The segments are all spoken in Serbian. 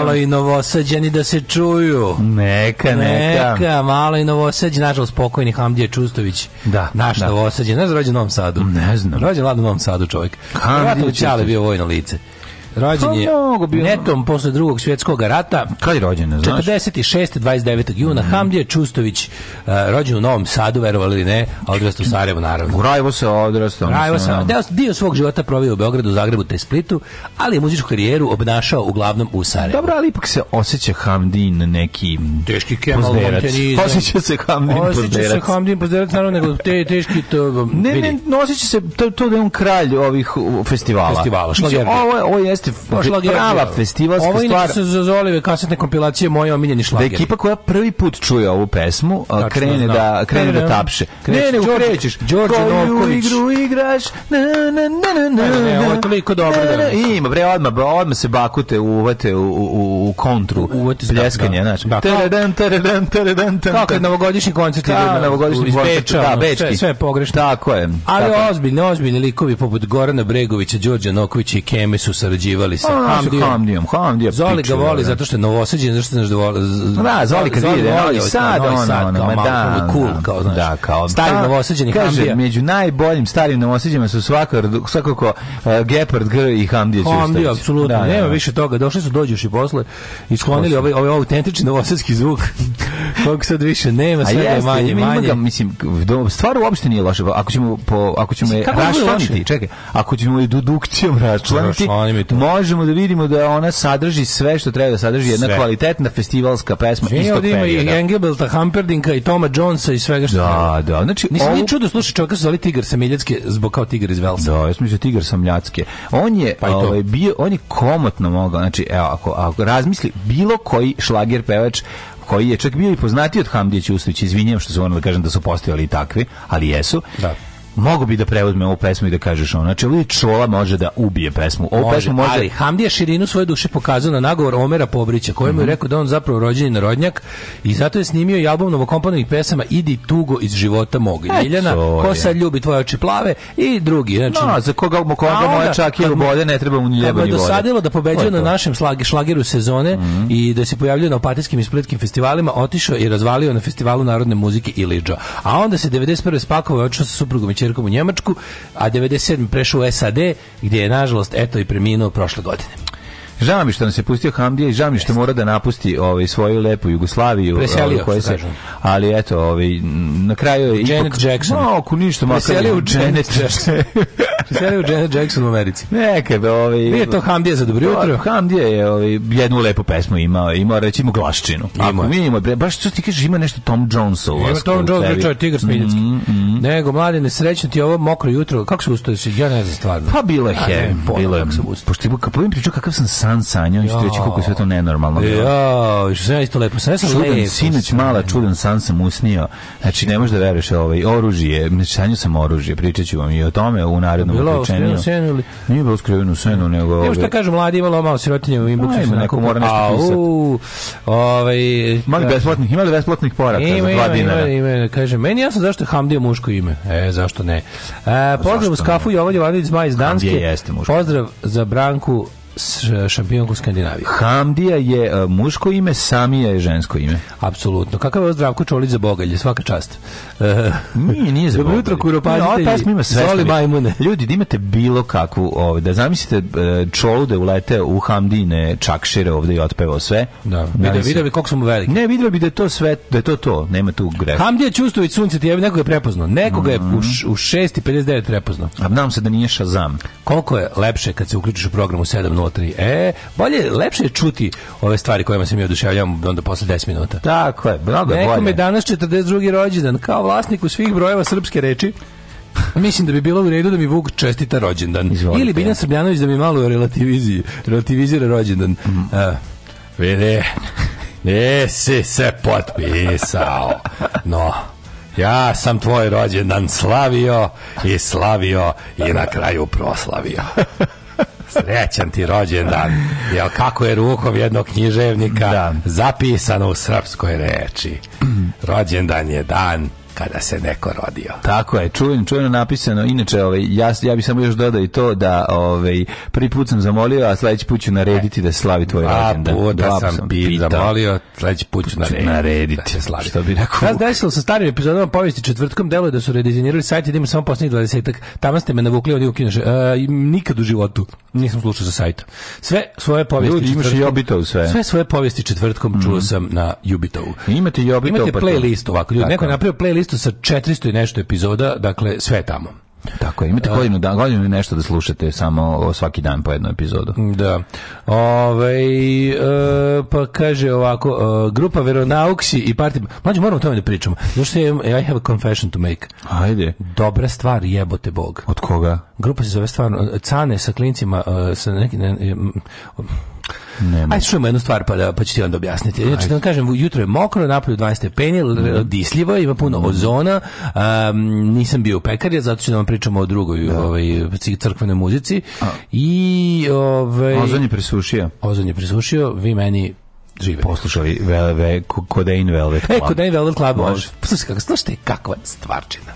malo i novosađani da se čuju. Neka, neka. Neka, malo i novosađani, nažalost pokojni Hamdije Čustović. Da. Naš da. novosađani, ne znam da rođen u Novom Sadu. Ne znam. Rođen u Novom Sadu čovjek. Hamdije Čustović. bio vojno lice. Rođen je pa bi netom posle drugog svjetskog rata. Kad je rođen, znaš? 46. 29. juna. Mm. Hamdije Čustović, uh, rođen u Novom Sadu, verovali li ne, a odrastao u Sarajevu, naravno. U Rajevo se odrastao. Rajevo se, da. deo, dio svog života provio u Beogradu, Zagrebu te Splitu, ali je muzičku karijeru obnašao uglavnom u Sarajevu. Dobro, ali ipak se osjeća Hamdin neki teški kemal Osjeća se Hamdin pozderac. Osjeća se Hamdin pozderac, naravno, nego te, teški to... Ne, vidi. ne, osjeća se to, to da je on kralj ovih festivala. Festivala, što je? Ovo, ovo jeste jest prava festivalska stvar. Ovo inače se zazolive kasetne kompilacije moje omiljeni šlager. Da ekipa koja prvi put čuje ovu pesmu, a krene da krene da tapše. Krene, ne, krećeš. Đorđe Novković. igru igraš. Na na na na na. Ne, ne, ovo je toliko dobro. Da ima bre odma, odma se bakute uvate u u u kontru. Uvate pljeskanje, da. znači. Da. Teredan teredan teredan. Kako je novogodišnji koncert ide da, novogodišnji koncert, da, bečki. Sve pogrešno. Tako je. Ali ozbiljno, ozbiljni likovi poput Gorana Bregovića, Đorđa Novkovića i Keme su sarađivali osuđivali se. A, Hamdijom. Hamdijom, Hamdijom. Zoli ga voli da. zato što je novosađen, zato što znaš da voli. Da, Zoli kad vidi, Novi ovaj Sad, ono, sad, ono, da, ono, da, cool, kao, znaš. Da, kao, stari novosađeni Hamdija. Kaže, među najboljim starim novosađima su svako, svakako uh, Gepard Gr i Hamdija Ćustavić. Hamdija, apsolutno, da, da nema više toga. Došli su dođeš i posle i sklonili ovaj, ovaj autentični novosađski zvuk. Koliko sad više nema, sve je manje, manje. Mislim, stvar uopšte nije loša. Ako ćemo, po, ako ćemo je rašlaniti, čekaj, ako ćemo je dedukcijom rašlaniti, možemo da vidimo da ona sadrži sve što treba da sadrži jedna sve. kvalitetna festivalska pesma Žinje, istog ima perioda. i Engelbelta, Humperdinka i Toma Jonesa i svega što da, Da, znači, Nisam ovu... ni čudo slušaj čovjeka su zvali Tigar Samiljetske zbog kao Tigar iz Velsa. Da, ja sam mislio Tigar Samljatske. On je pa ovaj, bio, on je komotno mogao, znači, evo, ako, ako razmisli, bilo koji šlager pevač koji je čak bio i poznati od Hamdije Ćustovića, izvinjam što se ono da kažem da su postojali i takvi, ali jesu. Da mogu bi da preuzme ovu pesmu i da kažeš ono. Znači, Luj Čola može da ubije pesmu. Ovu može, pesmu može... Ali Hamdija širinu svoje duše pokazao na nagovor Omera Pobrića, koji mu je mhm. rekao da on zapravo rođeni narodnjak i zato je snimio i album novokomponovanih pesama Idi tugo iz života mog. Miljana, ko sad ljubi tvoje oči plave i drugi. Znači, no, za koga mu koga moja čak je vode, ne treba mu ni ljeba ni dosadilo da pobeđuje na našem šlag, šlageru sezone mm -hmm. i da se pojavljuje na opatijskim i splitskim festivalima, otišao i razvalio na festivalu narodne muzike i Iliđa. A onda se 91. spakovao i otišao sa suprugom i početkom u Njemačku, a 97. prešao u SAD, gdje je, nažalost, eto i preminuo prošle godine. Žao mi što nam se pustio Hamdija i žao mi što mora da napusti ovaj svoju lepu Jugoslaviju, ovaj, preselio ovaj, se, ali eto, ovaj na kraju je Janet ipak, Jackson. No, ako ništa makar. Preselio u Janet Jackson. preselio u Janet Jackson u Americi. Neka da ovaj Nije to Hamdija za dobro pa, jutro. Hamdija je ovaj jednu lepu pesmu imao, ima reći ima glaščinu. Ako mi ima baš što ti kažeš ima nešto Tom Jonesovo. Ima Tom Jones, čovjek tigar smiljski. Mm, mm. Nego mlade nesrećno ti ovo mokro jutro. Kako se ustao? Ja ne znam stvarno. Pa bilo je, bilo je. Pošto ti pričao kakav sam san sanjao i što reći kako je sve to nenormalno. Ja, što sam ja isto lepo. Sam ja sam čudan, sinoć mala čudan san sam usnio. Znači, ne možeš da veruješ ovaj, oružje. Znači, sam oružje, pričat ću vam i o tome u narednom bilo uključenju. Bilo senu ili? Nije bilo skriveno senu, nego... Ovaj... Evo što kažu, mladi imalo malo sirotinje u inboxu. Ajme, neko mora nešto pa, pisati. Ovaj, imali da. besplatnih, imali besplatnih poraka ima, za dva dinara. Ima, ima, kaže, meni jasno zašto je Hamdija muško ime. E, zašto ne? E, pozdrav u Skafu Jovan Jovanović Zmaj iz Danske. Hamdija jeste muško. Pozdrav za Branku šampion u Skandinaviji. Hamdija je uh, muško ime, Samija je žensko ime. Apsolutno. Kakav je Zdravko Čolić za Bogalje, svaka čast. Uh, nije, nije za Bogalje. Dobro jutro, no, ima sve. majmune. Ljudi, da imate bilo kakvu, ovaj, da zamislite uh, e, Čolu da je uleteo u Hamdine čakšire ovde i otpevao sve. Da, videli da, da, se... bi koliko smo veliki. Ne, videli bi da je to sve, da je to to, nema tu greha. Hamdija Čustović sunce ti je nekoga je prepoznao. Nekoga je mm -hmm. u, u 6.59 prepoznao. A nam se da nije Shazam. Koliko je lepše kad se uključiš u program u 7 smotri. E, bolje, lepše je čuti ove stvari kojima se mi oduševljamo onda posle 10 minuta. Tako je, mnogo je bolje. Nekome danas 42. rođendan, kao vlasniku svih brojeva srpske reči, Mislim da bi bilo u redu da mi Vuk čestita rođendan. Izvolite. Ili Biljan Srbljanović da mi malo relativizi, relativizira rođendan. Mm. Uh, vidi, nisi se potpisao. No, ja sam tvoj rođendan slavio i slavio i na kraju proslavio. Srećan ti rođendan. Jel kako je rukom jednog književnika da. zapisano u srpskoj reči. Rođendan je dan kada se neko rodio. Tako je, čujem, čujem napisano. Inače, ovaj, ja, ja bih samo još dodao i to da ovaj, prvi put sam zamolio, a sledeći put ću narediti da slavi tvoj rođendan. Dva puta sam, sam pitao. zamolio, sledeći put ću narediti. narediti. Da se slavi. Što bi rekao. Nas desilo sa starim epizodama povijesti četvrtkom delo je da su redizajnirali sajt i da ima samo posljednjih dvadesetak. Tamo ste me navukli, oni ukinuše. E, nikad u životu nisam slušao sa sajta. Sve svoje povijesti Ljudi, četvrtkom. Imaš jubitov sve. Sve svoje povijesti četvrtkom mm -hmm. čuo mhm. sam na Jubitovu. Imate Jubitov. Imate pa playlist ovako. Ljudi, neko je napravio playlist lista sa 400 i nešto epizoda, dakle sve tamo. Tako je, imate godinu, da, godinu i nešto da slušate samo svaki dan po jednu epizodu. Da. Ove, e, pa kaže ovako, e, grupa Veronauksi i parti... Mlađe, moramo o tome da pričamo. Zašto je I have a confession to make. Ajde. Dobra stvar, jebote Bog. Od koga? Grupa se zove stvarno Cane sa klincima, e, sa nekim... Ne, ne, Nema. Ajde čujemo jednu stvar pa, da, pa ću ti onda objasniti. Znači, Ajde. da vam kažem, jutro je mokro, napolju 12 stepeni, mm. E, disljivo, ima puno mhm. ozona. Um, nisam bio u pekari, zato ću da vam pričamo o drugoj da. ovaj, crkvenoj muzici. A. I, ovaj, ozon je presušio. Ozon je presušio, vi meni žive. Poslušali ve, ve, Kodain Velvet e, Club. E, Kodain Velvet Club, može. Slušajte, kakva stvarčina.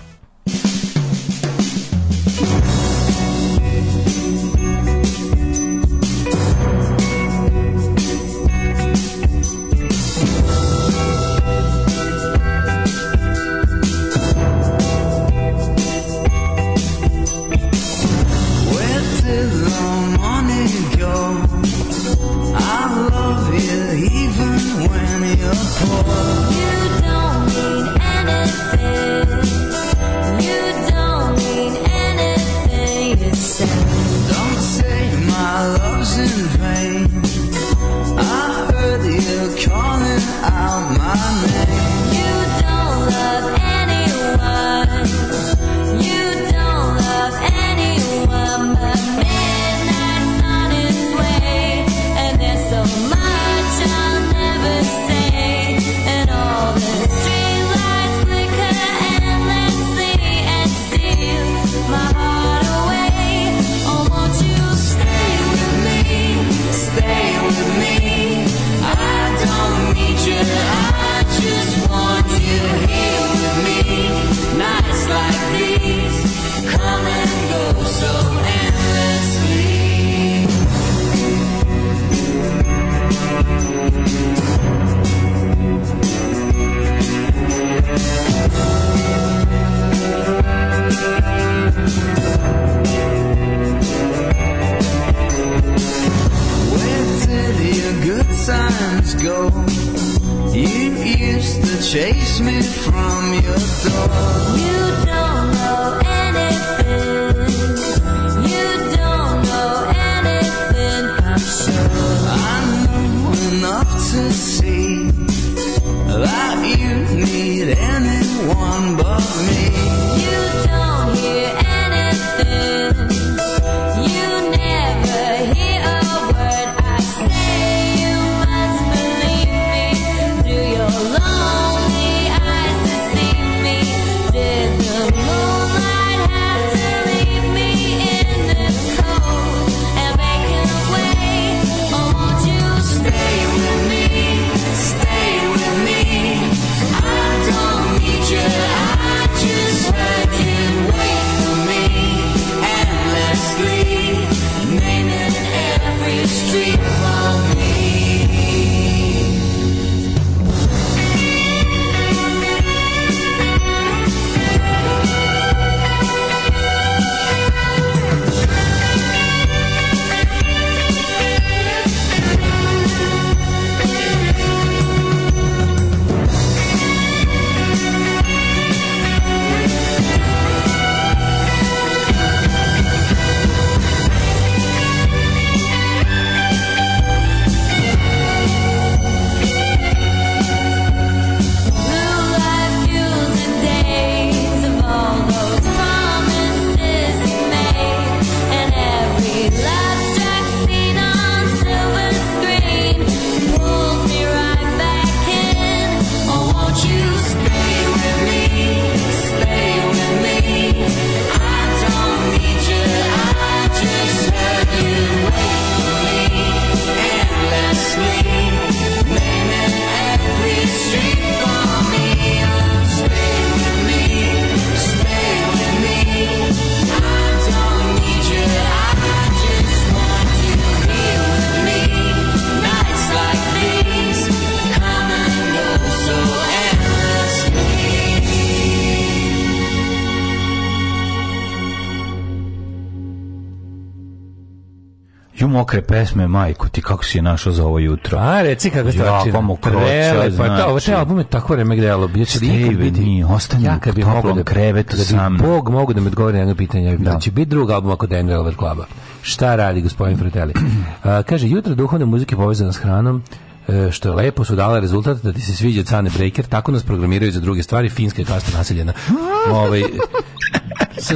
mokre pesme, majko, ti kako si je našao za ovo jutro? A, reci kako stvarčina. Ja, pa mokroća, Prelepa, znači. Ovo te znači. albume tako remek delo. Ja ću da biti, ostani ja, kad bi mogo da, krevetu da sam. Da Bog mogu da mi odgovori na jedno pitanje. Da. Znači, biti drug album ako Dan Velvet Cluba. Šta radi gospodin Fratelli? A, kaže, jutro duhovne muzike povezana s hranom, e, što je lepo su dale rezultat da ti se sviđa Cane Breaker, tako nas programiraju za druge stvari, Finska je kasno naseljena. Ovaj,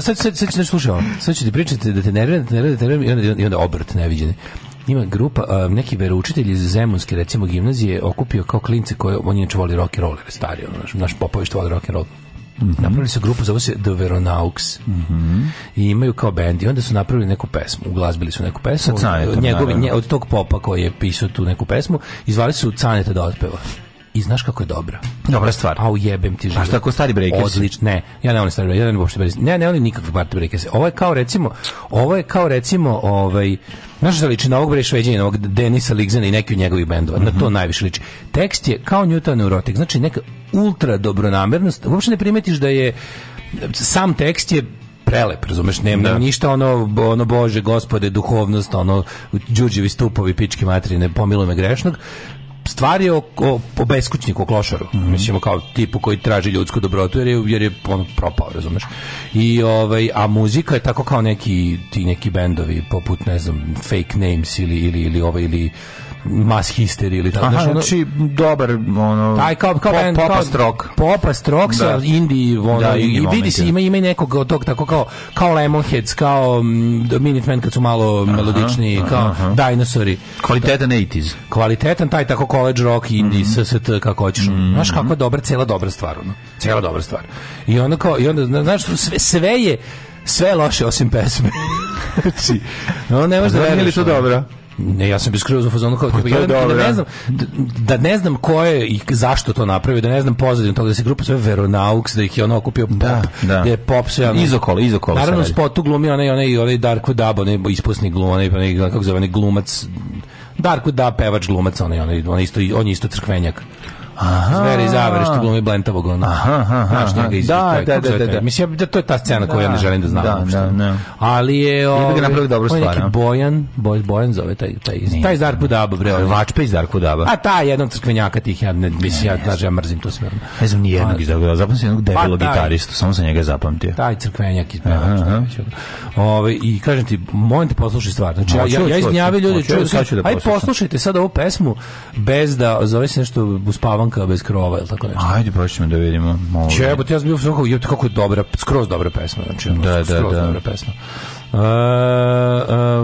sad, sad, sad, sad, sad, slušaj Sad ću ti pričati da te nerviram, da te nerviram, da te nerviram i onda, obrt neviđeni ima grupa, neki veroučitelj iz Zemunske, recimo, gimnazije, okupio kao klince koje, on inače voli rock and roll, stari, ono, naš, naš popovišt voli rock and roll. Mm -hmm. Napravili su grupu, zove se The Veronaux. Mm -hmm. I imaju kao bend i onda su napravili neku pesmu, uglazbili su neku pesmu. Od, njegovi, nje, od tog popa koji je pisao tu neku pesmu, izvali su Caneta da otpeva. I znaš kako je dobra? Dobra stvar. Au jebem ti pa život. A šta ako stari breakers? Odlično. Ne, ja ne volim stari breakers, ja ne uopšte breakers. Ne, ne volim nikakve party breakers. Ovo je kao recimo, ovo je kao recimo, ovaj Znaš što liči na ovog bre šveđanina, ovog Denisa Ligzena i neki od njegovih bendova, mm -hmm. na to mhm. najviše liči. Tekst je kao Newton neurotik, znači neka ultra dobronamernost, uopšte ne primetiš da je sam tekst je prelep, razumeš, nema da. ništa ono, ono Bože, gospode, duhovnost, ono Đurđevi stupovi, pički materine, pomiluj me grešnog, stvar je o, o, o beskućniku, o klošaru. Mm -hmm. Mislimo kao tipu koji traži ljudsku dobrotu jer je, jer je on propao, razumeš. I, ovaj, a muzika je tako kao neki, ti neki bendovi poput, ne znam, fake names ili, ili, ili, ovaj, ili mass hysteria ili tako. nešto. znaš, znači, dobar, ono, taj kao, kao, pop, popa strok. Popa strok sa da. indie, ono, da, i, vidi se, ima, ima i nekog od tog, tako kao, kao Lemonheads, kao mm, Minutemen kad su malo aha, melodični, kao aha. Dinosauri. Kvalitetan 80s. Kvalitetan taj tako college rock, indie, mm -hmm. SST, kako hoćeš. Mm -hmm. Znaš kako je dobra, cela dobra stvar, ono. Cela dobra stvar. I onda kao, i onda, znaš, sve, sve je, sve je loše osim pesme. znači, no, ne pa možeš da veruješ. to dobro? Ne, ja sam bez skroz u fazonu kao pa tipa, ja da, ne da. znam da, da, ne znam ko je i zašto to napravio, da ne znam pozadinu toga da se grupa sve Veronaux, da ih je ono kupio pop, da, da. da je pop sve ono. Izokolo, izokolo. Naravno spotu glumio onaj onaj onaj Darko Dabo, onaj ispusni glumac, onaj kako zove, onaj glumac Darko da pevač glumac onaj onaj on isto on je isto crkvenjak. Aha. Zvera i zavere što glumi blentavog ono. Aha, aha, aha. Da, taj, da, da, da, da. Mislim, da to je ta scena koju ja ne da, želim da znam. Da, da, da. Ali je... Ili bi ga ovaj, napravili dobru stvar. On je neki Bojan, Boj, Bojan zove taj, taj, Nije, taj Zarko Daba, bre. Vačpe iz Zarko Daba. A ta jednog crkvenjaka tih, ja ne, mislim, ja, znaš, ja mrzim to smjerno. Ne znam ni jednog pa- iz Zarko Daba, zapamtim jednog debilog pa gitaristu, samo sam njega zapamtio. Taj crkvenjak iz Bevača. Ove, ovaj, I kažem ti, molim te poslušaj stvar. Znači, ja, ja, ja iznjavio ljudi, čuju, aj poslušajte sad ovu pesmu bez da, zove se nešto uspavam čonka bez krova ili tako nešto. Ajde, ćemo da vidimo. Čebo, ja sam bio u kako je dobra, skroz dobra pesma. Znači, da, da, skroz da, da. dobra pesma. Uh,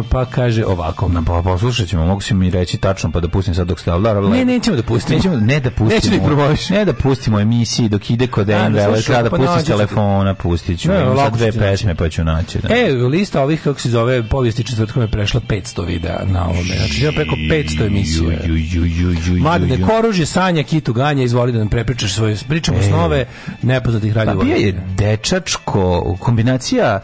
pa kaže ovako, na pa poslušat ćemo, mogu si mi reći tačno pa da pustim sad dok ste ali da, Ne, nećemo da pustimo. Nećemo, ne da pustimo. Neću da Ne da pustimo emisiji dok ide kod NVL, kada pusti da, da, da pa pustiš telefona, pustit ću. Ne, sad dve pesme pa ću naći. Da. E, lista ovih, kako se zove, povijesti četvrtkom je prešla 500 videa na ovome. Znači, ima preko 500 emisije. Mladine, koružje, sanja, kitu, ganja, izvoli da nam prepričaš svoje, pričamo snove, e. nepoznatih radiovodnika. Pa bio je dečačko, kombinacija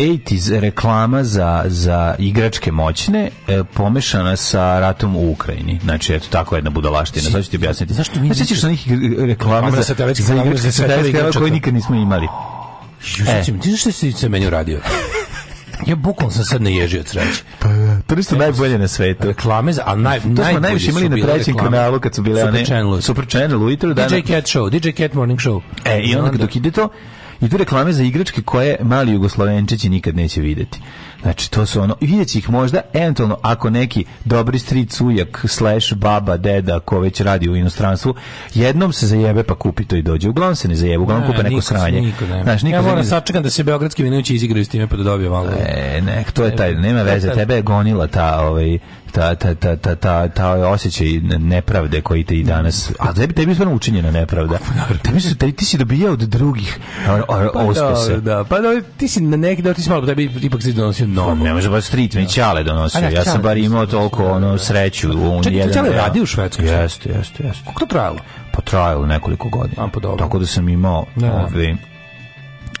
80s reklama za, za igračke moćne e, pomešana sa ratom u Ukrajini. Znači, eto, tako jedna budalaština. Sad ću ti objasniti. Zašto mi... Znači, ćeš onih reklama za, za igračke moćne koje nikad nismo imali. E. Ti znaš što si se meni uradio? Ja bukvalno sam sad naježio od sreće. Pa da, to nisu najbolje na svetu. Reklame za, a naj, to smo najviše imali na trećem kanalu kad su bile Super one, Channel. Super Channel ujutro. DJ Cat Show, DJ Cat Morning Show. E, i onda, onda dok ide to, i tu reklame za igračke koje mali jugoslovenčići nikad neće videti. Znači, to su ono, vidjet ih možda, eventualno, ako neki dobri stric, ujak, slash, baba, deda, ko već radi u inostranstvu, jednom se zajebe pa kupi to i dođe. Uglavnom se ne zajebe, uglavnom ne, kupe neko sranje. Niko ne znači, ja moram sačekam da se beogradski vinući izigraju s time pa da dobije malo. E, ne, to je taj, e, nema veze, e, e. tebe je gonila ta, ovaj, ta, ta, ta, ta, ta, ta osjećaj nepravde koji te i danas... A tebi, tebi je stvarno učinjena nepravda. Tebi su, tebi, ti si dobijao od drugih pa, da, da, pa da, ti si na neki, da, ti si malo, tebi ipak si donosio no, ne može baš street, no. Čale da. donosio. ja sam bar imao toliko da, ono da. sreću u jedan. Čale radi u Švedskoj. Jeste, jeste, jeste. Kako to trajalo? Pa trajalo nekoliko godina. A, pa Tako da sam imao, ovaj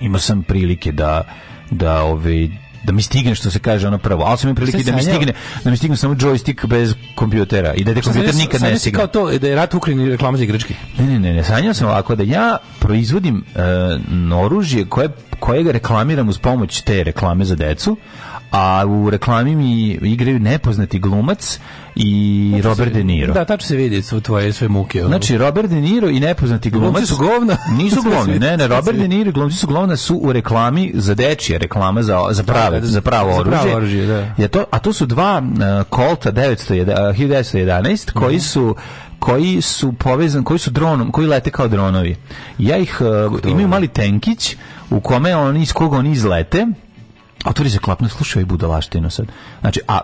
imao sam prilike da da ovaj da mi stigne što se kaže ono prvo. Ali sam mi prilike da mi stigne, da mi stigne samo joystick bez kompjutera i da te kompjuter nikad ne stigne. kao to da je rat u Ukrajini reklama za igrački Ne, ne, ne, ne, sanjao sam ovako da ja proizvodim uh, e, oružje koje kojeg reklamiram uz pomoć te reklame za decu, a u reklami mi igraju nepoznati glumac i tačno Robert se, De Niro. Da, tačno se vidi su tvoje sve muke. Znači, Robert De Niro i nepoznati glumci glumac... su govna. Nisu glovni, ne, ne, Robert De Niro i glumci su glovna su u reklami za dečije, reklama za, za, da, prave, da, da, za pravo oružje. Za pravo oružje, da. Je to, a to su dva uh, Colta 911, uh, 1911 koji su koji su povezan koji su dronom, koji lete kao dronovi. Ja ih uh, imaju mali tenkić, u kome oni iz kog oni izlete otvori se klapno slušaj budalaštinu sad znači a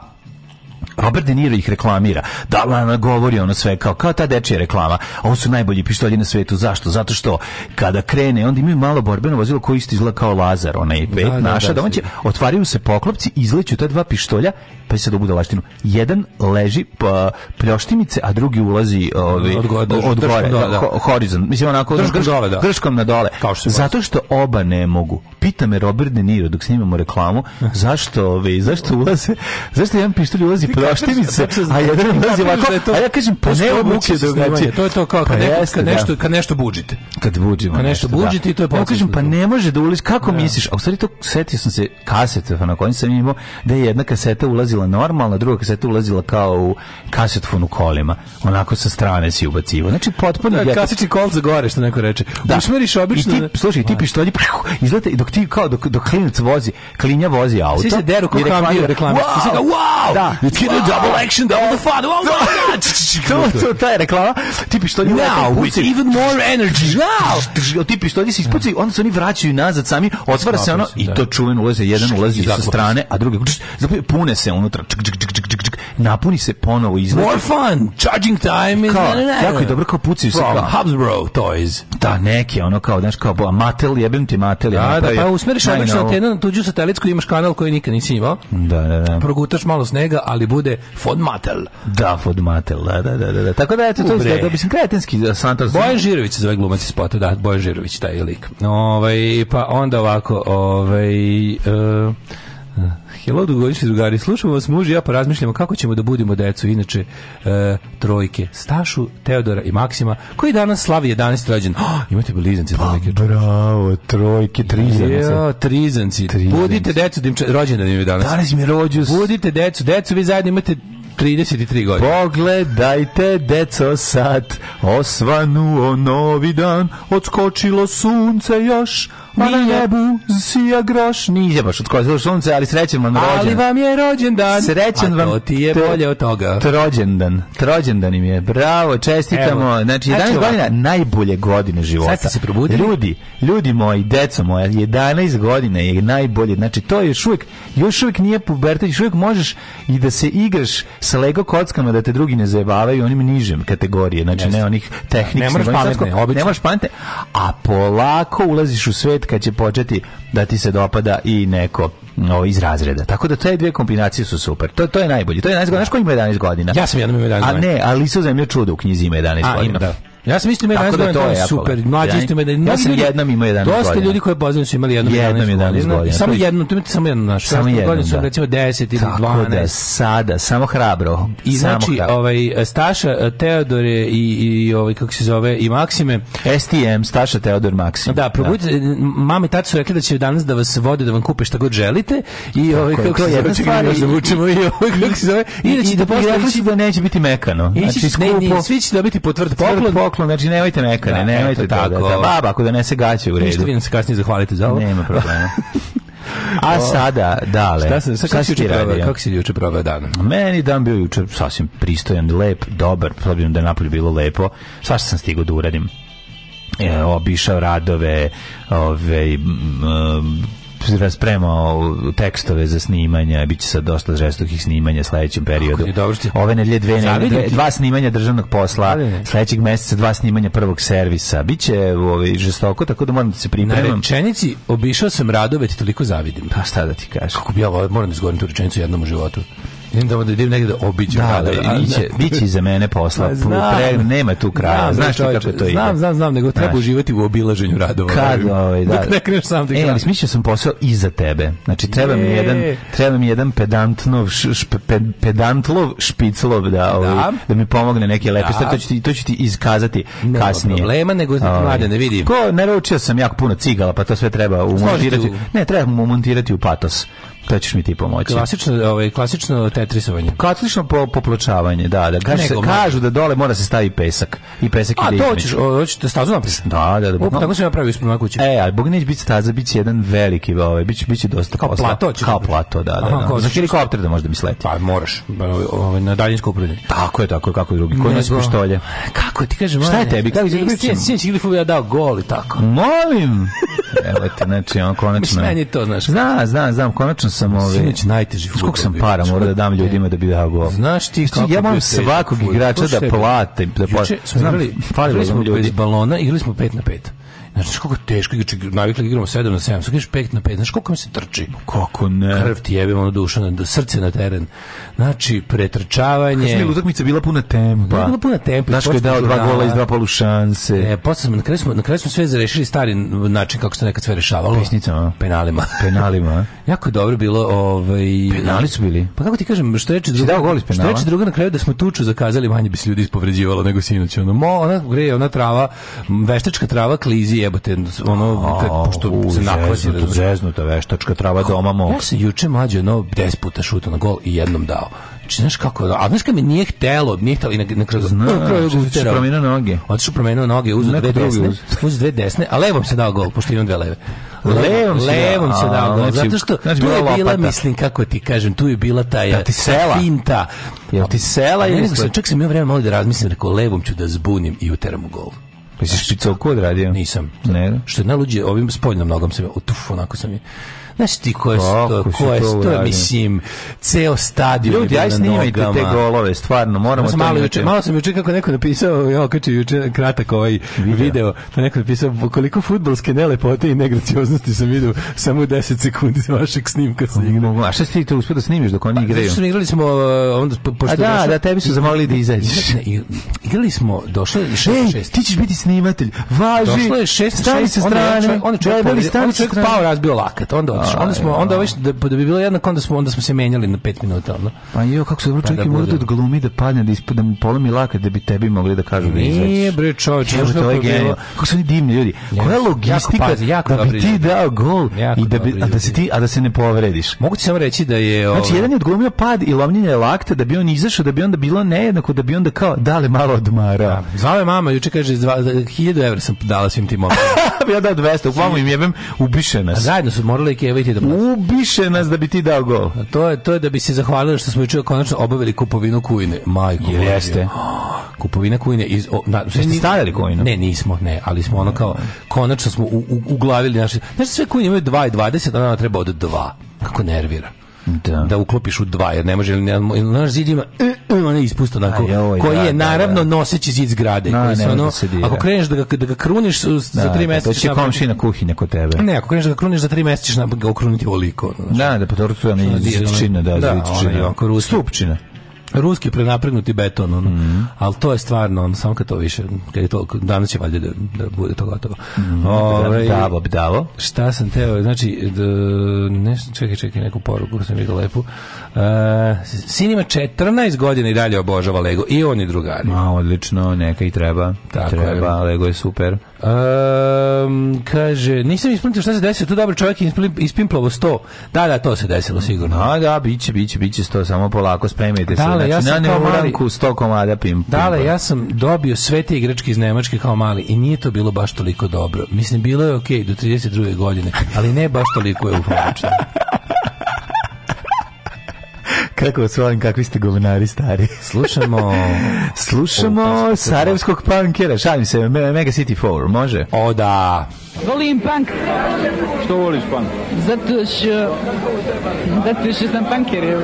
Robert De Niro ih reklamira. Da, ona da, da, govori ono sve kao, kao ta dečija reklama. Ovo su najbolji pištolji na svetu. Zašto? Zato što kada krene, onda imaju malo borbeno vozilo koji isto izgleda kao Lazar, onaj pet da, da, naša, da, da, da, otvaraju se poklopci, izleću ta dva pištolja pa se da budalaštinu. Jedan leži pa, pljoštimice, a drugi ulazi ovaj od, gore, da, od da, da. horizon. Mislim onako drškom, drš, dole, da. drškom na dole. Zato što oba ne mogu. Pita me Robert De Niro dok snimamo reklamu, zašto ove, ovaj, zašto ulaze, zašto jedan pištolj ulazi pljoštimice, a znači jedan ulazi ovako, da to, a ja kažem, pa ne obuke drugačije. To je to kao kad, pa nešto, kad nešto budžite. Kad budžimo. Kad nešto, nešto budžite i to je potrebno. kažem, pa ne može da ulazi, kako misliš? A u stvari to setio sam se kasete na kojoj sam imao da je jedna kaseta ulazi ulazila normalno, druga kaseta ulazila kao u kasetfon u kolima. Onako sa strane si ubacivo. Znači potpuno da, klasični kol za gore što neko reče. Da. Usmeriš obično. I ti, slušaj, ti da. pištolji izlete i dok ti kao dok, dok klinac vozi, klinja vozi auto. Svi se deru kao reklamira, reklamira. Wow, I kao, wow, da. it's wow. double action, double the fun. Wow, oh wow. Da. to, to, to je reklama. Ti pištolji wow, with even more energy. Wow. Ti pištolji se ispucaju, onda se oni vraćaju nazad sami, otvara se ono i da. to čuven ulaze, jedan ulazi sa strane, a drugi pune se on unutra, čk, čk, čk, čk, čk, napuni se ponovo iz More fun, charging time is kao, jako je dobro kao pucaju se kao Habsbro toys. Da, neke, ono kao, znaš, kao Mattel jebem ti Mattel Da, ono, da, pa, pa usmeriš obično antenu na tuđu satelitsku, imaš kanal koji nikad nisi imao. Da, da, da. Progutaš malo snega, ali bude Fod Mattel Da, Fod Matel, da, da, da, da, da. Tako da, eto, to je, da, mislim, kretenski Santos. Bojan Žirović se zove glumac iz spota, da, Bojan Žirović, taj lik. Ovaj, pa onda ovako, ovaj... Uh, Hello, dugogodišnji drugari. Slušamo vas muži, ja pa razmišljamo kako ćemo da budimo decu. Inače, e, trojke. Stašu, Teodora i Maksima, koji danas slavi 11. rođen. Oh, imate blizanci. Pa, bravo, trojke, trizanci. Jo, trizanci. trizanci. Budite decu, dimče, rođendan im je danas. Danas mi rođu. Budite decu, decu, vi zajedno imate 33 godine. Pogledajte, deco sad, osvanuo novi dan, odskočilo sunce još, na pa da, da. nebu sija groš. Nije baš od koze sunce, ali srećan vam rođen. Ali vam je rođendan. Srećan vam. to ti je bolje od toga. Trođendan. Trođendan im je. Bravo, čestitamo. Evo, znači, 11 znači, godina najbolje godine života. Sad se probudili. Ljudi, ljudi moji, deco moja, 11 godina je najbolje. Znači, to je još uvijek, još uvijek nije pubertet, još uvijek možeš i da se igraš sa Lego kockama da te drugi ne zajebavaju onim nižem kategorije. Znači, ne onih tehničnih. Ne moraš pametne, Ne moraš pametne. A polako ulaziš u svet hit kad će početi da ti se dopada i neko no, iz razreda. Tako da te dve kombinacije su super. To, to je najbolje. To je 11 godina. Znaš ko ima 11 godina? Ja sam jednom ima 11 godina. A ne, ali su zemlje čuda u knjizi ima 11 A, godina. Ima, da. Ja sam isto imao jedan da to je super. Mlađi isto imao jedan. Ja sam jednom imao jedan godina. Dosta ljudi koje poznaju su imali jednom jedan godina. Samo jedno, tu imate samo jedno naš. Samo jedno, godina da. su recimo 10 ili 12. Da sada, samo hrabro. I znači, ovaj, Staša, e, Teodore i, i ovaj, kako se zove, i Maksime. STM, Staša, Teodor, Maksim. Da, probudite, mame i su rekli da će danas da vas vode, da vam kupe šta god želite. I ovaj, kako se zove, stvari. Zavučemo i ovaj, kako se zove. I da će da postoji. da neće biti mekano. Znači, skupo. Svi će dobiti potvrd poklon poklon, znači nemojte mekane, da, nemojte da, tako. Toga, da, Baba, ako donese da gaće u redu. Ništa vi se kasnije zahvalite za ovo. Nema problema. A sada, dale. Šta, sam, šta, šta si juče proveo? Kako si juče proveo dan? Meni dan bio juče sasvim pristojan, lep, dobar, s da je napolje bilo lepo. Svašta sam stigao da uradim. E, obišao radove, ove, m, m, raspremao da tekstove za snimanja, bit će sad dosta žestokih snimanja sledećem periodu. Ove nedelje dve, ne, dva snimanja državnog posla, da, da, sledećeg meseca dva snimanja prvog servisa. Biće ovaj žestoko, tako da moram da se pripremam. Na rečenici obišao sam radove, ti toliko zavidim. Pa šta da ti kažem? Kako bi ja moram da izgovorim tu rečenicu jednom u životu. Idem da idem negde da obiđem da, da, da, da, biće, za mene posla. Znam, pre, nema tu kraja. Znam, Znaš čovječ, kako to ide. Znam, znam, znam, nego treba Znaš. uživati u obilaženju radova. Kad, ovaj, da. Dok ne kreneš sam da E, ali sam posao iza tebe. Znači, treba mi jedan, treba mi jedan pedantnov, špe, pedantlov špiclov da, ovaj, da. da mi pomogne neke lepe da. stvari. To ću ti, to ću ti iskazati ne, kasnije. problema, nego ovaj. mlade, ne vidim. Ko, naručio sam jako puno cigala, pa to sve treba umontirati. Ne, treba mu montirati u patos to ćeš mi ti pomoći. Klasično, ovaj, klasično tetrisovanje. Klasično po, popločavanje, da, da. Kažu, Nego, kažu da dole mora se staviti pesak. I pesak a, ide A, to hoćeš, hoćeš da stazu napraviti? Da, da, da. Upravo, tako sam ja pravio ispred na kući. E, a Bog neće biti staza, bit će jedan veliki, ovaj, bit će, bit će dosta kao posla. plato. Ćeš kao plato, da, da. Aha, da. Za helikopter da možda mi sleti. Pa moraš, ovaj, na daljinsko upravljanje. Tako je, tako je, kako drugi. Koji nosi pištolje? Kako ti kažem? Šta je tebi? Kako ti kažem? Sjeći Ilifu ja dao gol i tako. Molim! Evo te, znači, on konačno... Mislim, meni to, znaš. Znam, znam, znam, konačno sam ove... Sinoć ovaj- najteži fudbal. Koliko sam para mora da dam ljudima da bi dao gol. Znaš ti kako ja mam svakog igrača da platim, da platim. Znam, falilo smo ljudi iz balona, igrali smo 5 na 5. Znači, znaš koliko teško, juče navikli da igramo 7 na 7, sad kažeš 5 na 5, znači koliko mi se trči? Kako ne? Krv ti jebe, ono duša, na, srce na teren. Znači, pretrčavanje... Kako utakmica bila puna tempa? Bila puna tempa. Znaš ko je dao dva gola iz dva polu šanse. e posle smo, na kraju smo, na kraju smo sve zarešili stari način kako se nekad sve rešavalo. Pesnicama. Penalima. Penalima, Jako je dobro bilo, ovaj... Penali su bili. Pa kako ti kažem, što reče druga... dao gol iz penala? Što reče druga na kraju da smo tuču zakazali, manje bi se ljudi ispovređivalo nego sinoć. Ono, mo, ona, greje ona trava, veštačka trava klizi jebote, ono, kad, pošto u, se nakvasi. Zeznuta, da- zeznuta veštačka trava doma mog. Ja sam juče mlađe, ono, des puta šutao na gol i jednom dao. Znači, znaš kako, a znaš kada mi nije htelo, nije htelo i na, kraju... Zna, što promenuo noge. Otišu promenuo noge, uzeo dve desne, uzeo dve desne, a levom se dao gol, pošto imam dve leve. Levom, levom se dao gol, znači, zato što znači, tu je bila, lopata. mislim, kako ti kažem, tu je bila taj, da ti sela. finta. Jel ti sela? Pa ne, nego sam, čak sam imao vreme malo da razmislim, rekao, levom ću da zbunim i uteram u gol. Jesi kod radio? Nisam. Ne? Što je najluđe, ovim spoljnom nogom sam, utuf, onako sam je Znaš ti ko je to, ko je to, mislim, ceo stadion Ljudi, aj snimajte te golove, stvarno, moramo to malo, juče, malo sam juče kako neko napisao, ja okačio juče kratak ovaj video, video pa neko napisao koliko futbolske nelepote i negracioznosti sam video samo 10 sekundi vašeg snimka sa igrom. A šta si ti uspio da snimiš dok oni pa, igraju? smo igrali smo, eh, onda, po, pošto A da, došlo, da, tebi su zamolili da izađeš. igrali smo, došlo je 6-6. ti ćeš biti snimatelj, važi, došlo 6-6, stavi sa strane, onda je čovjek, onda čovjek, onda čovjek pao razbio lakat, onda Znači, onda smo onda ovaj da, pa da bi bilo jednako onda smo onda smo se menjali na 5 minuta ono. Pa jo kako se dobro čovjek da mora da glumi da padne da ispada mu polomi lakat da bi tebi mogli da kažu da izađeš. Nije bre čovjek, što je genijalno. Kako su oni divni ljudi. Koja logistika da bi ti dao gol i da bi a da se ti a da se ne povrediš. Mogu ti samo reći da je Znači ovaj- jedan je odglumio pad i lomljenje lakte da bi on izašao da bi onda bilo nejednako da bi onda kao dale malo odmara. Da. Zvala je mama juče kaže 1000 da, evra sam dala svim tim momcima. ja da 200, uglavnom im jebem ubiše nas. A zajedno su morali i prilike da plaća. Ubiše nas da bi ti dao gol. A To je, to je da bi se zahvalio što smo juče konačno obavili kupovinu kujne. Majko, Jer jeste. Kupovina kujne iz o, na, ste stavili kujnu? Ne, nismo, ne, ali smo ono kao konačno smo u, u, uglavili naše. Znaš sve kujne imaju 2 i 20, a nama treba od 2. Kako nervira da, da uklopiš u dva, jer ne može, ili ne, naš zid ima, e, e, on je ispust onako, koji da, je da, naravno da. noseći zid zgrade. No, koji se ono, ako kreneš da ga, da ga kruniš za tri meseca... To će komšina kuhinja kod tebe. Ne, ako kreneš da ga kruniš za tri meseca ćeš ga okruniti ovoliko. Ono, znači. da, da, pa to je ona da, da, da, da, da, da, da, da, ruski prenapregnuti beton, ono. Mm -hmm. ali to je stvarno, on samo kad to više, kad je to, danas će valjda da, da bude to gotovo. Mm -hmm. Ove, davo, davo. Šta sam teo, znači, d, ne, čekaj, čekaj, neku poruku sam vidio lepu. Uh, sin ima 14 godina i dalje obožava Lego, i on i drugari. Ma, odlično, neka i treba, Tako treba, je. Lego je super. Um, kaže, nisam isprintio šta se desilo, tu dobro čovjek je ispimplovo 100. Da, da, to se desilo sigurno. A da, biće, biće, biće sto, samo polako spremajte Dale, se. Dale, ja znači, sam na mali, 100 komada pim. Dale, ja sam dobio sve te igračke iz Nemačke kao mali i nije to bilo baš toliko dobro. Mislim, bilo je okej okay do 32. godine, ali ne baš toliko je uforično. rekao da svojim kakvi ste govnari stari. Slušamo Slušamo sarajevskog punkera, šalim se, Mega City 4, može? O da. Volim punk. Što voliš punk? Zato što... Zato što sam punker, evo.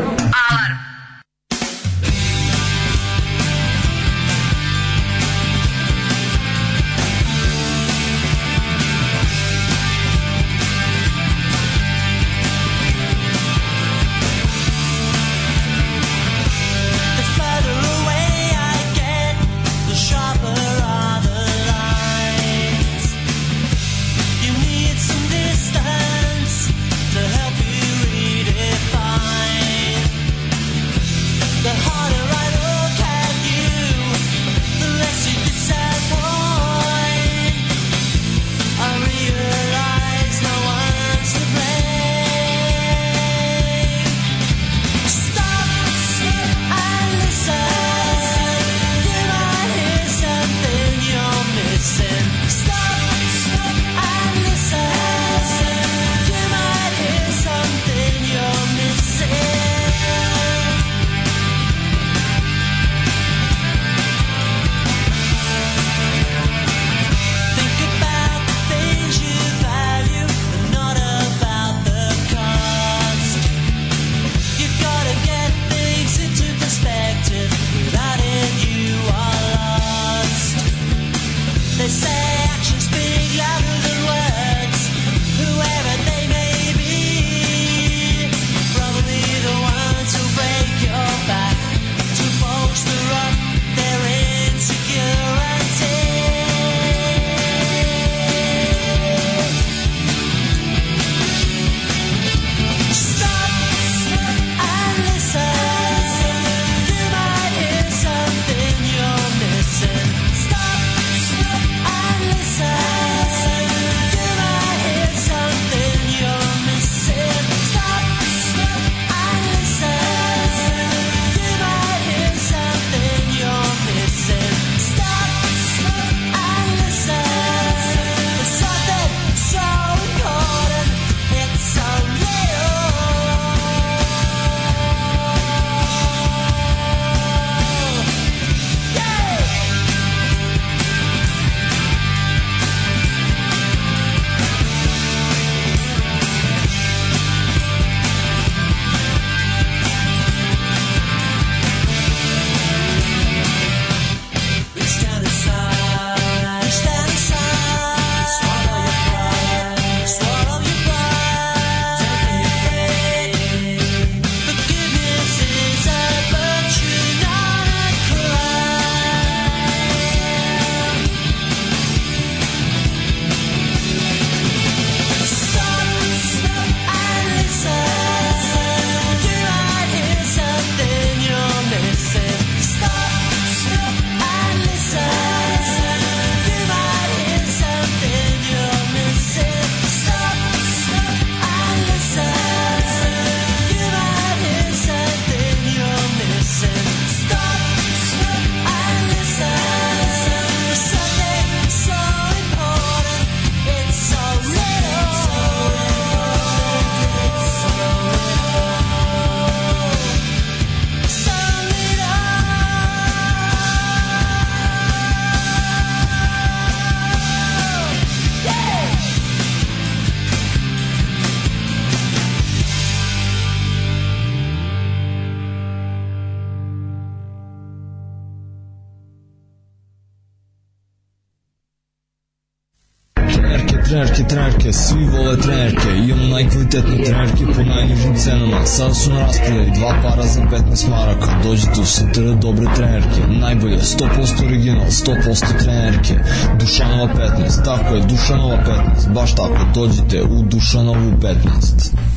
dođete u STR dobre trenerke, najbolje, 100% original, 100% trenerke, Dušanova 15, tako je, Dušanova 15, baš tako, dođite u Dušanovu 15.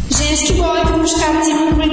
Ženski boli po muškarcima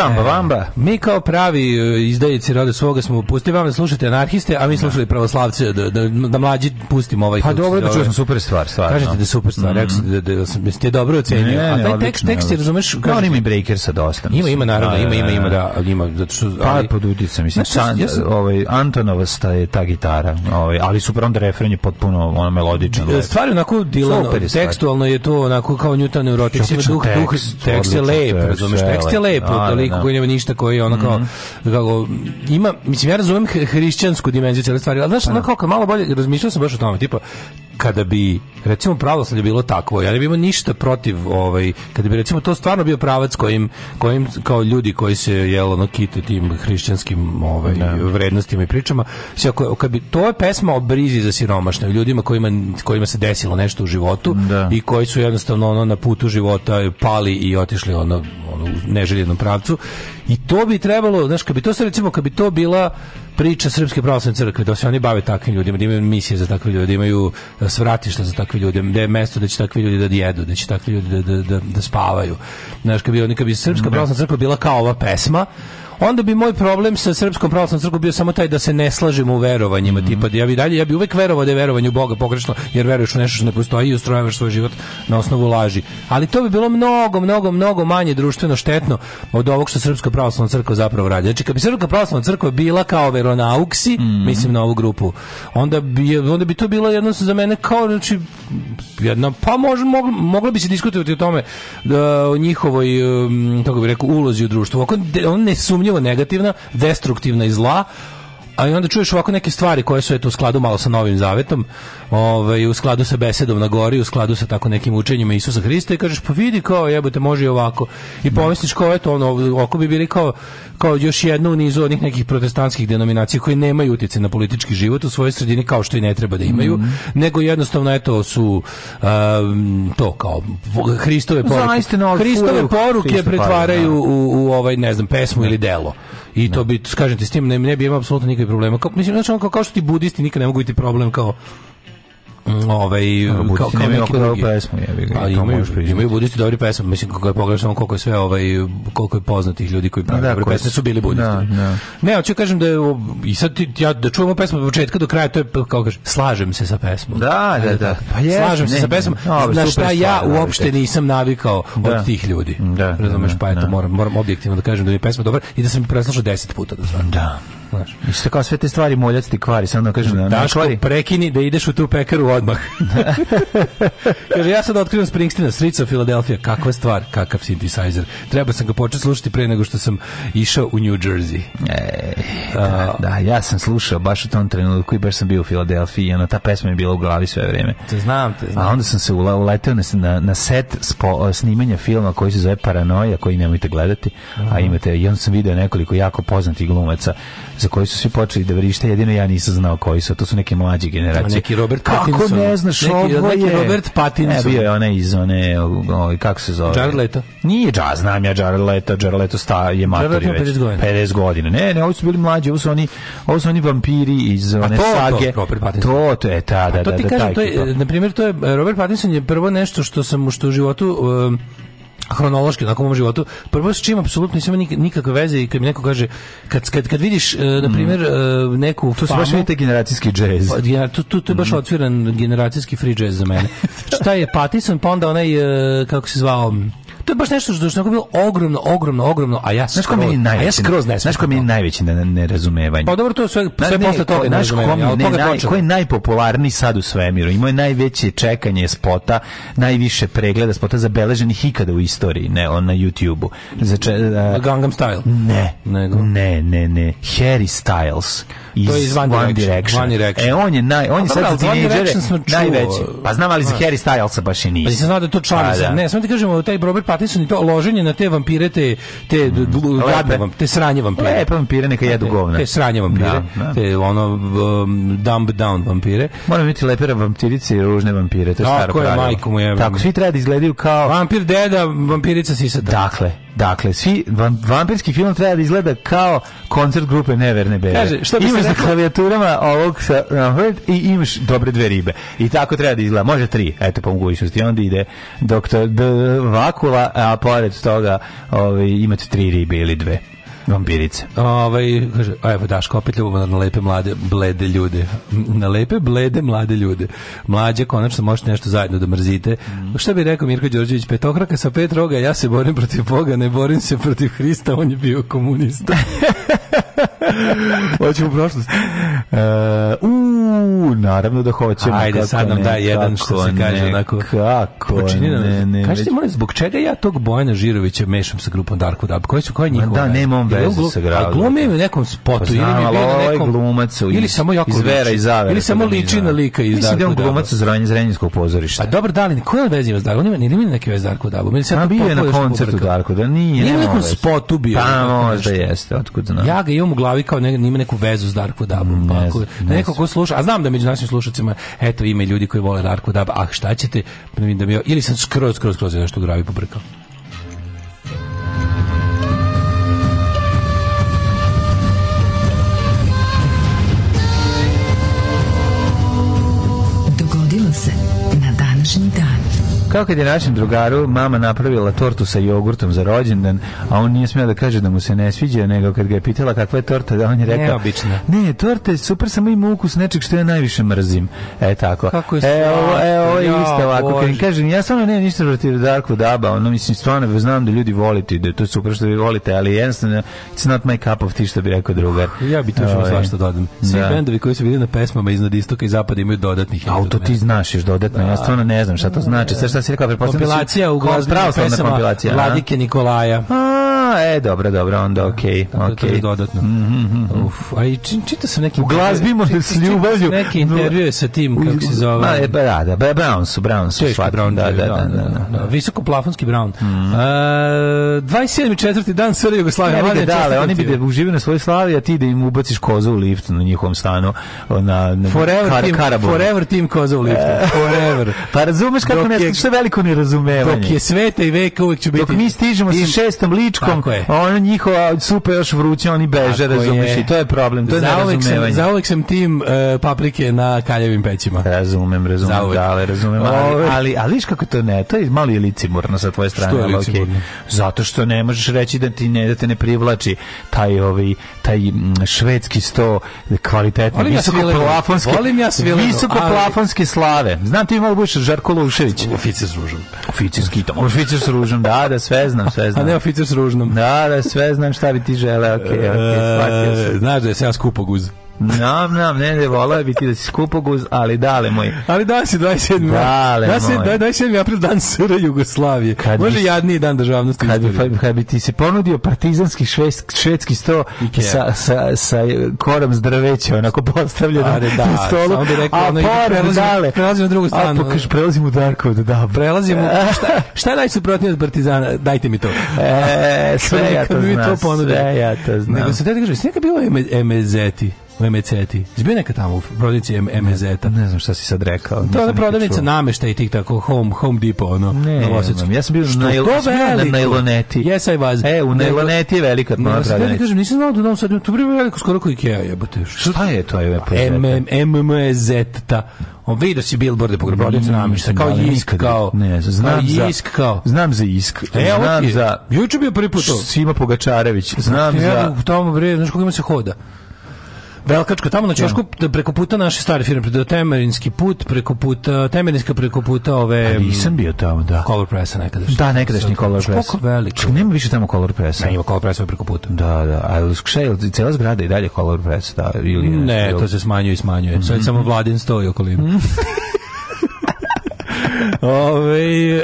Šamba e. vamba. Mi kao pravi e, izdajici rode svoga smo pustili vam da slušate anarhiste, a mi da. slušali pravoslavce da, da, da mlađi pustimo ovaj. Pa dobro, da čuo sam super stvar, stvarno. Kažete da super stvar, rekao sam da, da, da, sam ste dobro ocenio. A taj tekst, tekst je, razumeš, kao da, on ima breakersa dosta. Ima, ima naravno, ima, ima, ima, da, ima, zato što... Pa pod uticam, mislim, ovaj, Antonova sta je ta gitara, ovaj, ali super, onda refren je potpuno ono melodično. E, stvar je onako dilano, tekstualno je to onako kao Newton neurotično, duh, duh, tekst je lep, razumeš, tekst je lep, liku da. koji nema ništa, koji je ono kao, mm -hmm. kako, ima, mislim, ja razumem hrišćansku dimenziju cijele stvari, ali znaš, pa ono da. kako malo bolje, razmišljao sam baš o tome, tipa, kada bi recimo pravoslavlje bilo takvo, ja ne bih imao ništa protiv ovaj kada bi recimo to stvarno bio pravac kojim kojim kao ljudi koji se jelo na kite tim hrišćanskim ovaj ne. Da. vrednostima i pričama, sve ako kad bi to je pesma o brizi za siromašne, ljudima kojima kojima se desilo nešto u životu da. i koji su jednostavno ono na putu života pali i otišli ono ono, u neželjenom pravcu. I to bi trebalo, znaš, kad bi to se recimo, kad bi to bila priča Srpske pravoslavne crkve, da se oni bave takvim ljudima, da imaju misije za takve ljude, da imaju e, svratišta za takve ljude, da je mesto da će takvi ljudi da jedu, da će takvi ljudi da, da, da, da spavaju. Znaš, kad bi, oni, kad bi Srpska pravoslavna crkva bila kao ova pesma, onda bi moj problem sa srpskom pravoslavnom crkvom bio samo taj da se ne slažemo u verovanjima, mm -hmm. tipa da ja bi dalje ja bi uvek verovao da je verovanje u Boga pogrešno, jer veruješ u nešto što ne postoji i ustrojavaš svoj život na osnovu laži. Ali to bi bilo mnogo, mnogo, mnogo manje društveno štetno od ovog što srpska pravoslavna crkva zapravo radi. Znači, kad bi srpska pravoslavna crkva bila kao veronauksi, mm -hmm. mislim na ovu grupu, onda bi, onda bi to bilo jedno za mene kao, znači, jedna, pa može, moglo, moglo bi se diskutovati o tome da, o njihovoj, kako bih rekao, ulozi u društvu. On, on ne sumnja nesumnjivo negativna, destruktivna i zla, a i onda čuješ ovako neke stvari koje su eto u skladu malo sa Novim Zavetom, ovaj u skladu sa besedom na gori, u skladu sa tako nekim učenjima Isusa Hrista i kažeš pa vidi kao jebote može i ovako. I da. pomisliš kao eto ono oko bi bili kao kao još jedno u nizu onih nekih protestantskih denominacija koje nemaju utjecaj na politički život u svojoj sredini kao što i ne treba da imaju, mm -hmm. nego jednostavno eto su um, to kao Hristove poruke. Hristove poruke pa da, pretvaraju da. u, u ovaj ne znam pesmu ili delo. I to da. bi, kažem ti, s tim ne, ne bi imao apsolutno nikakvih problema. Kao, mislim, znači, kao, kao što ti budisti nikad ne mogu biti problem kao Mm, ovaj kao, kao neki drugi pesmu je bilo. pa imaju, imaju budisti dobri pesme mislim kako je pogrešno koliko je sve ovaj koliko je poznatih ljudi koji prave da, dobre pesme su bili budisti da, da. ne hoću kažem da je i sad ja da čujemo pesmu od početka do kraja to je kao kaže slažem se sa pesmom da da da. da pa je slažem ne, se sa pesmom no, na šta ja uopšte nisam navikao od da. tih ljudi da, razumeš pa eto moram moram objektivno da kažem da je pesma dobra i da sam preslušao 10 puta do sada da Znaš. Isto kao sve te stvari moljac ti kvari, samo da kažem. Da Daško, kvari. prekini da ideš u tu pekaru odmah. Kaže, ja sad otkrivam Springsteena, Streets of Philadelphia, kakva stvar, kakav synthesizer. Treba sam ga početi slušati pre nego što sam išao u New Jersey. E, da, da, ja sam slušao baš u tom trenutku i baš sam bio u Filadelfiji i ona, ta pesma je bila u glavi sve vreme. Te znam, te znam. A onda sam se ula, uleteo na, na set spo, snimanja filma koji se zove Paranoja, koji nemojte gledati, uh -huh. a imate, i onda sam video nekoliko jako poznatih glumaca za koji su svi počeli da vrište, jedino ja nisam znao koji su, to su neke mlađe generacije. A neki Robert Pattinson. Kako ne znaš, neki, ovo je... Neki Robert Pattinson. Ne, bio je onaj iz one, ovaj, kako se zove? Jarleta. Nije, ja znam ja Jarleta, Jarleto sta je matori već. 50 godina. 50 godina. Ne, ne, ovi su bili mlađi, ovo su oni, ovo su oni vampiri iz one to, sage. To, Robert Pattinson. To, to je, ta, da, da, da, to da, ti da, kažem, to je, na primjer, to je, Robert Pattinson je prvo nešto što sam, što u životu... Um, hronološki na u mom životu. Prvo s čim apsolutno nisam nik, nikakve veze i kad mi neko kaže kad kad kad vidiš uh, na mhm. primjer uh, e, neku to su baš vidite generacijski džez. Pa, ja, tu, tu, tu je baš mm. odsviran generacijski free džez za mene. Šta je Patison pa onda onaj uh, kako se zvao to je baš nešto što je bilo ogromno, ogromno, ogromno, a ja skroz, znaš meni najveći, a ja skroz ne Znaš ko meni najveći ne, nerazumevanje? Pa dobro, to je sve, sve ne, posle toga znaš nerazumevanje. Ne, naj, ko je najpopularniji sad u svemiru? Imao je najveće čekanje spota, najviše pregleda spota zabeleženih ikada u istoriji, ne, on na YouTube-u. Znači, uh, Gangnam Style? Ne, nego. ne, ne, ne. Harry Styles iz to je iz One, Direction. One Direction. E, on je, naj, on je sad za tinejdžere najveći. Pa znam, ali za da. Harry Stylesa baš i nije. Pa nisam znao da to član. Pa da. Ne, samo ti kažemo, taj Robert Pattinson i to loženje na te vampire, te, te, mm. vam, te sranje vampire. Lepe vampire neka jedu govna. Te sranje vampire, da, da. te ono um, dumb down vampire. Moram biti lepere vampirice i ružne vampire, to je staro pravilo. Tako majko mu je. Tako, svi treba da izgledaju kao... Vampir deda, vampirica sisata. Dakle, Dakle, svi vampirski film treba da izgleda kao koncert grupe Neverne Bere. Kaže, što bi imaš na klavijaturama ovog sa i imaš dobre dve ribe. I tako treba da izgleda. Može tri, eto po mogućnosti. Onda ide doktor D. Vakula, a pored toga ovaj, imate tri ribe ili dve. Vampirice. Ovaj, kaže, a evo Daško, opet ljubavno na lepe mlade, blede ljude. Na lepe, blede mlade ljude. Mlađe, konačno možete nešto zajedno da mrzite. Mm. Šta bi rekao Mirko Đorđević, petokraka sa pet roga, ja se borim protiv Boga, ne borim se protiv Hrista, on je bio komunista. Hoćemo u prošlost. Uh, u, naravno da hoćemo. Ajde, sad nam ne, da jedan što se kaže onako. Kako? Počini nam. Ne, ne, Kažite molim zbog čega ja tog Bojana Žirovića mešam sa grupom Darko Dab? Koji su koji njihova? Da, nema on veze sa gradom. A Glume u nekom spotu pa ili mi bio na ovaj nekom glumac ili samo jako iz vera i zavera. Ili samo liči na lika iz Darko. Mislim da on glumac iz Zrenjaninskog pozorišta. A dobro, da li koja veze ima s Darko? Nema ni ima neke veze Darko Dabu. Meni sad bio na koncertu Darko, da nije. Nije nekom spotu bio. Pa možda jeste, otkud znam. Ja ga imam u glavi glavi kao ne, ima neku vezu s Darko Dabom. Pa ako, neko ko sluša, a znam da među našim slušacima eto ima ljudi koji vole Darko Dab, ah šta ćete? Pa da mi, ili sam skroz, skroz, skroz nešto u gravi pobrkao. Kao kad je našem drugaru mama napravila tortu sa jogurtom za rođendan, a on nije smio da kaže da mu se ne sviđa, nego kad ga je pitala kakva je torta, da on je rekao... Neobična. Ne, torta je super, samo ima ukus nečeg što ja najviše mrzim. E, tako. Kako je e, ovo, e, ovo je ja, isto ovako. Bože. Kad kažem, ja stvarno ne ništa protiv Darko Daba, ono, mislim, stvarno, znam da ljudi volite, da je to super što vi volite, ali jednostavno, it's not my cup of tea, što bi rekao drugar. Ja bi tu što ovaj, svašta da dodam. Svi da. bendovi koji su bili na pesmama iznad istoka i zapada imaju dodatnih. Auto ti znaš još dodatno, da. ja stvarno ne znam šta to da. znači. Sve šta sam se rekao, pretpostavljam da kompilacija u glazbenim pesama Vladike Nikolaja. A, e, dobro, dobro, onda okej. Okay, da, okay. To je dodatno. Mm -hmm. Uf, a i čitao sam neki... U glazbimo s ljubavlju. Neki intervju sa tim, kako se zove. Ma, e, pa da, da, Brown su, Brown su. Teški Brown, da, da, da, da. da, da Visoko plafonski Brown. Mm. Uh, 27. četvrti dan Srve Jugoslavije. Ne bi dale, oni bi da užive na svojoj slavi, a ti da im ubaciš kozu u lift na njihovom stanu. Na, na forever, kar, team, karaboru. forever team koza u liftu. E. Forever. pa razumeš kako ne, što je veliko nerazumevanje. Dok je sveta i veka uvek će biti. Dok mi stižemo sa šestom ličkom, tanko je. Ona njihova supa još vruća, oni beže, razumeš, i to je problem, to je nerazumevanje. Zauvek sam tim uh, paprike na kaljevim pećima. Razumem, razumem, da, ali razumem, ali, ali, ali viš kako to ne, to je malo je licimurno sa tvoje strane. Što je licimurno? Okay. Zato što ne možeš reći da ti ne, da te ne privlači taj, ovi, taj švedski sto kvalitetno, visoko plafonski, volim ja visoko plafonski slave. Znam ti malo budeš Žarko Lušević. Oficir s ružom. Oficir s kitom. Oficir s ružom, da, da, sve znam, sve znam. A ne oficir s ružnom. Da, da, sve znam šta bi ti želeo, okej, okay, okej, okay, e, Znaš da je sve skupo skupoguz. Nam, nam, ne, ne, volao bi ti da si skupoguz, ali dale moj. Ali da si 27. Dale da si, moj. Da, 27. april dan SR Jugoslavije. Kad Može bi, jadniji dan državnosti. Kad, bi, kad bi ti se ponudio partizanski švedski, švedski sto Ikea. sa, sa, sa korom s drveća, onako postavljeno Are, da, stolu. Samo bi rekao, a ono, pored, dale. Prelazimo u drugu stranu. A pokaž, prelazimo u Darko, da da. Prelazimo, šta, šta je najsuprotnije od partizana? Dajte mi to. E, sve ja to znam. Sve ja to znam. Nego se te da kažem, sve nekad bilo emezeti? u MCT. Izbio neka tamo u prodavnici MZ-a. Ne, znam šta si sad rekao. To je prodavnica namešta i tih tako Home, home Depot, ono. Ne, ne ja sam bio na, na Nailoneti. Yes, I was. E, u Nailoneti je velika nova da prodavnica. Ne, kažem, nisam znao da u Novom Sadu, tu je veliko skoro kao Ikea, jebote. Šta je to je MMZ-ta? On vidio si billboarde po grobovnici namješta, kao da, isk, kao... Ne, znam za... Isk, kao. Znam za isk. E, znam za... Juče bio prvi put to. Sima Pogačarević. Znam za... U tamo, bre, znaš koga ima se hoda? Velkačko, tamo na da. Ćošku, da, preko puta naše stare firme, do Temerinski put, preko puta, Temerinska preko puta ove... A nisam bio tamo, da. Color Pressa nekada. Da, nekadašnji Color Press. Koliko veliko? Nema više tamo Color Pressa. Ne, ima Color Pressa preko puta. Da, da. A še, cela zgrada i dalje Color Press, da, ili... Ne, to se smanjuje i smanjuje. Sad mhm. samo Vladin stoji okolinu. Ove,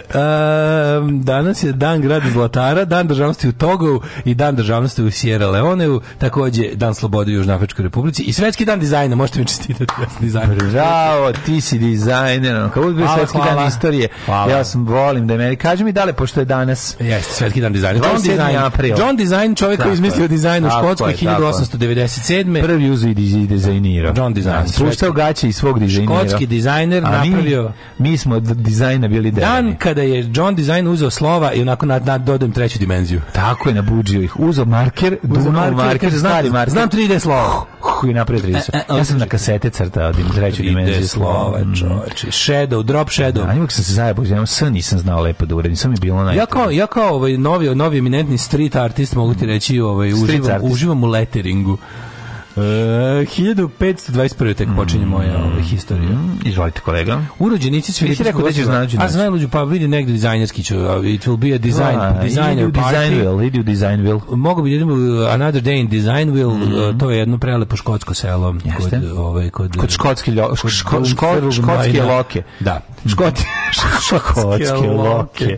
um, danas je dan grada Zlatara, dan državnosti u Togu i dan državnosti u Sierra Leoneu, takođe dan slobode u Južnoafričkoj republici i svetski dan dizajna, možete mi čestitati, ja sam dizajner. Bravo, ti si dizajner, kako bi svetski hvala. dan istorije, hvala. ja sam volim da meni, kaži mi dale, pošto je danas... Jeste, svetski dan dizajna. John, Design, april. John Design, čovjek koji izmislio dizajn u Škotskoj 1897. Prvi uzu i dizajnirao. John Design. Da, spuštao gaće i svog dizajnirao. Škotski dizajner napravio... Mi smo dizajna bili Dan dejani. kada je John Design uzeo slova i onako nad, nad dodajem treću dimenziju. Tako je, nabuđio ih. Uzeo marker, dunuo marker, marker, znam, stari marker. Znam 3D slova. Uh, I napred 3D e, e, slova. ja sam na kasete crtao dim, da treću dimenziju slova. Mm. čoveče. Shadow, drop da, shadow. Da, njima sam se zajebao, ja sam nisam znao lepo da uredim, sam mi bilo naj. Ja kao, ja kao ovaj novi, novi eminentni street artist, mogu ti reći, ovaj, uživam, uživam u letteringu. E, uh, 1521. tek mm. počinje moja ovaj, historija. Mm, izvolite kolega. Urođenici s Filipinskog da rekao da će nađu. A ljudi da pa vidi negde dizajnerski će It will be a design, a, designer idi u design will, idi u design will. Mogu bi jednom da uh, Another Day in Design Will, uh, mm -hmm. to je jedno prelepo škotsko selo. Jeste? Kod, ovaj, kod, kod škotski ljo, ško, ško, ško, škotske loke. Da. Škoti, škotske loke.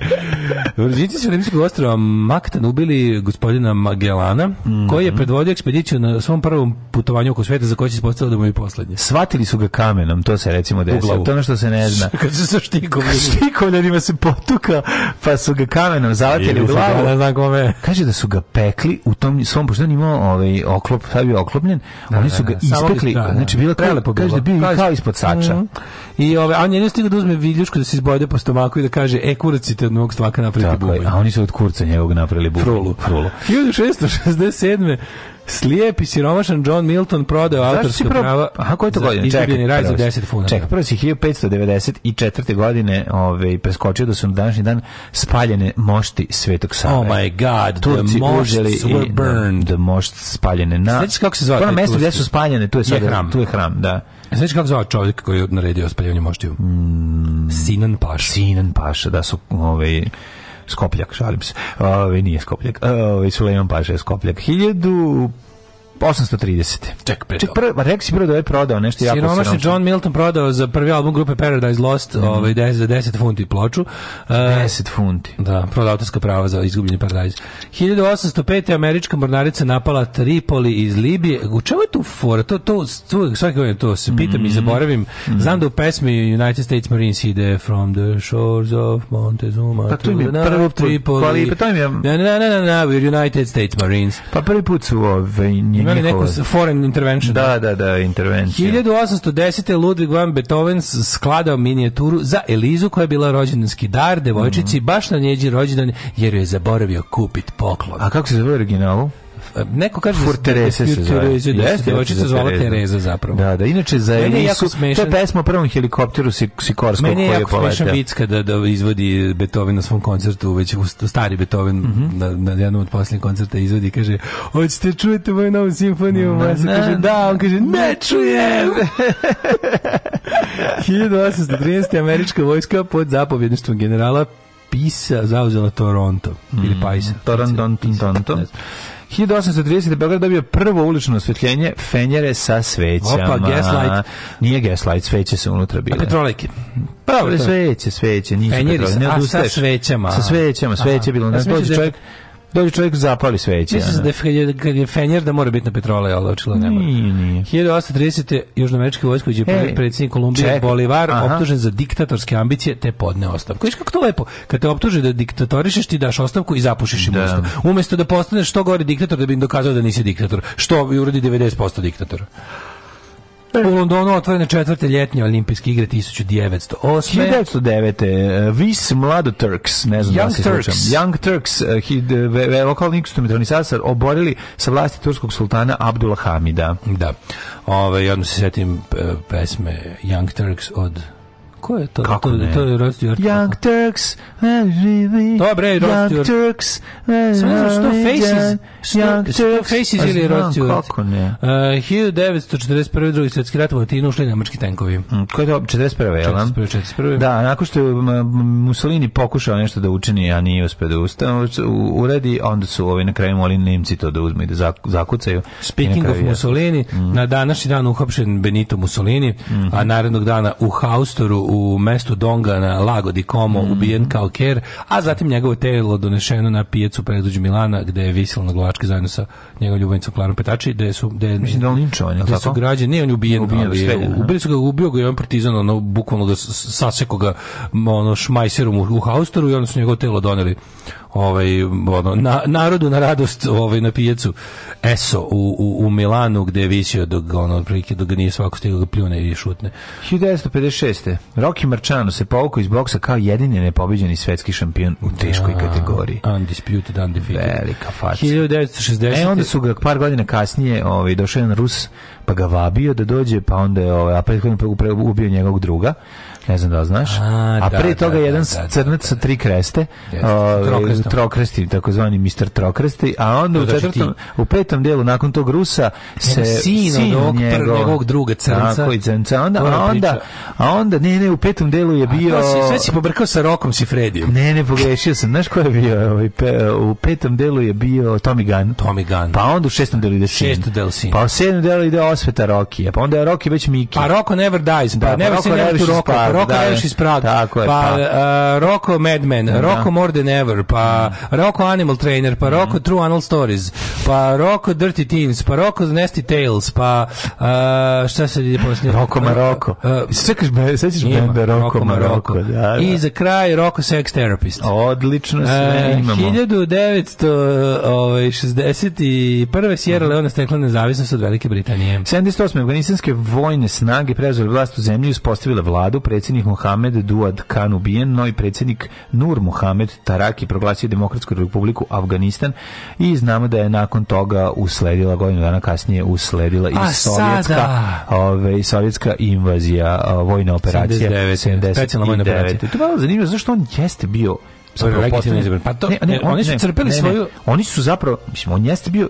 Urođenici s Filipinskog ostrava Maktan ubili gospodina Magellana, mm koji je predvodio ekspediciju na svom prvom putovanje oko sveta za koje se ispostavilo da mu je poslednje. Svatili su ga kamenom, to se recimo desilo. To ono što se ne zna. Kad su sa štikovljenima se potuka, pa su ga kamenom zavatili u glavu. Ne znam kome. Kaže da su ga pekli u tom svom, pošto on imao ovaj oklop, sad bio oklopljen, da, oni da, su ga da, da. ispekli, da, da, znači bila prelepo bilo. Kaže da bio kao ispod sača. Mm -hmm. I ove, ovaj, a on je ne da uzme viljušku da se izbojde po stomaku i da kaže, e kurcite od mog stvaka napraviti bubanj. A oni su od kurca njegovog napravili bubanj. Frulu. Frulu. 1667. Slijep i siromašan John Milton prodao autorska pro... prava. Aha, koje to godine? Čekaj, raj za 10 funara. Čekaj, prvo si 1594. godine ovaj, preskočio da su na današnji dan spaljene mošti Svetog Save. Oh my god, Turci the mošts were da- burned. The da mošts spaljene na... Sveći kako se zove? Na mesto gdje su spaljene, tu je, sad, je hram. Tu je hram, da. Sveći kako zove čovjek koji je naredio spaljanje moštiju? Mm, Sinan Paša. Sinan Paša, da su... Ovaj, Skopljak, šalim se. Ove, nije Skopljak. Ove, Sulejman Paša je Skopljak. 1000 830. Ček, pre. Ček, prvo, rekli si prvo da je prodao nešto jako siromašno. Siromašni John Milton prodao za prvi album grupe Paradise Lost, mm. ovaj 10 za 10 funti ploču. Uh, 10 e, funti. Da, prodao autorska prava za izgubljeni Paradise. 1805. američka mornarica napala Tripoli iz Libije. U čemu je tu fora? To to svake to se pitam mm. i mhm. zaboravim. Mm. Znam da u pesmi United States Marines ide from the shores of Montezuma. Pa to im prvo Tripoli. Pa to im je. Na na na na na United States Marines. Pa prvi put su ove ovaj, imali neku foreign intervention. Da, da, da, intervencija. 1810. Ludwig van Beethoven skladao minijaturu za Elizu koja je bila rođendanski dar devojčici, mm. baš na njeđi rođendan, jer ju je zaboravio kupit poklon. A kako se zove originalu? neko kaže Forterese da se da zove. Jeste, devojčica zvala Tereza zapravo. Da, da, inače za Elisu, to je pesma o prvom helikopteru Sikorskog koji je poletao. Meni je jako smešan vic kada da izvodi Beethoven na svom koncertu, već u stari Beethoven mm -hmm. na, na jednom od posljednjih koncerta izvodi i kaže, hoćete čujete moju novu simfoniju? Na, na, kaže, da, on kaže, ne čujem! 1813. američka vojska pod zapovjedništvom generala Pisa zauzela Toronto. Mm. Ili mhm. Pisa. Torandon, Toronto. Toronto. 1830. Beograd dobio prvo ulično osvetljenje fenjere sa svećama. Opa, gaslight. Nije gaslight, sveće su unutra bile. A petrolejke? Pravo, sveće, sveće, nisu Fenjeri, petrolejke. Ne a sa svećama. Sa svećama, sveće bilo. Znači, čovjek Dođe da čovjek zapali sveće. Mislim da je, kad je Fenjer da mora biti na petrole, ali očilo da ne mora. Nije, nije. 1830. Južnoamerički vojsko je hey, predsjednik Kolumbije ček. Bolivar Aha. optužen za diktatorske ambicije te podne ostavku. Viš kako to lepo? Kad te optuže da diktatorišeš ti daš ostavku i zapušiš im da. usta. Umesto da postaneš što gore diktator da bi im dokazao da nisi diktator. Što bi uradi 90% diktatora. E. U Londonu otvorene četvrte ljetnje olimpijske igre 1908. 1909. E, Vis Mlado Turks, ne znam da Young da se Turks. Slučam. Young Turks, uh, lokalni instrumentalizator, oborili sa vlasti turskog sultana Abdula Hamida. Da. Ove, ovaj, odmah se setim pesme Young Turks od Ko je to? Kako to, ne? To je Rod Stewart. Young Turks, živi. Dobre, Young Turks, Sve što Faces. Young Turks. Faces ili Rod Stewart. Kako ne? Uh, 1941. drugi svetski rat u ušli nemački tenkovi. Mm, Koji je to? 41. jel? 41. Da? 41. Da, nakon što je Mussolini pokušao nešto da učini, a nije uspio da ustane, uredi, onda su ovi na kraju molili Nemci to da uzme i da zakucaju. Speaking of Mussolini, mm. na današnji dan uhapšen Benito Mussolini, mm. a narednog dana u Haustoru u mestu Donga na Lago di Como mhm. ubijen kao ker, a zatim njegovo telo donešeno na pijecu predluđu Milana gde je visilo na Nemačke zajedno sa njegovom ljubavnicom Klarom Petači, gde su gde mislim da on linčovan, tako. su građani, ne on je ubijen, ubijen ali, je, ubili su ga, ubio ga i on partizan ono bukvalno ga saseko ono šmajserom u, u haustoru i onda su njegovo telo doneli ovaj, ono, na, narodu na radost ovaj, na pijacu ESO u, u, u Milanu gde je visio dok, ono, prike dok ga nije svako stigao da pljune i šutne. 1956. Rocky Marciano se povukao iz boksa kao jedini nepobeđeni svetski šampion u teškoj da, kategoriji. Undisputed, undefeated. Velika faca. 1960. E, onda su ga par godina kasnije ovaj, došao jedan Rus pa ga vabio da dođe, pa onda je ovaj, a prethodno ubio njegovog druga ne znam da li znaš. A, a da, pre da, toga da, jedan da, da crnac da, sa tri kreste, yes. o, ovaj, trokresti, takozvani Mr. Trokresti, a onda u, znači četvrtom, u petom delu nakon tog Rusa se sin, sin od njegovog druga crnca. Tako crnca. Onda, a, onda, a onda, ne, ne, u petom delu je bio... Si, sve si pobrkao sa Rokom si Fredijem. Ne, ne, pogrešio sam. Znaš ko je bio? Ovaj, pe, u petom delu je bio Tommy Gunn. Tommy Gunn. Pa onda u šestom delu ide sin. Šestom delu sin. Pa u sedmom delu ide osveta Rokija. Pa onda je Roki već Miki. Pa Roko never dies. Pa, pa, never, pa, never, never, never, never, pa Roko da, Reviš iz Praga. Tako je, pa, pa. Uh, e, Roko Madman, da. Roko More Than Ever, pa mm. Roko Animal Trainer, pa Roko mm. True Animal Stories, pa Roko Dirty Teens, pa Roko Nasty Tales, pa uh, šta se ide poslije? Roko Maroko. Uh, e, Sekaš be, sećaš benda Roko Maroko. Da, da, I za kraj Roko Sex Therapist. Odlično sve uh, imamo. 1961. ovaj 61. Sierra mhm. Leone stekla nezavisnost od Velike Britanije. 78. afganistanske vojne snage preuzele vlast u zemlji i uspostavile vladu, predsjednika predsjednik Mohamed Duad Khan ubijen, novi predsjednik Nur Mohamed Taraki proglasio Demokratsku republiku Afganistan i znamo da je nakon toga usledila godinu dana kasnije usledila i sovjetska, ove, sovjetska invazija, vojna operacija 79, 79 To je malo zanimljivo zašto on jeste bio zapravo, pa to, ne, ne, on, oni su crpeli ne, svoju... Oni su zapravo, mislim, on jeste bio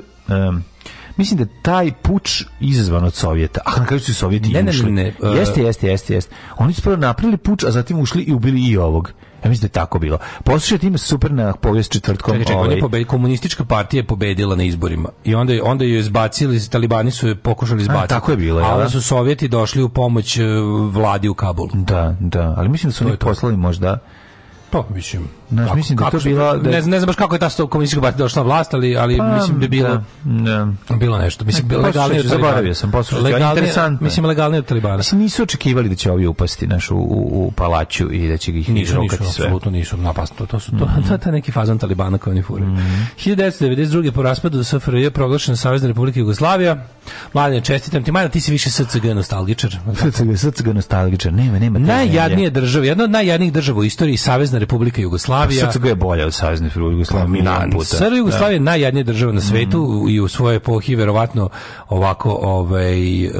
um, mislim da taj puč izazvan od Sovjeta. a na kraju su Sovjeti ne, ušli. Ne, ne, ne, jeste, jeste, jeste, jeste. Oni su prvo napravili puč, a zatim ušli i ubili i ovog. Ja mislim da je tako bilo. Poslušajte ima super na povijest četvrtkom. Čekaj, čekaj, ovaj... pobedi, komunistička partija je pobedila na izborima. I onda, onda ju je zbacili, talibani su je pokušali zbaciti. A, tako je bilo. A onda da? su Sovjeti došli u pomoć e, vladi u Kabulu. Da, da, ali mislim da su oni poslali možda... Pa, mislim, Znaš, kako, mislim da je to bilo... Da... Ne, ne znam baš kako je ta komunistička partija došla na vlast, ali, ali pa, mislim da je bilo, Ne. Da, da. bilo nešto. Mislim, bilo legalnije od Zaboravio sam, poslušaj, interesantno. Mislim, legalnije od Talibana. Mislim, nisu očekivali da će ovi upasti naš, u, u, palaću i da će ih nisu, nisu, sve. Apsolutno nisu napasti. To, to, su, to, mm -hmm. to je neki fazan Talibana koji oni furaju. Mm -hmm. 1992. po raspadu SFRJ je proglašena Savezna Republika Jugoslavija. Mladine, čestitam ti. Mladine, ti si više SCG nostalgičar. SCG, SCG nostalgičar. Nema, nema. Najjadnije država, jedna od najjadnijih država u istoriji Savezna Republika Jugoslavija Jugoslavija. SCG je bolja od Savezne Jugoslavije. Pa, na, SR Jugoslavija je da. najjadnija država na svetu mm. i u svojoj epohi verovatno ovako ovaj uh,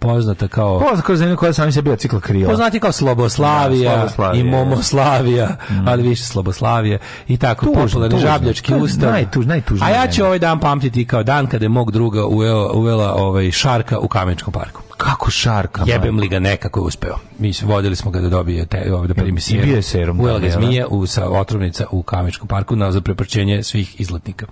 poznata kao poznata kao zemlja koja sami sebi bicikla krila. Poznati kao da, Sloboslavija, ja, Sloboslavija i Momoslavija, mm. ali više Sloboslavija i tako tužno, popularni tužno, žabljački tužno, ustav. Najtuž, najtužno. A ja ću ovaj dan pamtiti kao dan kada je mog druga uvela, uvela ovaj šarka u Kameničkom parku kako šarka? Jebem li ga nekako je uspeo. Mi vodili smo ga da dobije te ovde primi serum. bio je serum. Ujela ga da? zmije u, sa otrovnica u Kamečkom parku na za preprčenje svih izletnika.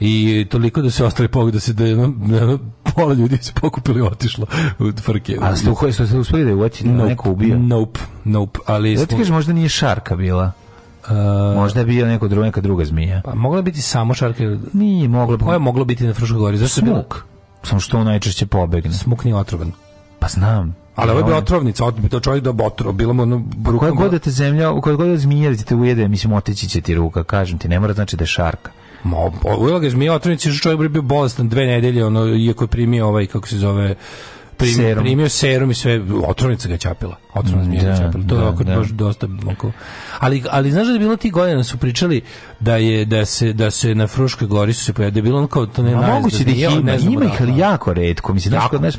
I toliko da se ostali pog da se da je, da pola ljudi se pokupili otišlo u frke. A sto koje su se uspeli da uoči da nope, neko ubio. Nope, nope, ali Zato smo... kažeš možda nije šarka bila. Uh, možda je bio neko drugo, neka druga zmija. Pa mogla biti samo šarka. Nije mogla. Koja je mogla biti na Fruškoj gori? Zašto je bilo? Samo što on najčešće pobegne. Smukni otrovan. Pa znam. Ali ovo je bila otrovnica, to čovjek da botro, bilo mu ono rukom. Koja god da te zemlja, koja god da zmijer da te ujede, mislim, otići će ti ruka, kažem ti, ne mora znači da je šarka. Ma, ujela ga zmija, otrovnica, čovjek bi bio bolestan dve nedelje, ono, iako je primio ovaj, kako se zove, primio serum, primio serum i sve, otrovnica ga čapila. Otrovnica mm, zmija da, ga čapila. To da, je oko, da. dosta, oko. Ali, ali znaš da je bilo ti godina, da su pričali, da je da se da se na Fruškoj gori su se pojavili da je bilo on kao to ne znam. Moguće da ih ima, ne znamo, ima ih ali jako retko. Mislim da što znaš,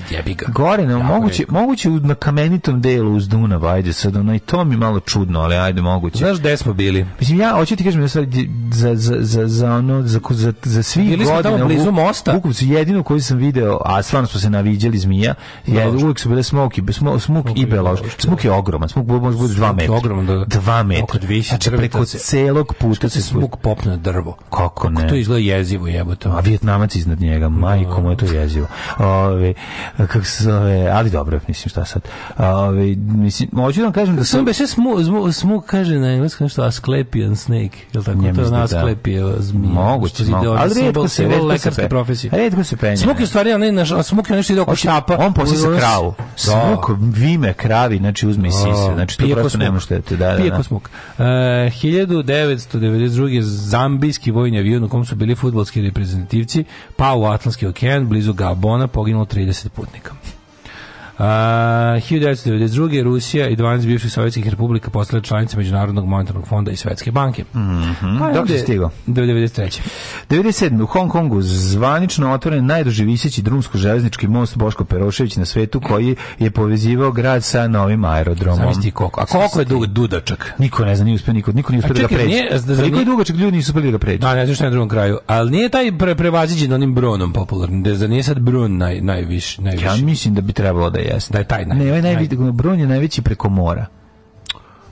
gore no, moguće redko. moguće na kamenitom delu uz Dunav, ajde sad ono i to mi malo čudno, ali ajde moguće. Znaš gde smo bili? Mislim ja hoću ti kažem da sad za za za za ono za za, za svih bili godina. Bili smo tamo blizu mosta. Vukovcu jedinu koju sam video, a stvarno smo se naviđali zmija, je uvek su bile smoki, smo, smok i beloš. Da. smok je ogroman, smok može bude 2 metra. Ogroman, da. 2 metra. Znači preko celog puta se smuk pamuk popne drvo. Kako ne? Kako to izgleda jezivo jebote. A Vijetnamac iznad njega, majko mu je to da. jezivo. Ove, kako se zove, ali dobro, mislim šta sad. Ove, mislim, hoću da vam kažem da sam... Beše smu, kaže na engleskom nešto Asclepian snake, je li tako? Njim to je da. Asclepija zmija. Moguće, moguće. Ali redko se, redko se, profesije. redko se penje. Smuk je stvari, ali smuk je nešto ide oko štapa. On se kravu. Da. Smuk, vime, kravi, znači uzme i sise. Znači, to prosto nema što te da, da. Pijeko smuk. 1992 e, je zambijski vojni avion u kom su bili futbolski reprezentativci pao u Atlanski okean blizu Gabona, poginulo 30 putnika. Uh, 1992. Rusija i 12 bivših sovjetskih republika postale članice Međunarodnog monetarnog fonda i Svetske banke. Mm -hmm. pa Dok si stigao? Do 93. 97. u Hong Kongu zvanično otvoren najduži viseći drumsko-železnički most Boško Perošević na svetu koji je povezivao grad sa novim aerodromom. Zamisli koliko. A koliko je dug, dudačak? Niko ne zna, nije uspio, niko, niko nije uspio da ga pređe. Koliko je dugačak, ljudi nisu uspeli da ga pređe. Da, ne znam što je na drugom kraju. Ali nije taj pre, prevaziđen onim bronom popularnim, da nije sad brun naj, najviš, najviši. Ja mislim da bi trebalo da je jeste, da je taj naj. Ne, ovaj najveći, Brun je najveći preko mora.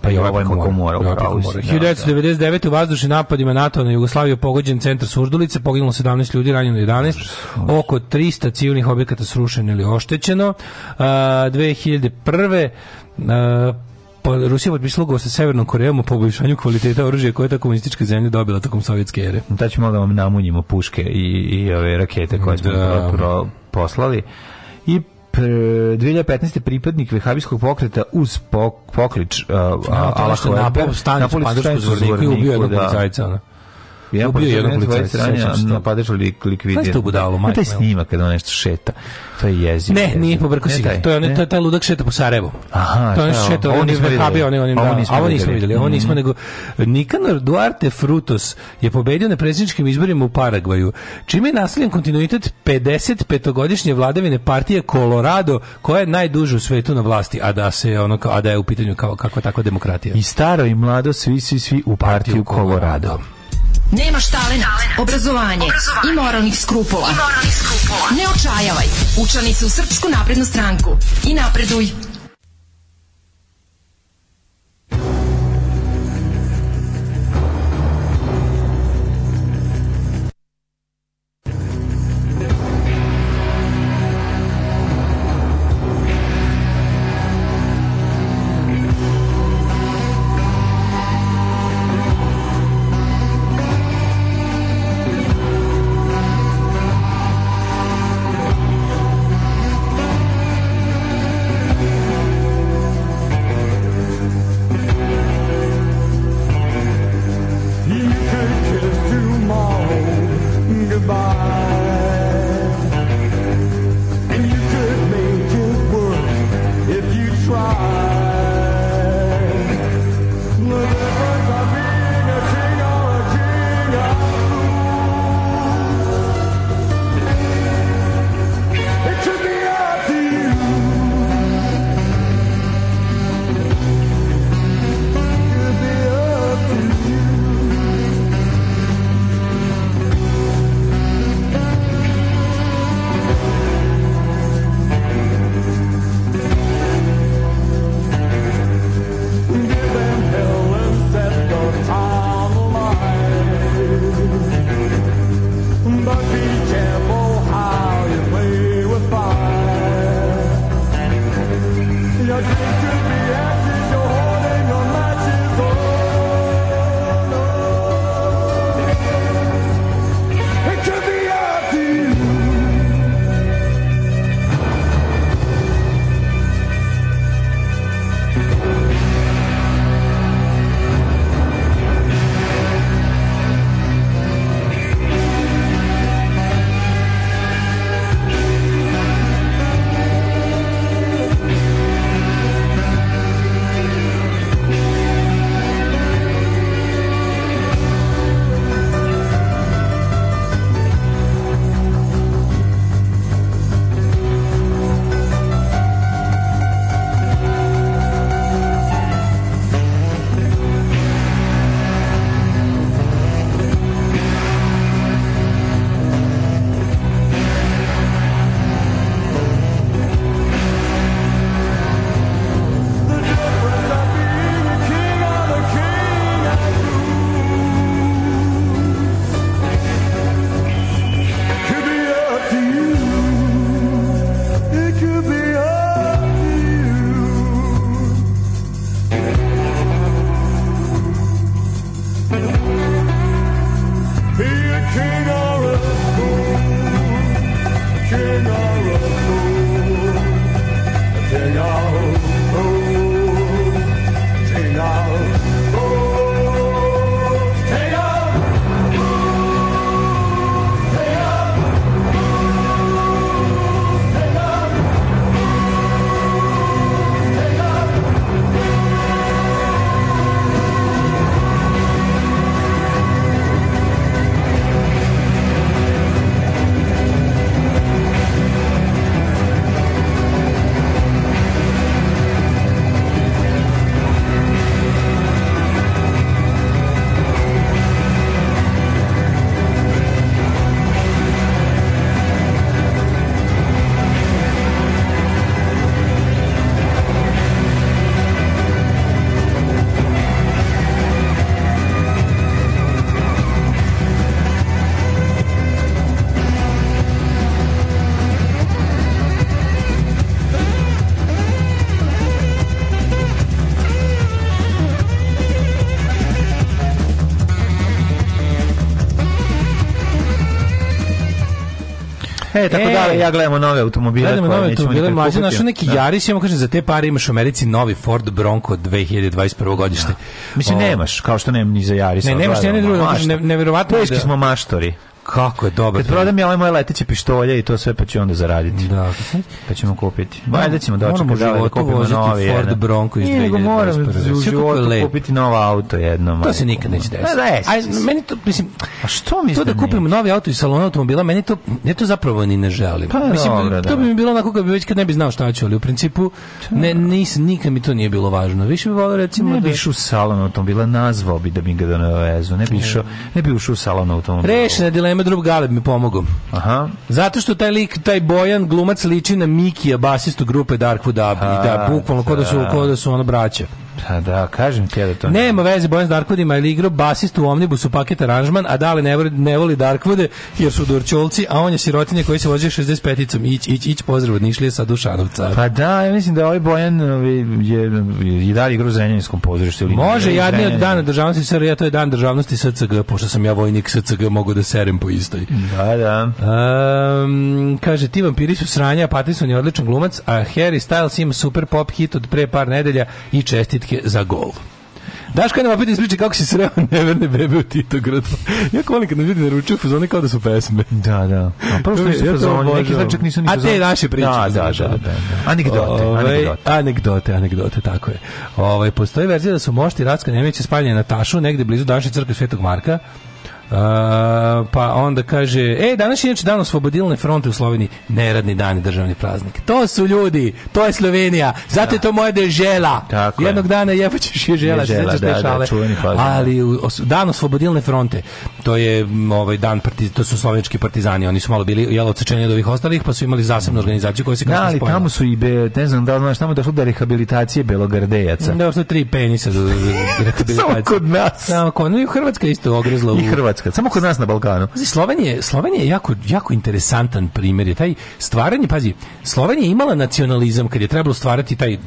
Pa i ovaj preko mora. 1999. Da, da, da. u vazdušnim napadima NATO na Jugoslaviju pogođen centar Surdulice, poginulo 17 ljudi, ranjeno 11, oko 300 civilnih objekata srušeno ili oštećeno. Uh, 2001. Uh, pa Rusija potpisala ugovor sa Severnom Korejom o poboljšanju kvaliteta oružja koje je ta komunistička zemlja dobila tokom sovjetske ere. Da ćemo da vam namunjimo puške i, i ove rakete koje smo da. poslali. 2015. pripadnik vehabijskog pokreta uz poklič uh, ja, Alakvekber. Na, na, na, na, na, na, na, na, na, na, na ja ubio jednog policajca. Napadaš li likvidir. Pa je to budalo, pa majko. Taj snima kada on nešto šeta. To je jezivo. Ne, nije pobrko si. To je on, to je taj ludak šeta po Sarajevu. Aha, to je šeta, on iz Mekabija, on je A ovo nismo videli, oni mhm. nisu nego Nikanor Duarte Frutos je pobedio na predsjedničkim izborima u Paragvaju. Čime je nastavljen kontinuitet 55-godišnje vladavine partije Colorado, koja je najduže u svetu na vlasti, a da se ono a da je u pitanju kao kako tako demokratija. I staro i mlado svi svi svi u partiju Colorado. Nemaš talenta, talenta. Obrazovanje, obrazovanje i moralnih skrupula. I moralnih skrupula. Ne očajavaj. Učlani se u Srpsku naprednu stranku i napreduj. E, tako da, e, da, ja gledamo nove automobile. Gledamo nove automobile, mlađe našo neki da. Jaris, ja mu kažem, za te pare imaš u Americi novi Ford Bronco 2021. godište. Da. Mislim, o, nemaš, kao što nemam ni za Jaris. Ne, nemaš, znači, ne, ne, drugo, ne, nevjerovatno. Teški da- smo maštori. Kako je dobro. Kad da. prodam ja ove moje leteće pištolje i to sve pa ću onda zaraditi. Da. Pa ćemo kupiti. Valjda ćemo dočekati da, da kupimo novi Ford jedan. Bronco iz 2021. Nego moram u životu kupiti novo auto jedno. To se nikad neće desiti. Pa, da, da, Aj, meni to, mislim, A što mi To da kupim novi auto iz salona automobila, meni to ne to zapravo ni ne želim. Pa, Mislim, dobra, to bi da. mi bilo onako kad bi već kad ne bi znao šta ću, ali u principu da. ne nis nikad mi to nije bilo važno. Više bi volio recimo ne da bi u salon automobila, nazvao bi da mi ga donezu, ne bi išao, ne bi ušao u salon automobila. Rešena dilema drug Galeb mi pomogao. Aha. Zato što taj lik, taj Bojan glumac liči na Mikija basistu grupe Darkwood Up i da bukvalno kod da su da. kod da su ono braća. Pa da, kažem ti ja da to nema. Nema veze Bojan s Darkvodima, ili igrao basist u Omnibusu paket aranžman, a Dale ne ne voli Darkwoode jer su dorčolci, a on je sirotinje koji se vozi 65-icom. Ić, ić, ić, pozdrav od Nišlije sa Dušanovca. Pa da, ja mislim da ovaj Bojan je, je, je dalje igrao u Zrenjaninskom pozorištu. Ili Može, jadni od dana državnosti SRJ, ja, to je dan državnosti SCG, pošto sam ja vojnik SCG, mogu da serem po istoj. Da, da. Um, kaže, ti vampiri su sranja, Patison je odličan glumac, a Harry Styles ima super pop hit od pre par nedelja i čestit bitke za gol. Daško nam opet ispriča kako si sreo neverne bebe u Titogradu. ja volim kad nam ljudi naručuju fazone kao da su pesme. Da, da. A prvo što nisu fazoni, neki sad čak nisu ni fazoni. A te naše priče. Da, da, da, da, da. Anegdote, ovaj, anegdote. Anegdote, anegdote, tako je. Ovaj, postoji verzija da su mošti Racka Nemeća spaljene na tašu negde blizu današnje crkve Svetog Marka, Uh, pa onda kaže, e, danas je inače dan oslobodilne fronte u Sloveniji, neradni dan i državni praznik. To su ljudi, to je Slovenija, zato da. da. je to moja dežela. Tako Jednog je. dana jebaćeš je žela, žela da, da, šale. Da, ali os, dan oslobodilne fronte, to je ovaj dan, partiz, to su slovenički partizani, oni su malo bili, jel, odsečeni od ovih ostalih, pa su imali zasebnu organizaciju koja se kasnije Da, ali tamo su i, be, ne znam da znaš, tamo je došlo do rehabilitacije belogardejaca. Da, što tri penisa do, do rehabilitacije. Samo kod nas. Samo kod, no, i Hrvatska isto ogrezla u... I Hrvatska Hrvatska, samo kod nas na Balkanu. Znači, Slovenije, Slovenija je jako, jako interesantan primjer. Je taj stvaranje, pazi, Slovenija je imala nacionalizam kad je trebalo stvarati taj,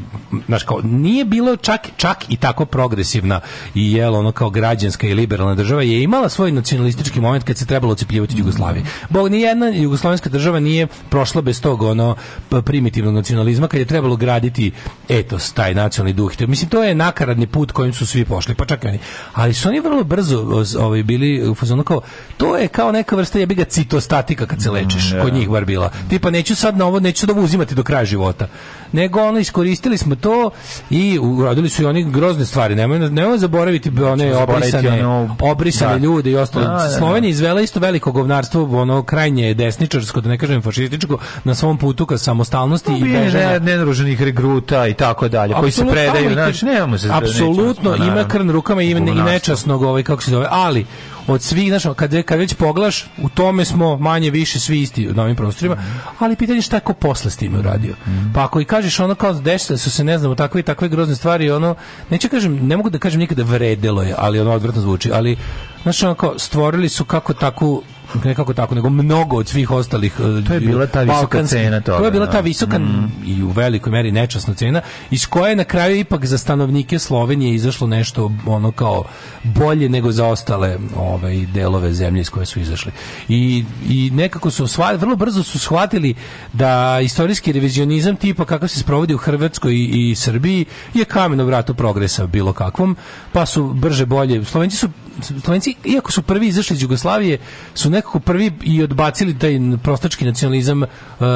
znaš, kao, nije bilo čak, čak i tako progresivna i jel, ono kao građanska i liberalna država je imala svoj nacionalistički moment kad se trebalo ocepljivati od Jugoslavije. Bog, nijedna jugoslovenska država nije prošla bez tog ono primitivnog nacionalizma kad je trebalo graditi etos, taj nacionalni duh. Mislim, to je nakaradni put kojim su svi pošli, pa čak i oni. Ali su oni vrlo brzo ovaj, bili fazonu kao to je kao neka vrsta jebiga citostatika kad se lečiš, mm, kod njih bar bila. Tipa neću sad na ovo, neću sad uzimati do kraja života nego ono iskoristili smo to i uradili su i oni grozne stvari. Nemojmo nemoj zaboraviti one obrisane, obrisane da. ljude i ostalo. Da, da, da, Slovenija izvela isto veliko govnarstvo, ono krajnje desničarsko, da ne kažem fašističko, na svom putu ka samostalnosti no, pa i bežana. ne, nenaruženih regruta i tako dalje, koji se predaju, znači nemamo se Apsolutno ima krn rukama i, i nečasnog, ovaj kako se zove, ali od svih, znaš, kad, kad već poglaš, u tome smo manje više svi isti na ovim prostorima, mhm. ali pitanje šta je ko posle s tim uradio. Mhm. Pa ako i kažeš ono kao desile su se ne znam takve i takve grozne stvari ono neću da kažem ne mogu da kažem nikada vredelo je ali ono odvratno zvuči ali znači ono kao stvorili su kako takvu ne kako tako, nego mnogo od svih ostalih e, to je bila ta visoka cena toga. To je bila ta da. visoka mm. i u velikoj meri nečasna cena iz koje je na kraju ipak za stanovnike Slovenije izašlo nešto ono kao bolje nego za ostale ovaj delove zemlje iz koje su izašli. I, i nekako su shvatili, vrlo brzo su shvatili da istorijski revizionizam tipa kakav se sprovodi u Hrvatskoj i, i Srbiji je kameno vratu progresa bilo kakvom, pa su brže bolje. Slovenci su Slovenci, iako su prvi izašli iz Jugoslavije, su nekako prvi i odbacili taj prostački nacionalizam, uh,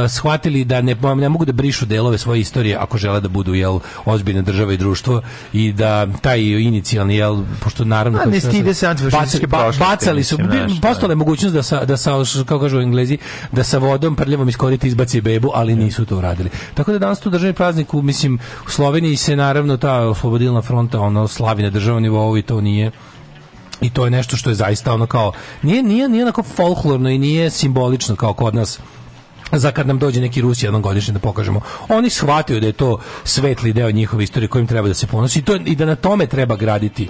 shvatili da ne, ne mogu da brišu delove svoje istorije ako žele da budu jel, ozbiljna država i društvo i da taj inicijalni, jel, pošto naravno... A ne stide se antifašističke bacali, bacali su, da. postala je mogućnost da sa, da sa, kao kažu u Englezi, da sa vodom prljavom iskoriti izbaci bebu, ali nisu to uradili. Tako da danas tu državni praznik, u, mislim, u Sloveniji se naravno ta oslobodilna fronta, ono, slavi na državnom nivou i to nije i to je nešto što je zaista ono kao nije nije nije onako folklorno i nije simbolično kao kod nas za kad nam dođe neki Rusi jednom godišnje da pokažemo. Oni shvataju da je to svetli deo njihove istorije kojim treba da se ponosi i, to, i da na tome treba graditi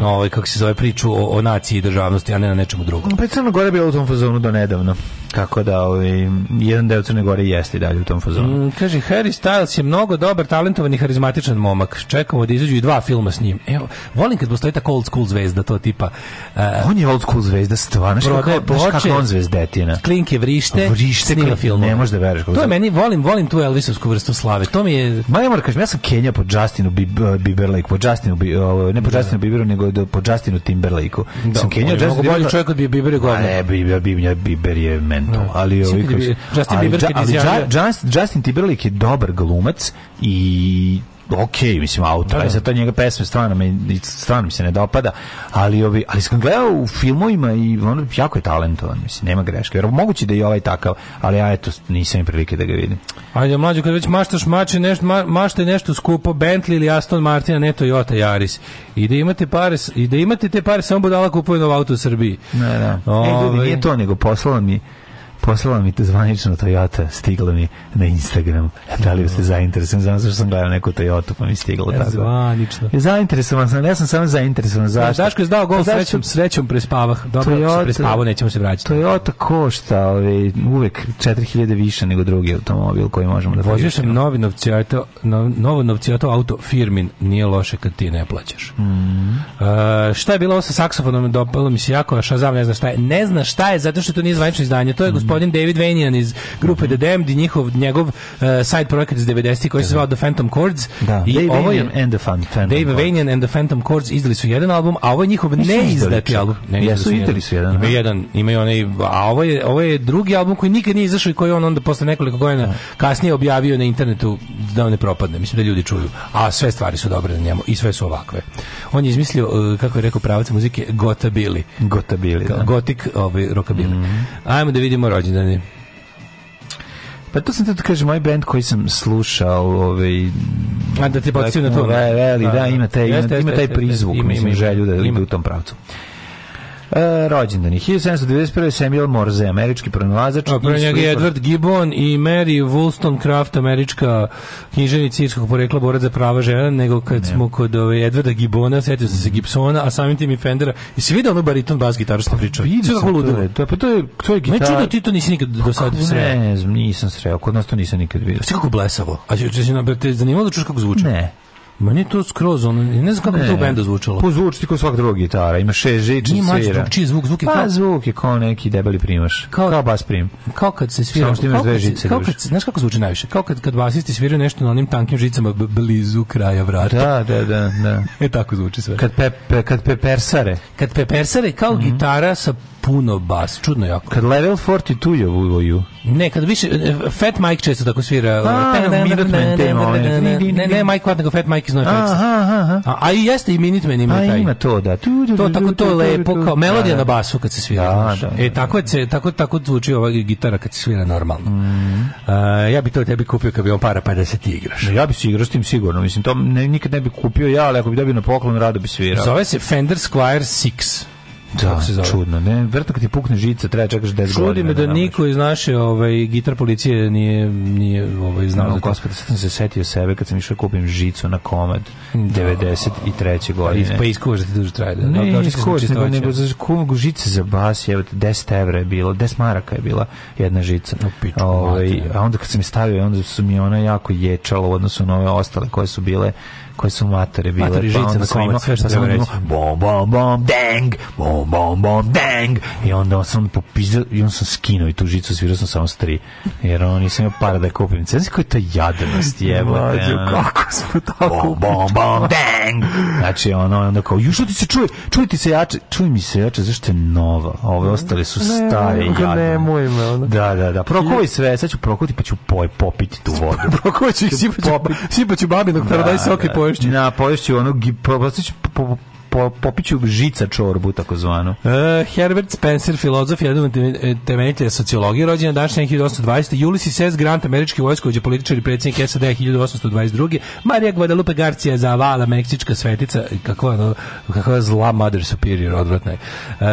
ovaj kako se zove priču o, o naciji i državnosti, a ne na nečemu drugom. Pa Crna Gora je bila u tom fazonu do nedavno. Kako da ovaj jedan deo Crne Gore jeste i dalje u tom fazonu. Mm, kaže Harry Styles je mnogo dobar, talentovan i harizmatičan momak. Čekamo da izađu i dva filma s njim. Evo, volim kad postoji tako old school zvezda, to tipa uh, on je old school zvezda stvarno, što je kako on zvezdetina. Klinke vrište, vrište snima film. Ne možeš da veruješ To je meni volim, volim tu Elvisovsku vrstu slave. To mi je Ma Majmor da kažem, ja sam Kenja po Justinu Bieber, Bieber po Justinu, ne po da. Justinu Bieberu, nego do, po Justinu Timberlakeu. Da, sam Kenja Justin Timberlake. Bolji čovjek od Bibera govna. Ne, Biber, Biber, Biber je mental. No. Ali, ovi, Justin, Bieber, ali, ali Justin Timberlake je dobar glumac i ok, mislim, auto, da. da. to njega pesme stvarno mi, stvarno mi se ne dopada, ali, ovi, ali sam gledao u filmovima i on jako je talentovan, mislim, nema greške. Jer moguće da je i ovaj takav, ali ja eto, nisam im prilike da ga vidim. Ajde, mlađo, kad već maštaš mače, nešto, ma, mašte nešto skupo, Bentley ili Aston Martin, a ne Toyota Yaris. I da imate pare, i da imate te pare, samo budala kupuje novo auto u Srbiji. Ne, da. Ove... E, ljudi, ovaj. nije to, nego poslao mi poslala mi te zvanično Toyota, stigla mi na Instagram. E, da li ste da. zainteresovan? Znam što sam gledao neku Toyota, pa mi stiglo. E, tako. Zvanično. Zainteresovan sam, ja sam samo zainteresovan. Da, zašto? Daško je zdao gol srećom, srećom prespavah. Dobro, Toyota, prespavo, nećemo se vraćati. Toyota košta ove, ovaj, uvek 4000 više nego drugi automobil koji možemo da Vozio sam novi novcijato, novo novcijato auto Firmin. Nije loše kad ti ne plaćaš. Mm. E, šta je bilo ovo sa saksofonom? Dopalo mi se jako, a Shazam ne zna šta je. Ne zna šta je, zato što to nije zvanično izdanje. To je mm gospodin David Vanian iz grupe The Damned i njihov, njegov uh, side projekat iz 90 koji se zvao The Phantom Chords. Da. I Dave ovo Vanian je, and the Phantom Dave Chords. Vanian and the Phantom Chords izdali su jedan album, a ovo je njihov neizdati album. Ne, jesu izdali su jedan. Ima da. jedan, imaju onaj, a ovo je, ovo je drugi album koji nikad nije izašao i koji on onda posle nekoliko godina da. kasnije objavio na internetu da ne propadne. Mislim da ljudi čuju. A sve stvari su dobre na njemu i sve su ovakve. On je izmislio, e, kako je rekao pravac muzike, Gotabili. Gotabili, da. Gotik, ovaj, rokabili. Mm -hmm. Ajmo da vidimo rođendane. Pa to sam da kažem, moj band koji sam slušao, ovaj a da te podsjetim na to, veli, da, da, da, ima taj ima, ima taj prizvuk, ima, ima, mislim želju da ide u tom pravcu. E, rođendan je 1791. Samuel Morse, američki pronalazač. A pre njega je Edward Gibbon i Mary Wollstonecraft, američka knjiženica irskog porekla borac za prava žena, nego kad ne. smo kod ove, Edwarda Gibbona, setio sam se Gibsona, a samim tim i Fendera. I si vidio ono bariton bas gitaru što pričao? Pa Sve kako ludilo. To je, pa to je, to je gitar. Ne čudo, ti to nisi nikad do pa sada sreo. Ne, nisam sreo, kod nas to nisam nikad vidio. Sve kako blesavo. A ti se zanimalo da čuš kako zvuči? Ne. Meni je to skroz ono, ne znam kako ne, to u bendu zvučalo. Po zvuči ti kao svak druga gitara, ima šest žiča, svira. Nije drugčiji zvuk, zvuk je pa, kao... Pa zvuk je kao neki debeli primaš, kao, kao bas prim. Kao kad se svira... Samo što imaš dve žice. Kao kad, znaš kako zvuči najviše? Kao kad, kad basisti sviraju nešto na onim tankim žicama blizu kraja vrata. Da, da, da. da. e tako zvuči sve. Kad, pe, pe, kad pepersare. Kad pepersare kao mm -hmm. gitara sa puno bas, čudno jako. Kad level 42 je uvoju. Ne, kad više, e, Fat Mike često tako svira. Ovaj, ten A, Minuteman tema. Ne, ne, Mike Watt, nego Fat Mike iz Nojfex. A i jeste i Minuteman ima taj. A ima to, da. To tako to lepo, kao melodija da, na da. basu kad se svira. Da, e, tako je, tako, tako zvuči ova gitara kad se svira normalno. Mm. Ja bi to tebi kupio kad bi on para pa da se ti igraš. Ja bi se igrao s tim sigurno, mislim, to nikad ne bi kupio ja, ali ako bi dobio na poklon, rado bi svirao. Zove se Fender Squire 6. Da, se zove. čudno. Ne, vrtno kad ti pukne žica, treba čekaš 10 godina. Čudi me da, da niko iz naše ovaj, gitar policije nije, nije ovaj, znao no, za to. Gospod, sad sam se setio sebe kad sam išao da kupim žicu na komad da. 93. Pa godine. Pa, pa iskuvaš ti duže traje. Da, ne, da, da, ne znači iskuvaš, nego, nego za kumagu žice za bas, je, 10 evra je bilo, 10 maraka je bila jedna žica. No, piču, ovaj, a onda kad sam je stavio, onda su mi ona jako ječala u odnosu na ove ostale koje su bile koje su matore bile. Matore, žica, pa koma, sve što da treba reći. Bom, bom, bom, dang, bom, bom, bom, dang. I onda sam popizao i onda sam skinuo i tu žicu svirao sam samo s tri. Jer da ono nisam imao para da kupim. Znači koja je ta jadanost jebate. Mađo, kako smo tako... Bom, bom, bom, dang. Znači ono, onda kao, ju što ti se čuje, čuje ti se jače, čuje mi se jače, zašto je nova? Ove ostale su stare i jadne. Nemoj me, ono. Da, da, da. Prokovi sve, sad ću prokuti pa ću popiti tu vodu. Prokovi ću ih sipaću, sipaću pa- babinog, da, daj soki da. poješ povešću. Na povešću onog, postaću po, popiću žica čorbu, takozvano. E, uh, Herbert Spencer, filozof, jedan od eh, temeljitelja sociologije, rođen je danas 1820. Ulysses S. Grant, američki vojskovođa, političar i predsjednik SAD 1822. Marija Guadalupe Garcia Zavala, meksička svetica, kakva, no, kakva zla mother superior, odvratna je.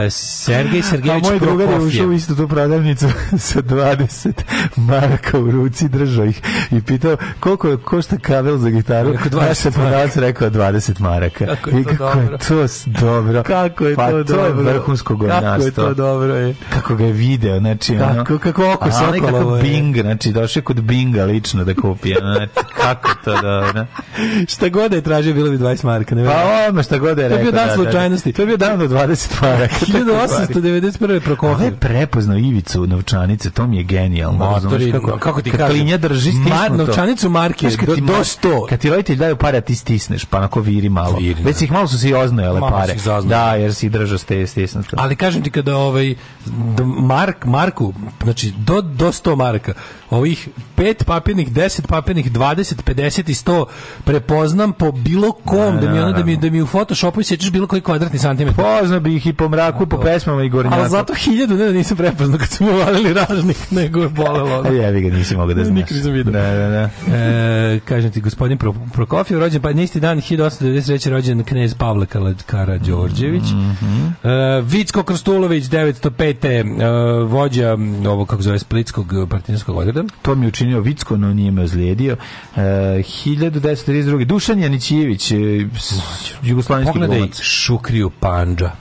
E, Sergej Sergejević Prokofjev. A moj drugar je ušao u tu prodavnicu sa 20 maraka u ruci, držao ih i pitao koliko košta kabel za gitaru. Naš se prodavac rekao 20 maraka. Kako je to I kako dobro. Je sos, dobro. Kako je pa to, to dobro? je vrhunsko govnarstvo. Kako je to dobro? Je. Kako ga je video, znači kako, ono. Kako oko sokolovo je. Kako Bing, znači došao kod Binga lično da kupi, znači kako to dobro. šta god da je tražio, bilo bi 20 marka. Ne pa ono šta god da je rekao. To je bio dan da, slučajnosti. To je bio dan od 20 maraka. 1891. Prokofjev. je prepoznao Ivicu novčanice, to mi je genijalno. Matori, kako, kako ti kažem? Klinja drži stisnuto. novčanicu marke, do, do 100. Kad ti roditelji daju pare, ti stisneš, pa onako viri malo. Viri, Već ih malo su se i oznali unele Malo pare. Da, jer si držao ste stisno. Ali kažem ti kada ovaj Mark Marku, znači do do 100 marka ovih pet papirnih, 10 papirnih, 20, 50 i 100 prepoznam po bilo kom, da, da, mi, da, ono, da, da, mi, da mi u Photoshopu isječeš bilo koji kvadratni santimetar. Pozna bih i po mraku, po da. pesmama i gornjaku. Ali zato 1000 ne, da nisam prepoznao kad su mu valili ražnih, nego je bolelo. Jevi ga, nisi mogao da znaš. Nikad nisam vidio. Da, da, da. E, kažem ti, gospodin Pro, Prokofjev, rođen, pa isti dan 1893. rođen knez Pavle Karadžorđević. Mm -hmm. e, Vicko Krstulović, 905. E, vođa ovo, kako zove, Splitskog e, partizanskog odreda pardon. To mi je učinio Vicko, no nije me ozlijedio. E, 1932. Dušan Janićijević, e, jugoslovenski glumac. Pogledaj Šukriju Pandža.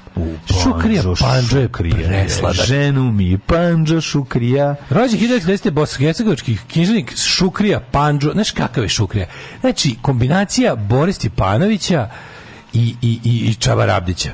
Šukrija Panđo je presladak. Ženu mi Panđo Šukrija. Rođen 1910. bosanski knjižnik Šukrija Panđo. Znaš kakav je Šukrija? Znači, kombinacija Boris Stipanovića i, i, i, i Čabarabdića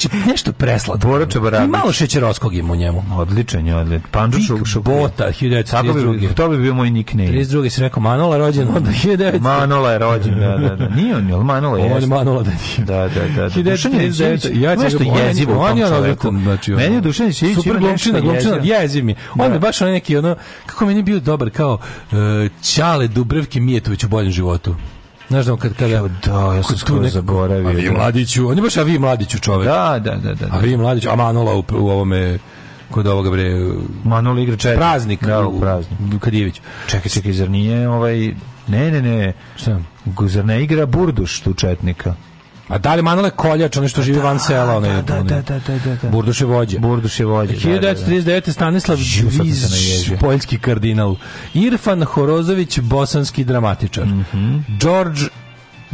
će biti znači, nešto preslatko. Bora Čabaranović. Malo šećerovskog ima u njemu. Odličan je, odličan. Pančušuk šupa. Bota 1932. To bi bio moj nickname. 32. se rekao Manola rođen, onda 1900. Manola je rođen, da, da, da. Nije on, jel Manola je. On je Manola da nije. Da, da, da. da. je ja ću nešto jezivo on je čoveku. Znači, meni je Dušan super glumčina, glumčina, jeziv mi. On je da. baš onaj neki ono kako meni bio dobar kao e, Ćale Dubrevke Mijetović u boljem životu. Znaš da kad kada da, ja sam skoro zaboravio. A vi da. mladiću, on je baš a vi mladiću čovjek. Da, da, da, da. A da. vi mladiću, a Manola u, u ovome kod ovoga bre Manola igra četiri. Praznik, da, u, praznik. Kadijević. Čekaj, čekaj, zar nije ovaj Ne, ne, ne. Šta? Zar ne igra Burduš tu četnika? A da li Manole Koljač, onaj što živi da, van sela, da, onaj da, da, da, da, da, da. Burduše vođe. Burduše vođe. 1939. Da, da, Stanislav Viz, poljski kardinal. Irfan Horozović, bosanski dramatičar. Mm -hmm. George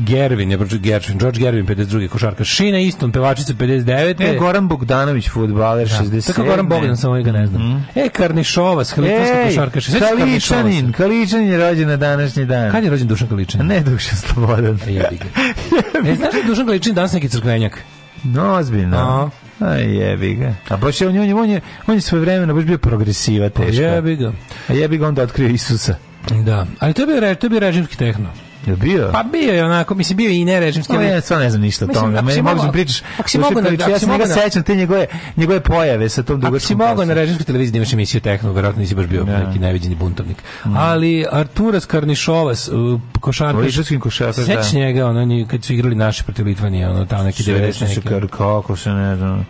Gervin, ja proču Gervin, George Gervin 52. košarka, Šina Iston, pevačica 59. E, Goran Bogdanović, futbaler ja, da, 67. Tako Goran Bogdan, samo ga ne znam. Mhm. E, Karnišova, Skalitvanska košarka. Kaličanin, Kaličanin je rođen na današnji dan. Kad je rođen Dušan Kaličanin? Ne, Dušan Slobodan. E, jebi e, znaš da Dušan Kaličanin danas neki crkvenjak? No, ozbiljno. No. A jebi ga. A baš je on, on je, on je, on je svoje vremena baš bio progresiva pa teško. A jebi ga. A jebi ga onda otkrio Isusa. Da, ali to je bio, to je režimski tehno. Je bio? Pa bio je onako, mislim bio i ne režimski. Pa ja stvarno ne znam ništa o tome. Meni mogu da pričaš. Ako si mogu na, ja se njega sećam te njegove njegove pojave sa tom dugačkom. Ako si mogu na režimskoj televiziji da imaš emisiju tehno, verovatno nisi baš bio da. neki najviđeni buntovnik. Mm. Ali Arturas Karnišovas, košarkaš. Poliški košarkaš. Da. Sećam njega, ono kad su igrali naši protiv Litvanije, ono tamo neki 90 neki. Kako se ne znam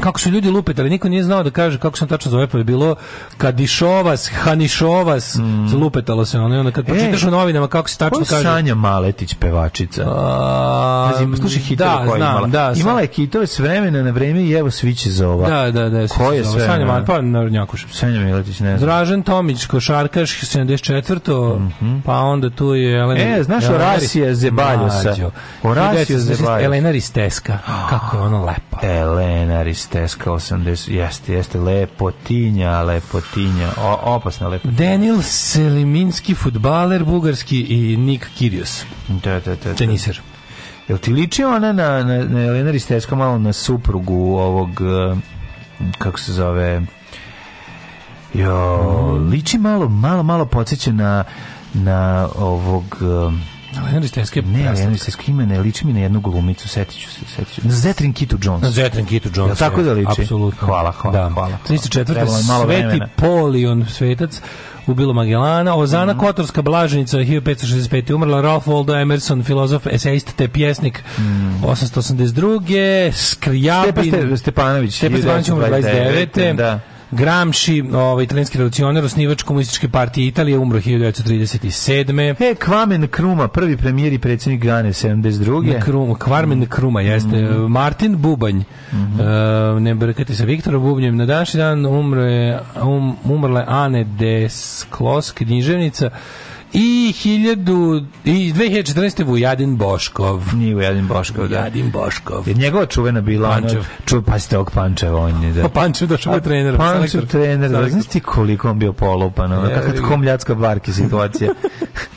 kako su ljudi lupetali, da niko nije znao da kaže kako se on tačno zove, pa je bilo Kadišovas, Hanišovas, mm. lupetalo se ono, onda kad pročitaš e, u novinama kako se tačno kaže. Sanja Maletić pevačica. A, Pazi, um, slušaj, hitove da, koje znam, imala. Da, imala sam. je kitove s vremena na vreme i evo svi će za ova. Da, da, da. Ko je sve? Sanja da? Maletić, pa Narodnjakuš. Sanja Maletić, ne znam. Dražen Tomić, košarkaš, 74. Mm -hmm. Pa onda tu je Elena. E, znaš Orasija Zebaljosa. Orasija Zebaljosa. Elena Risteska. Kako je ono lepa. Elena Risteska. Teska 80, jeste, jeste, lepotinja, lepotinja, o, opasna lepotinja. Denil Seliminski, futbaler, bugarski i Nik Kirios. Da, da, da. da. Teniser. Jel ti liči ona na, na, na Elena Risteska malo na suprugu ovog, eh, kako se zove, jo, mm. liči malo, malo, malo podsjeća na, na ovog... Eh, Ali Henry Stenske Ne, ali Henry ima ne, liči mi na jednu glumicu, setiću se, setiću. ću. Na Zetrin Kitu Jones. Na Zetrin Kitu Jones. Ja, tako da liči? Apsolutno. Hvala, hvala, da. hvala. 34. Sveti Polion, svetac, u ubilo Magellana, Ozana mm -hmm. Kotorska Blaženica 1565. umrla, Ralph Waldo Emerson, filozof, eseist te pjesnik mm -hmm. 882. Skrijabin Stepa Stepanović, Stepa Stepanović umrla 29. Da. Gramsci, ovaj italijanski revolucionar, osnivač komunističke partije Italije, umro 1937. E, Kvamen Kruma, prvi premijer i predsjednik Gane 72. Kruma, Kvarmen mm. Kruma jeste mm. Martin Bubanj. Mm -hmm. uh, ne brkati sa Viktorom Bubnjem. Na danšnji dan umre um, umrla je Ane Desklos, književnica. I, 1000, i 2014. Vujadin Boškov. Nije Vujadin Boškov, Vujadin da. Vujadin Boškov. Jer njegova čuvena bila, Pančev. čuva, pazite ovog Pančeva, on je, da. Pa Pančev došao je trener. Pančev trener, da, znaš ti koliko on bio polupan, ono, kakva tako mljacka barki situacija.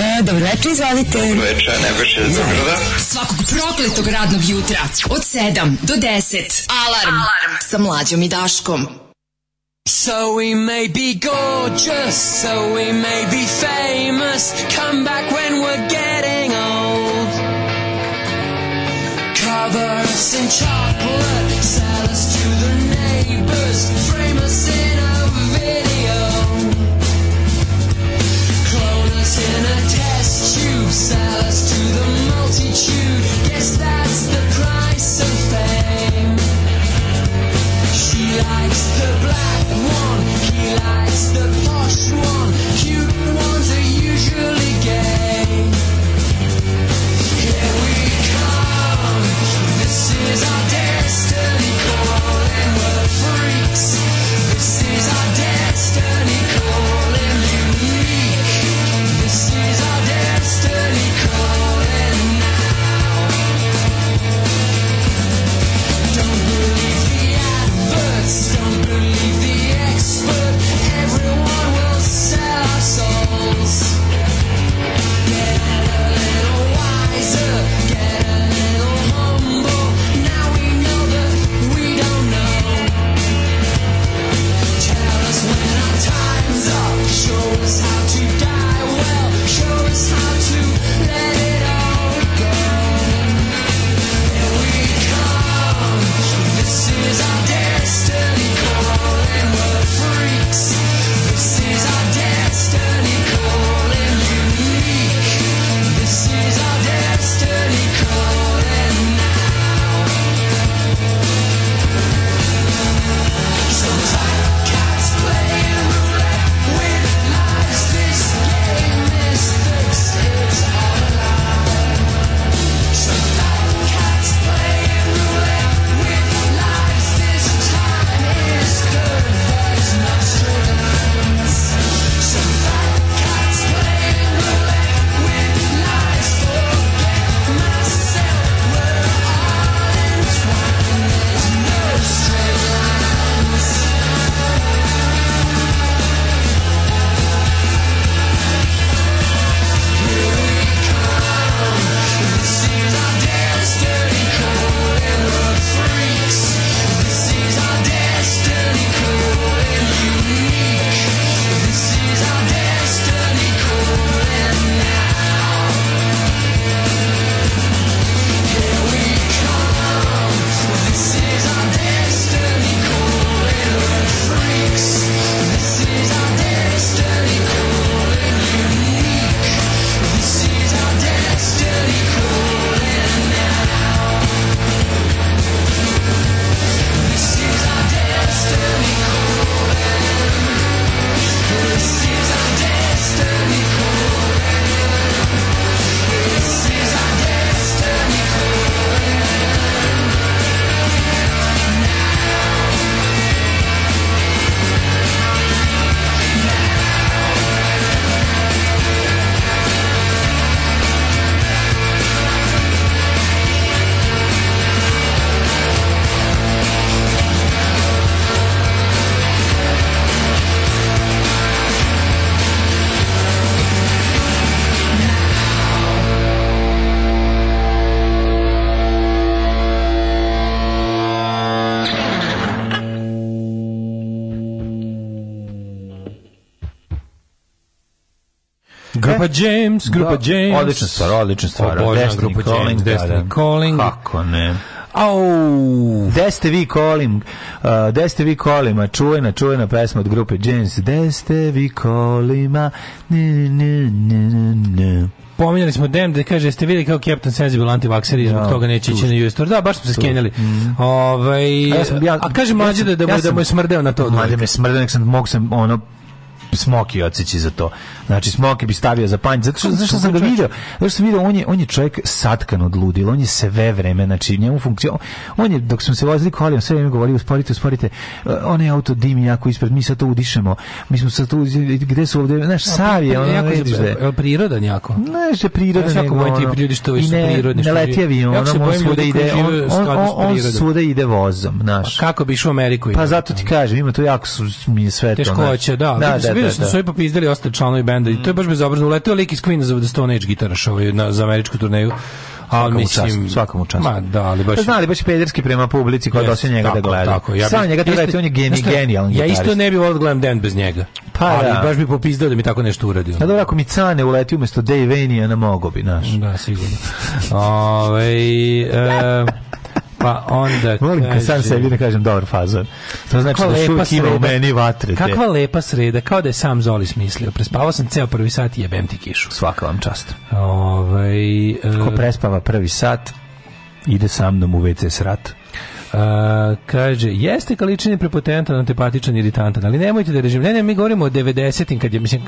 E, dobro večer, izvolite. Dobro večer, Nebojša iz Zagrada. Svakog prokletog radnog jutra od 7 do 10. Alarm, Alarm. sa mlađom i Daškom. So we may be gorgeous, so we may be famous. Come back when we're getting old. Cover us in chocolate, sell us to the neighbors, frame us in a video. Clone us in a test tube, sell us to the multitude. Guess that's the price of fame. He likes the usually Grupa James, grupa da. James. Odlična stvar, odlična stvar. Obožavam grupa James, Destiny da, da. Calling. Kako ne? Au! Gde ste vi kolim? Uh, Gde ste vi kolima? Čujena, čujena pesma od grupe James. Gde ste vi kolima? Ne, ne, ne, ne, Pominjali smo Dem da kaže jeste videli kao Captain Sensible antivakseri zbog no, toga neće ići na US tour. Da, baš smo se skenjali. Mm. Ovaj a, ja, sam, ja a kaže mlađi ja da da, ja da mu je smrdeo na to. Mlađi me smrdeo, nek sam mog sam ono Smoki Ocići za to. Znači Smoki bi stavio za panj. Zato što, zašto sam ga video? Zato sam video on je on je čovjek satkan od ludila, on je sve vreme, znači njemu funkcija. On je dok smo se vozili kolijom sve vreme govorio usporite, usporite. Eh, je auto dimi jako ispred, mi sad to udišemo. Mi smo sad to gde su ovde, znaš, sav je, pa, ono, vidiš da je. Priroda njako. Ne, je priroda znaš, nego. Znaš, jako ljudi što su prirodni. Ne leti avion, on svuda ide, on, on, on svuda ide vozom, znaš. Pa kako bi išao u Ameriku? Pa zato ti kažem, ima to jako su mi sve to. Teškoće, da. da, da, da vidio da, da. su da. ovi ostali članovi benda i to je baš bezobrazno. Uletio lik iz Queen za The Stone Age gitaraš ovaj, na, za američku turneju. Ali mislim, čast, svakom čast. Ma da, ali baš. Pa znali baš pederski prema publici koja dosi njega da tako, da gleda. Tako, ja Samo njega treba on je geni, genijalan Ja isto ne bih volio da gledam Dan bez njega. Pa ali da. baš bi popizdao da mi tako nešto uradio. Da pa dobro, ako mi Cane uleti umesto Dave Venia na mogo bi, znaš. Da, sigurno. Ovaj e, Pa onda... Volim kaže... kad sam sebi ne da kažem dobar fazon. To znači Kako da šuvijek ima u meni vatre. Kakva lepa sreda, kao da je sam Zoli smislio. Prespavao sam ceo prvi sat i jebem ti kišu. Svaka vam čast. Ovaj, uh... Ko prespava prvi sat, ide sa mnom u WC srat. Uh, e, kaže, jeste kaličin je prepotentan, antipatičan, iritantan, ali nemojte da režim. Ne, ne, mi govorimo o 90-im, kad je, mislim,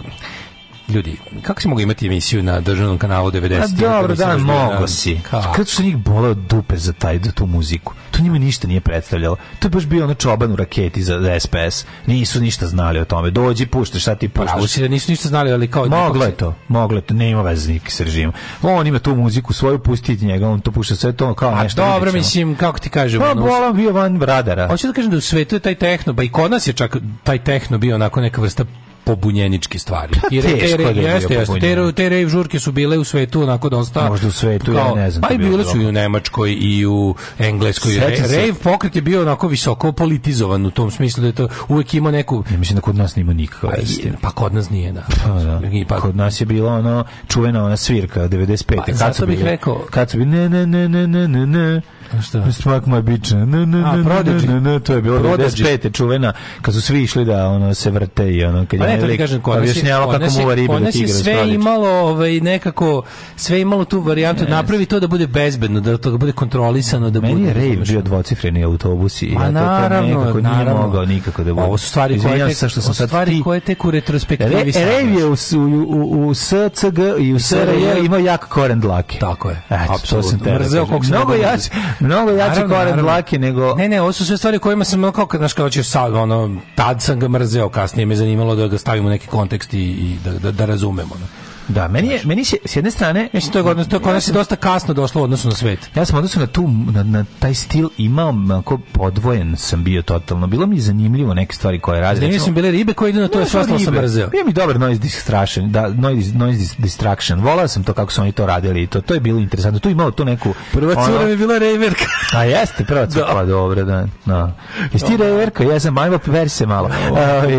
ljudi, kako si mogu imati emisiju na državnom kanalu 90? A dobro, da, mogo si. Kako su njih boleo dupe za, taj, za tu muziku? To njima ništa nije predstavljalo. To je baš bio ono čoban u raketi za, za SPS. Nisu ništa znali o tome. Dođi, pušta, šta ti puštaš? Pravo si da nisu ništa znali, ali kao... Moglo je to, moglo je to, ne ima veze s režimom. On ima tu muziku svoju, pustiti njega, on to pušta sve to kao nešto. A dobro, mislim, kako ti kažem? Pa, bolan bio van radara. Hoću da kažem da u svetu je taj tehno, pa i kod nas je čak taj tehno bio onako neka vrsta pobunjeničke stvari. Pa, I re, teško te, da jeste, jeste, te, te rave žurke su bile u svetu onako dosta... Možda u svetu, kao, ja ne znam. Pa i bile su i u Nemačkoj i u Engleskoj. Re, rave pokret je bio onako visoko politizovan u tom smislu da je to uvek ima neku... Ja mislim da kod nas nima nikakva pa istina. Pa kod nas nije, da. Pa, da. Pa- kod nas je bila ono čuvena ona svirka 95. Pa, kad zato bih rekao... Kad su bili ne, ne, ne, ne, ne, ne, ne Šta? Smak moja bića. Ne, ne, A, ne, ne, ne, to je bilo Prodigy. 95. čuvena, kad su svi išli da ono, se vrte i ono, kad je pa ne, lik objašnjavao kako muva ribe da ti igra. sve imalo ovaj, nekako, sve imalo tu varijantu, yes. napravi to da bude bezbedno, da to bude kontrolisano, da Meni bude... Meni je rave bio dvocifreni autobus i pa ja to naravno, nekako naravno. nije mogao nikako da bude. Ovo su stvari koje tek, što sam stvari koje tek u retrospektivi e, Rave je u, u, u, SCG i u SRJ imao jak koren dlake. Tako je. Apsolutno. Da Mrzeo kog se mnogo jače, Mnogo jači koren laki nego... Ne, ne, ovo su sve stvari kojima sam, ono, kad znaš, kao će sad, ono, tad sam ga mrzeo, kasnije me zanimalo da ga stavimo u neki kontekst i, i da, da, da razumemo. Ono. Da, meni je, meni se s jedne strane, mislim to je godno, to je se dosta kasno došlo u odnosu na svet. Ja sam odnosno na tu na, na taj stil imao onako podvojen sam bio totalno. Bilo mi je zanimljivo neke stvari koje radi. Zanimljivo su bile ribe koje idu na to, ja sva sam mrzeo. Bio mi dobar noise distraction, da noise, noise distraction. Volao sam to kako su oni to radili i to to je bilo interesantno. Tu imao to neku Prva cura ono, mi je bila Rejverka. A jeste, prva cura, da. pa dobro, da. No. Da. Jeste ti Ja sam malo ver se malo.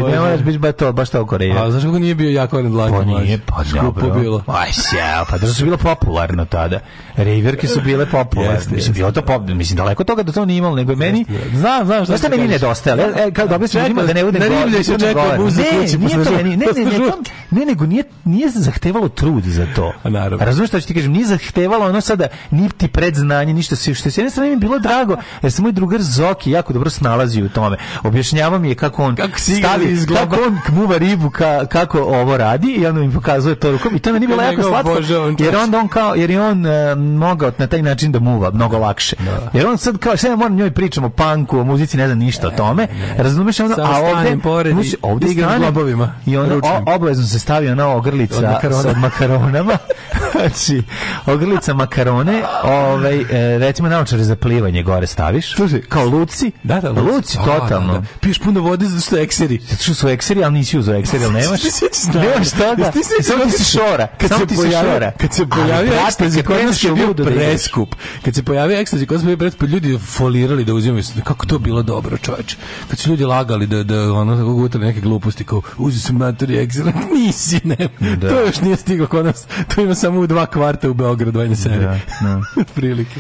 Ne moraš biti baš to, baš to Rejverka. A znaš kako nije bio jako Len Lagi? Pa nije, pa skupo bilo. bilo. Aj sjao, pa da su bilo popularno tada. Rejverke su bile popularne. Jeste, mislim, bilo to pop, mislim, daleko toga da to nije imalo, nego jeste, meni... Znam, znam šta, šta meni nedostajalo. E, kao dobro se uzimalo da ne budem gore. Narivlja se da neko buzu kući. Ne, ne, ne, ne, ne, nego nije, nije zahtevalo trud za to. Naravno. Razumiješ što ti kažem, nije zahtevalo ono sada niti predznanje, ništa. Što s jedne strane mi bilo drago, jer se moj drugar Zoki jako dobro snalazi u tome. Objašnjava mi je kako on kako stavi, kako on muva ribu, kako ovo radi i on mi pokazuje to rukom i to meni bilo jako slatko. Jer onda on kao jer je on uh, mogao na taj način da muva mnogo lakše. Da. Jer on sad kao sve ja moram njoj pričamo o panku, o muzici, ne znam ništa ne, o tome. Razumeš onda Samo a ovde pored musi, ovde igram globovima. I on obavezno se stavio na ogrlica sa makaronama. znači ogrlica makarone, ovaj e, recimo naočare za plivanje gore staviš. Slušaj, kao Luci. Da, da, Luci, Luci a, da, totalno. Da, da. Piješ puno vode zato što ekseri. Zato što su ekseri, ali nisi uzeo ekseri, ali nemaš. Nemaš toga. Ti se šora. Kad samo ti se šora. Kad se pojavio ekstazi kod nas je bio da preskup. Kad se pojavio ekstazi kod nas je bio preskup, ljudi folirali da uzimaju. Kako to bilo dobro, čoveče. Kad su ljudi lagali da, da ono, tako gutali neke gluposti, kao uzi su maturi ekstazi. Nisi, ne. Da. To još nije stiglo kod nas. To ima samo u dva kvarta u Beogradu, ajde se. Da, da. Prilike.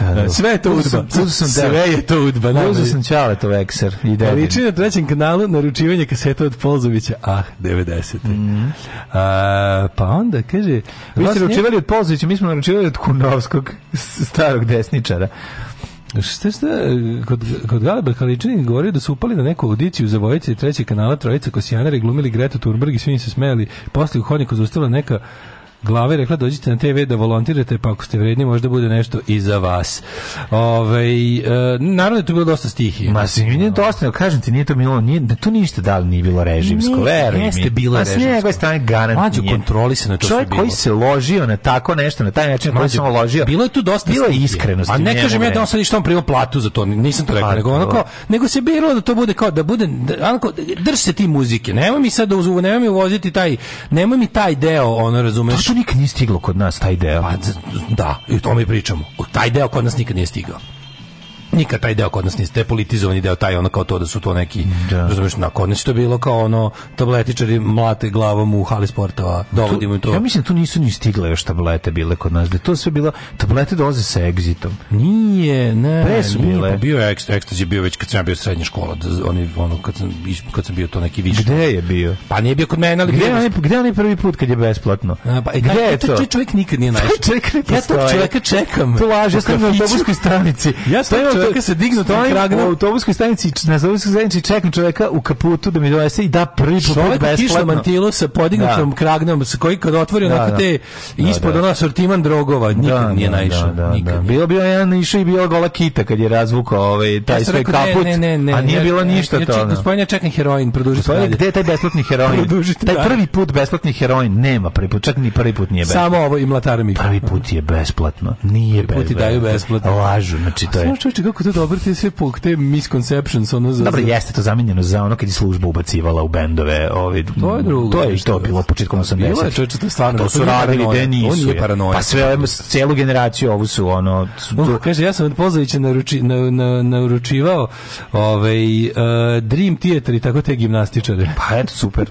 Da, da. da, Sve je to udba. Sve je to udba. Uzeo sam čale to vekser. Liči na trećem kanalu naručivanje kaseta od Polzovića. Ah, 90. Mm. A, pa onda, kaže... Vi ste naručivali od Polzovića, mi smo naručivali od Kunovskog, starog desničara. Šta šta, kod, kod Galeba Kaličanin govorio da su upali na neku audiciju za vojice trećeg kanala Trojica Kosijanara glumili Gretu Thunberg i svi se smejali. Posle u hodniku zaustavila neka glave rekla dođite na TV da volontirate, pa ako ste vredni možda bude nešto i za vas. Ove, ovaj, e, naravno da je to bilo dosta stihije. Ma si nije dosta, kažem ti, nije to milo nije, da to ništa da li nije bilo režimsko, nije, veruj mi. Jeste bilo režimsko. A s njegove strane garant Mađu nije. kontrolisano to Čovjek koji se ložio na tako nešto, na taj način koji se ložio. Bilo je tu dosta bilo stihije. iskrenosti. A ne kažem ja da on sad ništa on primao platu za to, nisam to rekao, nego onako, nego se bilo da to bude kao da bude, da, onako, drž se ti muzike, nemoj mi sad da uzuvu, nemoj mi uvoziti taj, nemoj mi taj deo, ono, razumeš, Zašto nikad nije stiglo kod nas taj deo? Pa, da, i o tome pričamo. Taj deo kod nas nikad nije stigao nikad taj deo kod nas niste politizovani deo taj ono kao to da su to neki da. razumeš na kod nas to bilo kao ono tabletičari mlate glavom u hali sportova dovodimo to, to ja mislim da tu nisu ni stigle još tablete bile kod nas da to sve bilo tablete dolaze sa egzitom nije ne pre su bile pa bio je ekstaz je bio već kad sam ja bio srednja škola da, oni ono kad sam kad sam bio to neki više gde je bio pa nije bio kod mene ali gde on gde on prvi put kad je besplatno A, pa, e, gde je to čovjek nikad nije našao čovjek ja tog čovjeka čekam to laže ja sam na autobuskoj stanici ja sam čovjeka se dignu stojim kragna. u autobuskoj stanici, na autobuskoj stanici čekam čovjeka u kaputu da mi donese i da prvi put besplatno. Čovjek mantilo sa podignutom da. kragnom, sa koji kad otvori da, onako da. te da, ispod da. ona sortiman drogova, nikad da, nije da, naišao. nikad. Bilo bio jedan išao i bila gola kita kad je razvukao ovaj, taj ja svoj kaput, ne, ne, ne, a nije ja, bilo ništa to. znači ja čekam heroin, produžite dalje. Gde taj besplatni heroin? Taj prvi put besplatni heroin nema, prvi put, čak ni prvi put nije besplatno. Samo ovo i mlatarmi. Prvi put je besplatno, nije Prvi put daju besplatno. Lažu, znači to je kako to dobro te sve pok, te misconceptions, ono za... Dobro, jeste to zamenjeno za ono kad je služba ubacivala u bendove, ovi... To je drugo. To je i to da. bilo početkom 80. Bilo je čoče, to stvarno... To su radili, gde nisu. On Pa sve, celu generaciju ovu su, ono... kaže, ja sam od Pozovića naruči, na, na, naručivao ovaj, e, Dream Theater i tako te gimnastičare. Pa eto, super.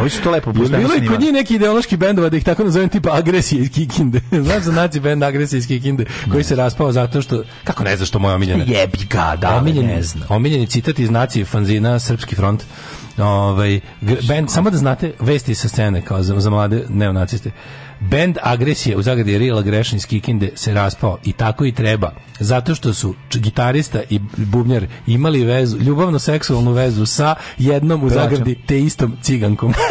Ovi su to lepo buzdano Bilo i kod njih neki ideološki bendova, da ih tako nazovem, tipa Agresija iz Kikinde. Znaš za naci bend Agresija iz Kikinde, koji se raspao zato što... Kako ne znaš što moje omiljene? Jebi ga, da, omiljeni, ne znam. Omiljeni citat iz nacije fanzina Srpski front. Ovaj, band, samo da znate, vesti sa scene, kao za, za mlade neonaciste. Bend agresije u zagradi Real Aggression iz Kikinde se raspao i tako i treba. Zato što su gitarista i bubnjar imali vezu, ljubavno seksualnu vezu sa jednom u zagradi te istom cigankom.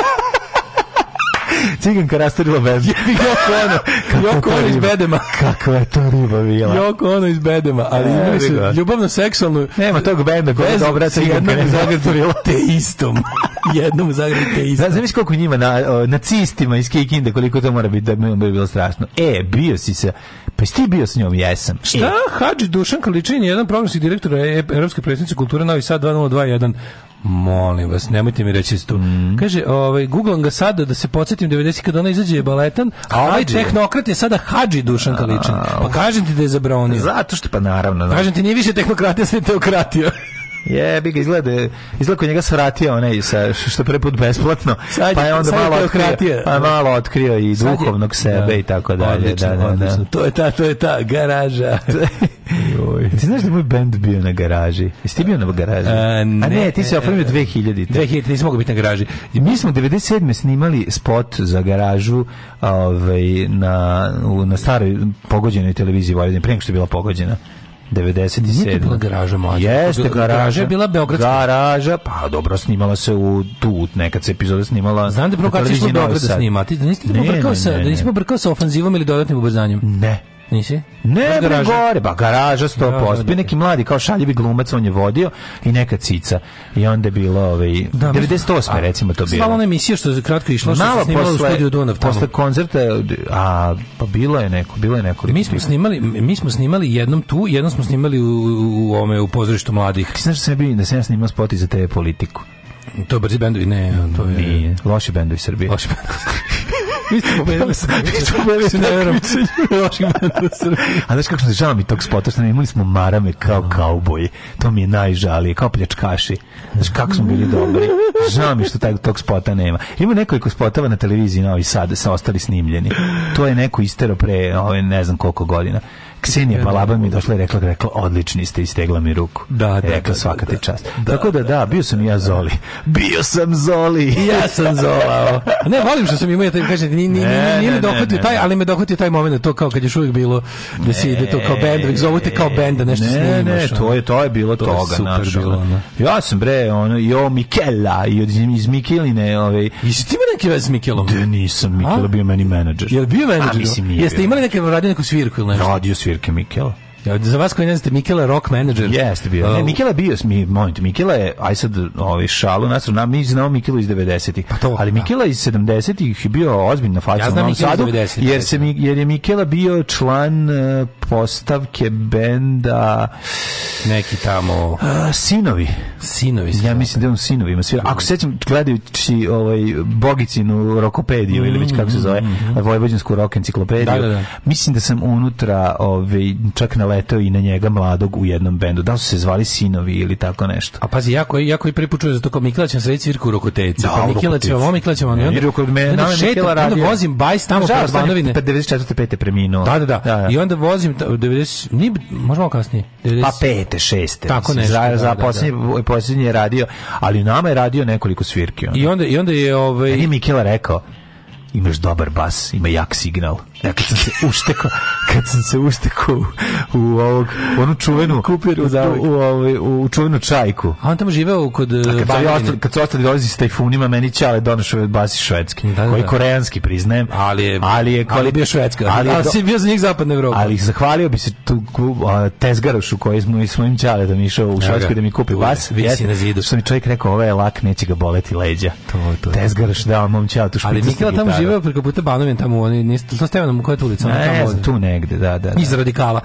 Ciganka rastorila bedem. Joko ono, Joko ono iz bedema. Kakva je to riba bila. Joko ono iz bedema, ali e, imali su ljubavno seksualnu. Nema tog benda koji je dobra ciganka u zagrtorila. Te istom. Jednom zagradi te istom. Da, Znaš koliko njima, na, nacistima iz Kikinda, koliko to mora biti, da bi bilo strašno. E, bio si se, pa ti bio s njom, jesam. E. Šta? E. Hadži Dušan Kaličin, jedan programski direktor Evropske predsjednice kulture Novi Sad 2021 Molim vas, nemojte mi reći tu. Mm. Kaže, ovaj Google ga sada da se podsetim 90 kad ona izađe je baletan, a ovaj tehnokrat je sada Hadži Dušan Kaličan. Pa kažem ti da je zabronio. Zato što pa naravno. Da. Kažem ti nije više tehnokratija, sve teokratija. Jebi ga, izgleda, da izgleda kod njega svratio onaj sa, što prvi put besplatno, sad, pa je onda malo otkrio, pa malo otkrio i duhovnog da. sebe da. i tako dalje. Da, odlično, da, da, odlično. To je ta, to je ta garaža. ti znaš da je moj band bio na garaži? Jesi ti bio na garaži? E, A, ne, A ne ti se oformio 2000. 2000, nisi mogao biti na garaži. Mi smo 97. snimali spot za garažu ovaj, na, na staroj pogođenoj televiziji Vojvodine, prije nego što je bila pogođena. 97. Nije to bila garaža mlađa. Jeste, bila, garaža. je bila Beogradska. Garaža, pa dobro, snimala se u tu, nekad se epizoda snimala. Znam da je provokacija išla u Beogradu snimati, da, da nisi pobrkao da sa, da nisi pobrkao sa ofanzivom ili dodatnim ubrzanjem. Ne, Nisi? Ne, bre, gore, ba garaža 100%. Da, da, da. neki mladi kao šaljivi glumac on je vodio i neka cica. I onda je bilo ovaj da, 98 a, recimo to bilo. Svala emisija što je kratko išla što se snimala u studiju Dunav. Tamo. Posle koncerta a pa bilo je neko, bilo je neko. Mi smo snimali, mi smo snimali jednom tu, jednom smo snimali u u, ome, u pozorištu mladih. Ti znaš da sebi da sam ja snimao spot za te politiku. To je brzi bendovi, ne, to je... Nije, loši bendovi Srbije. Loši bendovi Mi ste pomenuli Srbiju. A znaš kako sam žao mi tog spota, što imali smo marame kao da. kauboji. To mi je najžalije, kao pljačkaši. Znaš kako smo bili dobri. Žao mi što taj, tog spota nema. Ima nekoliko spotova na televiziji Novi Sad, sa ostali snimljeni. To je neko istero pre, ove, ovaj, ne znam koliko godina. Ksenija Balaba da, mi da, došla i rekla, rekla, odlični ste istegla mi ruku. Da, da, e, rekla, svaka ti čast. Tako da, da, bio sam i ja Zoli. Bio sam Zoli! ja sam Zolao. Ne, volim što sam imao, ja kažem, ni ni ne, ni, ni dohvatio taj, ali me dohvatio taj momenat, da to kao kad je uvek bilo da se ide to kao bend, da zovu te kao bend da nešto ne, snimaš. Ne, to je to je bilo to toga, super naš, bilo. Ono. Ja sam bre, ono i o Mikela i od iz Mikeline, ovaj. Jesi ti imao neke veze s Mikelom? Da nisam, Mikela bio meni menadžer. Jel bio menadžer? Jeste imali neke radio neku svirku ili nešto? Radio svirke Mikela. Ja, za vas koji ne znate, Mikela je rock manager. Jeste bio. Ne, uh, Mikela je bio, mi, moment, Mikela je, aj sad, ovaj, šalu, nas, na, mi znamo Mikela iz 90-ih. Pa to, ali da. Mikela iz 70-ih je bio ozbiljna faca ja znam u Novom Sadu, jer, se, da. jer je Mikela bio član uh, postavke benda neki tamo a, uh, sinovi sinovi svira. ja mislim da on sinovi ima svira ako sećam gledajući ovaj Bogicinu rokopediju mm, ili već kako se zove mm, vojvođansku rok enciklopediju da, da, da. mislim da sam unutra ovaj čak naletao i na njega mladog u jednom bendu da su se zvali sinovi ili tako nešto a pazi jako jako i prepučuje za to kao Miklaćan sve cirku rokoteci da, pa Miklaćeva vam Miklaćeva ne onda kod mene na Mikla radio onda vozim bajs tamo Žao, kod Banovine 94. 5. preminuo da da, da da da i onda vozim 90, nije, možemo kasnije. 90, pa pete, šeste. Tako ne. Za, da, za da, da. posljednji, poslednji radio, ali nama je radio nekoliko svirki. Onda. I, onda, I onda je... Ovaj... Meni je Mikela rekao, imaš dobar bas, ima jak signal. Ja kad sam se uštekao, kad sam se ušteko u, u ovog, u onu čuvenu kupiru za u, u, u, čuvenu čajku. A on tamo živeo kod A kad, su ostali, kad su ostali dolazi sa tajfunima, meni čale donošao basi švedski, da, da, koji da. koreanski priznajem, ali je ali je ali bio švedska. Ali, ali, si bio za njih zapadne Evrope. Ali zahvalio bi se tu a, tezgarošu koji smo i svojim čale da mi išao u švedsku da mi kupi bas. Visi na zidu. Što mi čovjek rekao, ovaj je lak, neće ga boleti leđa. To, to. Tezgaroš dao mom čale tu špicu. Ali Mikela tamo živeo preko puta Banovin, tamo oni nisu, to Stevan znam koja je tu ulica. Ne, tu negde, da, da. da. Iz radikala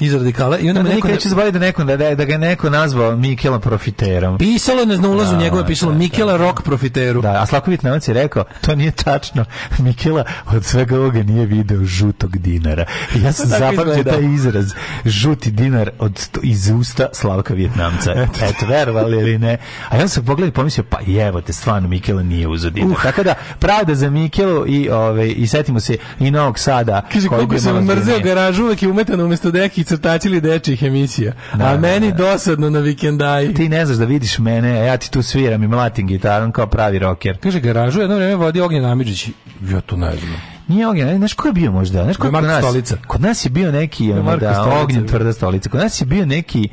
iz radikala i onda da, da neko kreće da neko da, da, da ga neko nazvao Mikela profiterom. Pisalo je na ulazu da, njegove da, pisalo da, Mikela da, Rock profiteru. Da, a Slaković Nemac je rekao to nije tačno. Mikela od svega ovoga nije video žutog dinara. Ja sam zapamtio taj izraz žuti dinar od iz usta Slavka Vjetnamca. Eto, verovali ili ne. A ja sam pogledao i pomislio pa jevo te stvarno Mikela nije uzeo dinar. Uh. Tako da pravda za Mikelu i ove ovaj, i setimo se i Novog Sada Kaže, koji je se mrzeo garažu uvek je umetan umesto deki filmski crtač ili emisija. Da, a meni da, da. dosadno na vikendaji. Ti ne znaš da vidiš mene, a e, ja ti tu sviram i mlatim gitarom kao pravi roker. Kaže, garažu jedno vrijeme vodi Ognjen Amidžić. Ja to ne znam. Nije ognjen, e, znaš ko je bio možda? Znaš ko je da, Marko Stolica. Kod nas je bio neki, je da, Marko da, stolica, ognjen tvrda stolica. Kod nas je bio neki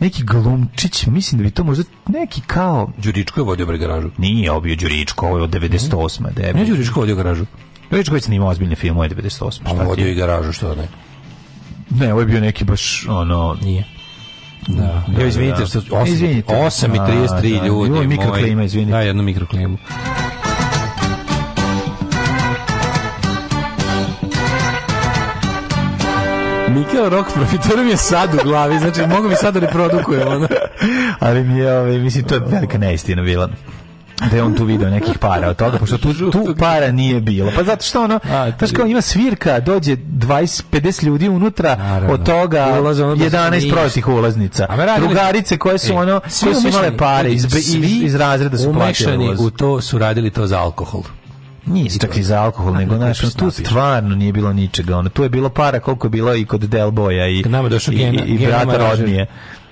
neki glumčić, mislim da bi to možda neki kao... Đuričko je vodio bre garažu. Nije, ovo bio Đuričko, ovo je od 98. Mm. Nije Đuričko vodio garažu. Đuričko je snimao ozbiljne filmove od 98. Pa vodio i garažu, što da ne? Ne, ovo je bio neki baš ono... Nije. Da. da, ja da, izvinite, da. što 8, izvinite. 8 i 33 da, da, ljudi. Ovo je mikroklima, izvinite. Da, jednu mikroklimu. Mikel Rock profiter mi je sad u glavi, znači mogu mi sad da reprodukujem ono. Ali mi je, ovaj, mislim, to je velika neistina bila da je on tu video nekih para od toga, pošto tu, tu para nije bilo. Pa zato što ono, znaš kao ima svirka, dođe 20, 50 ljudi unutra, Naravno. od toga Ulaz, ono 11 da protih ulaznica. Drugarice koje su e, ono, koje su imale pare iz, iz, iz razreda su platile ulaz. u to su radili to za alkohol. Nije čak i za alkohol, nego da, da, naš, tu stvarno nije bilo ničega. Ono, tu je bilo para koliko je bilo i kod Delboja i, i, i, i brata Rodnije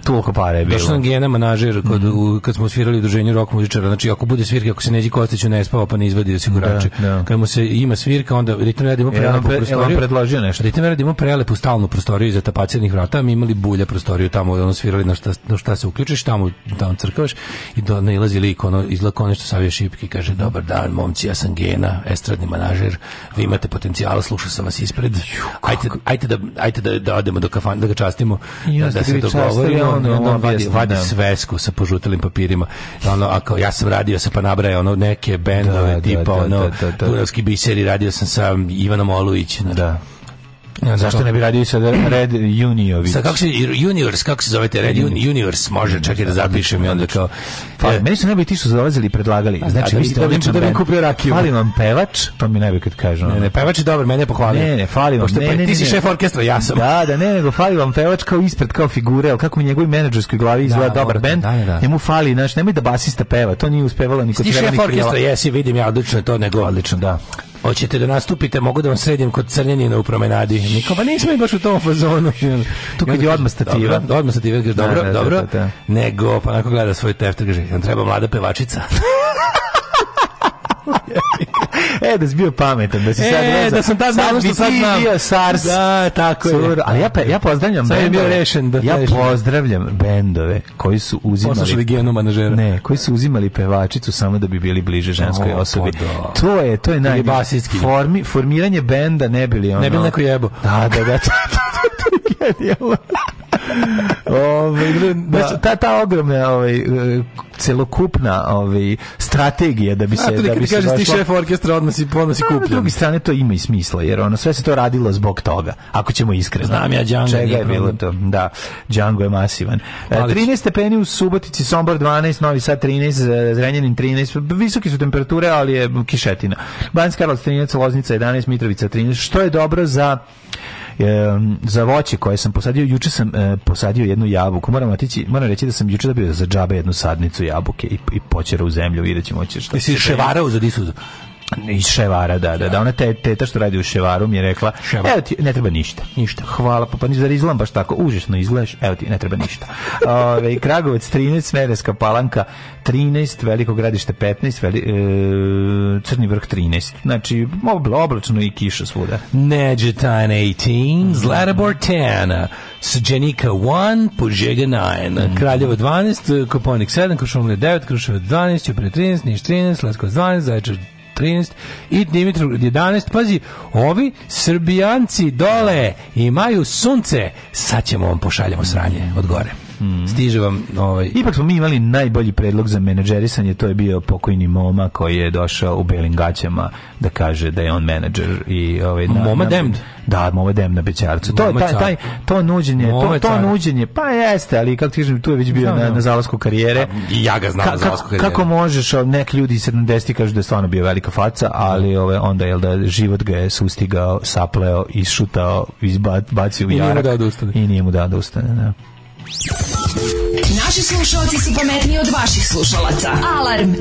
toliko pare je bilo. Došao nam Gena manažer kod, mm u, kad smo svirali u druženju rock muzičara, znači ako bude svirke, ako se Neđi Kostiću ne spava pa ne izvadi osigurače. Da, da. Kad mu se ima svirka, onda ritam radi ima e, prelepu pre, e, prostoriju. predložio nešto. Ritam radi ima prelepu stalnu prostoriju iza tapacijenih vrata, mi imali bulja prostoriju tamo, ono svirali na šta, na šta se uključiš, tamo tamo crkavaš i do, nailazi lik, ono, izlako nešto savije šipki, kaže, dobar dan, momci, ja sam Gena, estradni manažer, vi imate potencijala, slušao sam vas ispred, ajte, ajte, da, ajte da, da odemo do kafana, da ga častimo, Just da, da se dogovorimo ono, ono, vadi, vadi da. svesku sa požutelim papirima. Ono, ako ja sam radio sa pa nabraja ono neke bendove da, da, tipa ono, da, da, da, da. biseri, radio sam sa Ivanom Olujićem. Da. Ja, Zašto ne bi radio sa sada Red Juniović? Sa kako se Juniors, kako se zovete Red Juniors, juniors može, čekaj da zapišem i onda kao. Pa e, meni su bi ti što su dolazili i predlagali. Znači, vi ste odličan da bi kupio rakiju. Fali vam pevač, to mi ne bi kad kažu. Ne, ne, pevač je dobar, mene pohvalio. Ne, ne, fali vam. Pošto, ne, ne, ne, ti si šef orkestra, ja sam. Da, da, ne, nego fali vam pevač kao ispred, kao figure, al kako mi njegovoj menadžerskoj glavi izgleda da, dobar bend. Da, da. Njemu fali, znači, nemoj da basista peva, to nije uspevalo ni kod Ti šef orkestra, jesi, vidim ja odlično to nego odlično, da. Hoćete da nastupite, mogu da vam sredim kod Crnjanina u promenadi. Niko, pa nismo i baš u tom fazonu. Tu kad je odmah stativa. Dobro, da, odmah stativa, kaže, da, dobro, da, da, dobro. Da, da, Nego, pa onako gleda svoj tefter, kaže, nam treba mlada pevačica. e, da si bio pametan, da si e, sad vezan. da sam tad znao što sad znam. bio SARS. Da, tako Sur, je. Ali ja, ja pozdravljam sad bendove. Bio rešen, da ja rešen. pozdravljam bendove koji su uzimali... Poslušali genu manažera. Ne, koji su uzimali pevačicu samo da bi bili bliže ženskoj oh, osobi. Podo. Da. To je, to je naj... Formi, formiranje benda ne bili ono... Ne bili neko jebo. Da, da, da. genijalno. Ove, ovaj, da, da. ta, ta ogromna ovaj, e, celokupna ovaj, strategija da bi se... A, da bi se kažeš došlo... ti šef orkestra odmah si, odmah si kupljen. S druge strane to ima i smisla, jer ono sve se to radilo zbog toga, ako ćemo iskreno. Znam ja Django. Čega je bilo to? Da, Django je masivan. Malić. E, 13 stepeni u Subotici, Sombor 12, Novi Sad 13, e, Zrenjanin 13, visoke su temperature, ali je kišetina. Banjska Karlovac 13, Loznica 11, Mitrovica 13, što je dobro za za voće koje sam posadio, juče sam eh, posadio jednu jabuku. Moram otići, moram reći da sam juče dobio za džabe jednu sadnicu jabuke i, i počera u zemlju, videćemo hoće šta. Jesi da ševarao za disuzu? Iz Ševara, da, da, da. Ona te, teta što radi u Ševaru mi je rekla, Ševar. evo ti, ne treba ništa, ništa, hvala, pa pa ni zar izgledam baš tako, užasno izgledaš, evo ti, ne treba ništa. Ove, Kragovac 13, Smederska palanka 13, Veliko gradište 15, veli, e, Crni vrh 13. Znači, oblačno i kiša svuda. Neđetan 18, Zlatibor 10, Sđenika 1, Požega 9, mhm. Kraljevo 12, Koponik 7, Košumlje 9, Kruševac 12, Ćupre 13, Niš 13, Leskovac 12, Zaječar 13 i Dimitrovgrad 11. Pazi, ovi Srbijanci dole imaju sunce. Sad ćemo vam pošaljemo sranje od gore. Stiže vam ovaj Ipak smo mi imali najbolji predlog za menadžerisanje, to je bio pokojni Moma koji je došao u belim gaćama da kaže da je on menadžer i ovaj na, Moma na, Demd. Da, Moma Demd na Bećarcu. To taj, taj to nuđenje, Moma to to nuđenje, pa jeste, ali kako ti tu je već bio na, na zalasku karijere. Pa, I ja ga znam Ka, na zalasku karijere. Kako možeš, neki ljudi 70 kažu da je stvarno bio velika faca, ali ovaj onda je da život ga je sustigao, sapleo, išutao, izbacio u jarak. I nije mu dao da ustane. I nije mu dao da ustane, da. Naši slušalci su pametniji od vaših slušalaca. Alarm!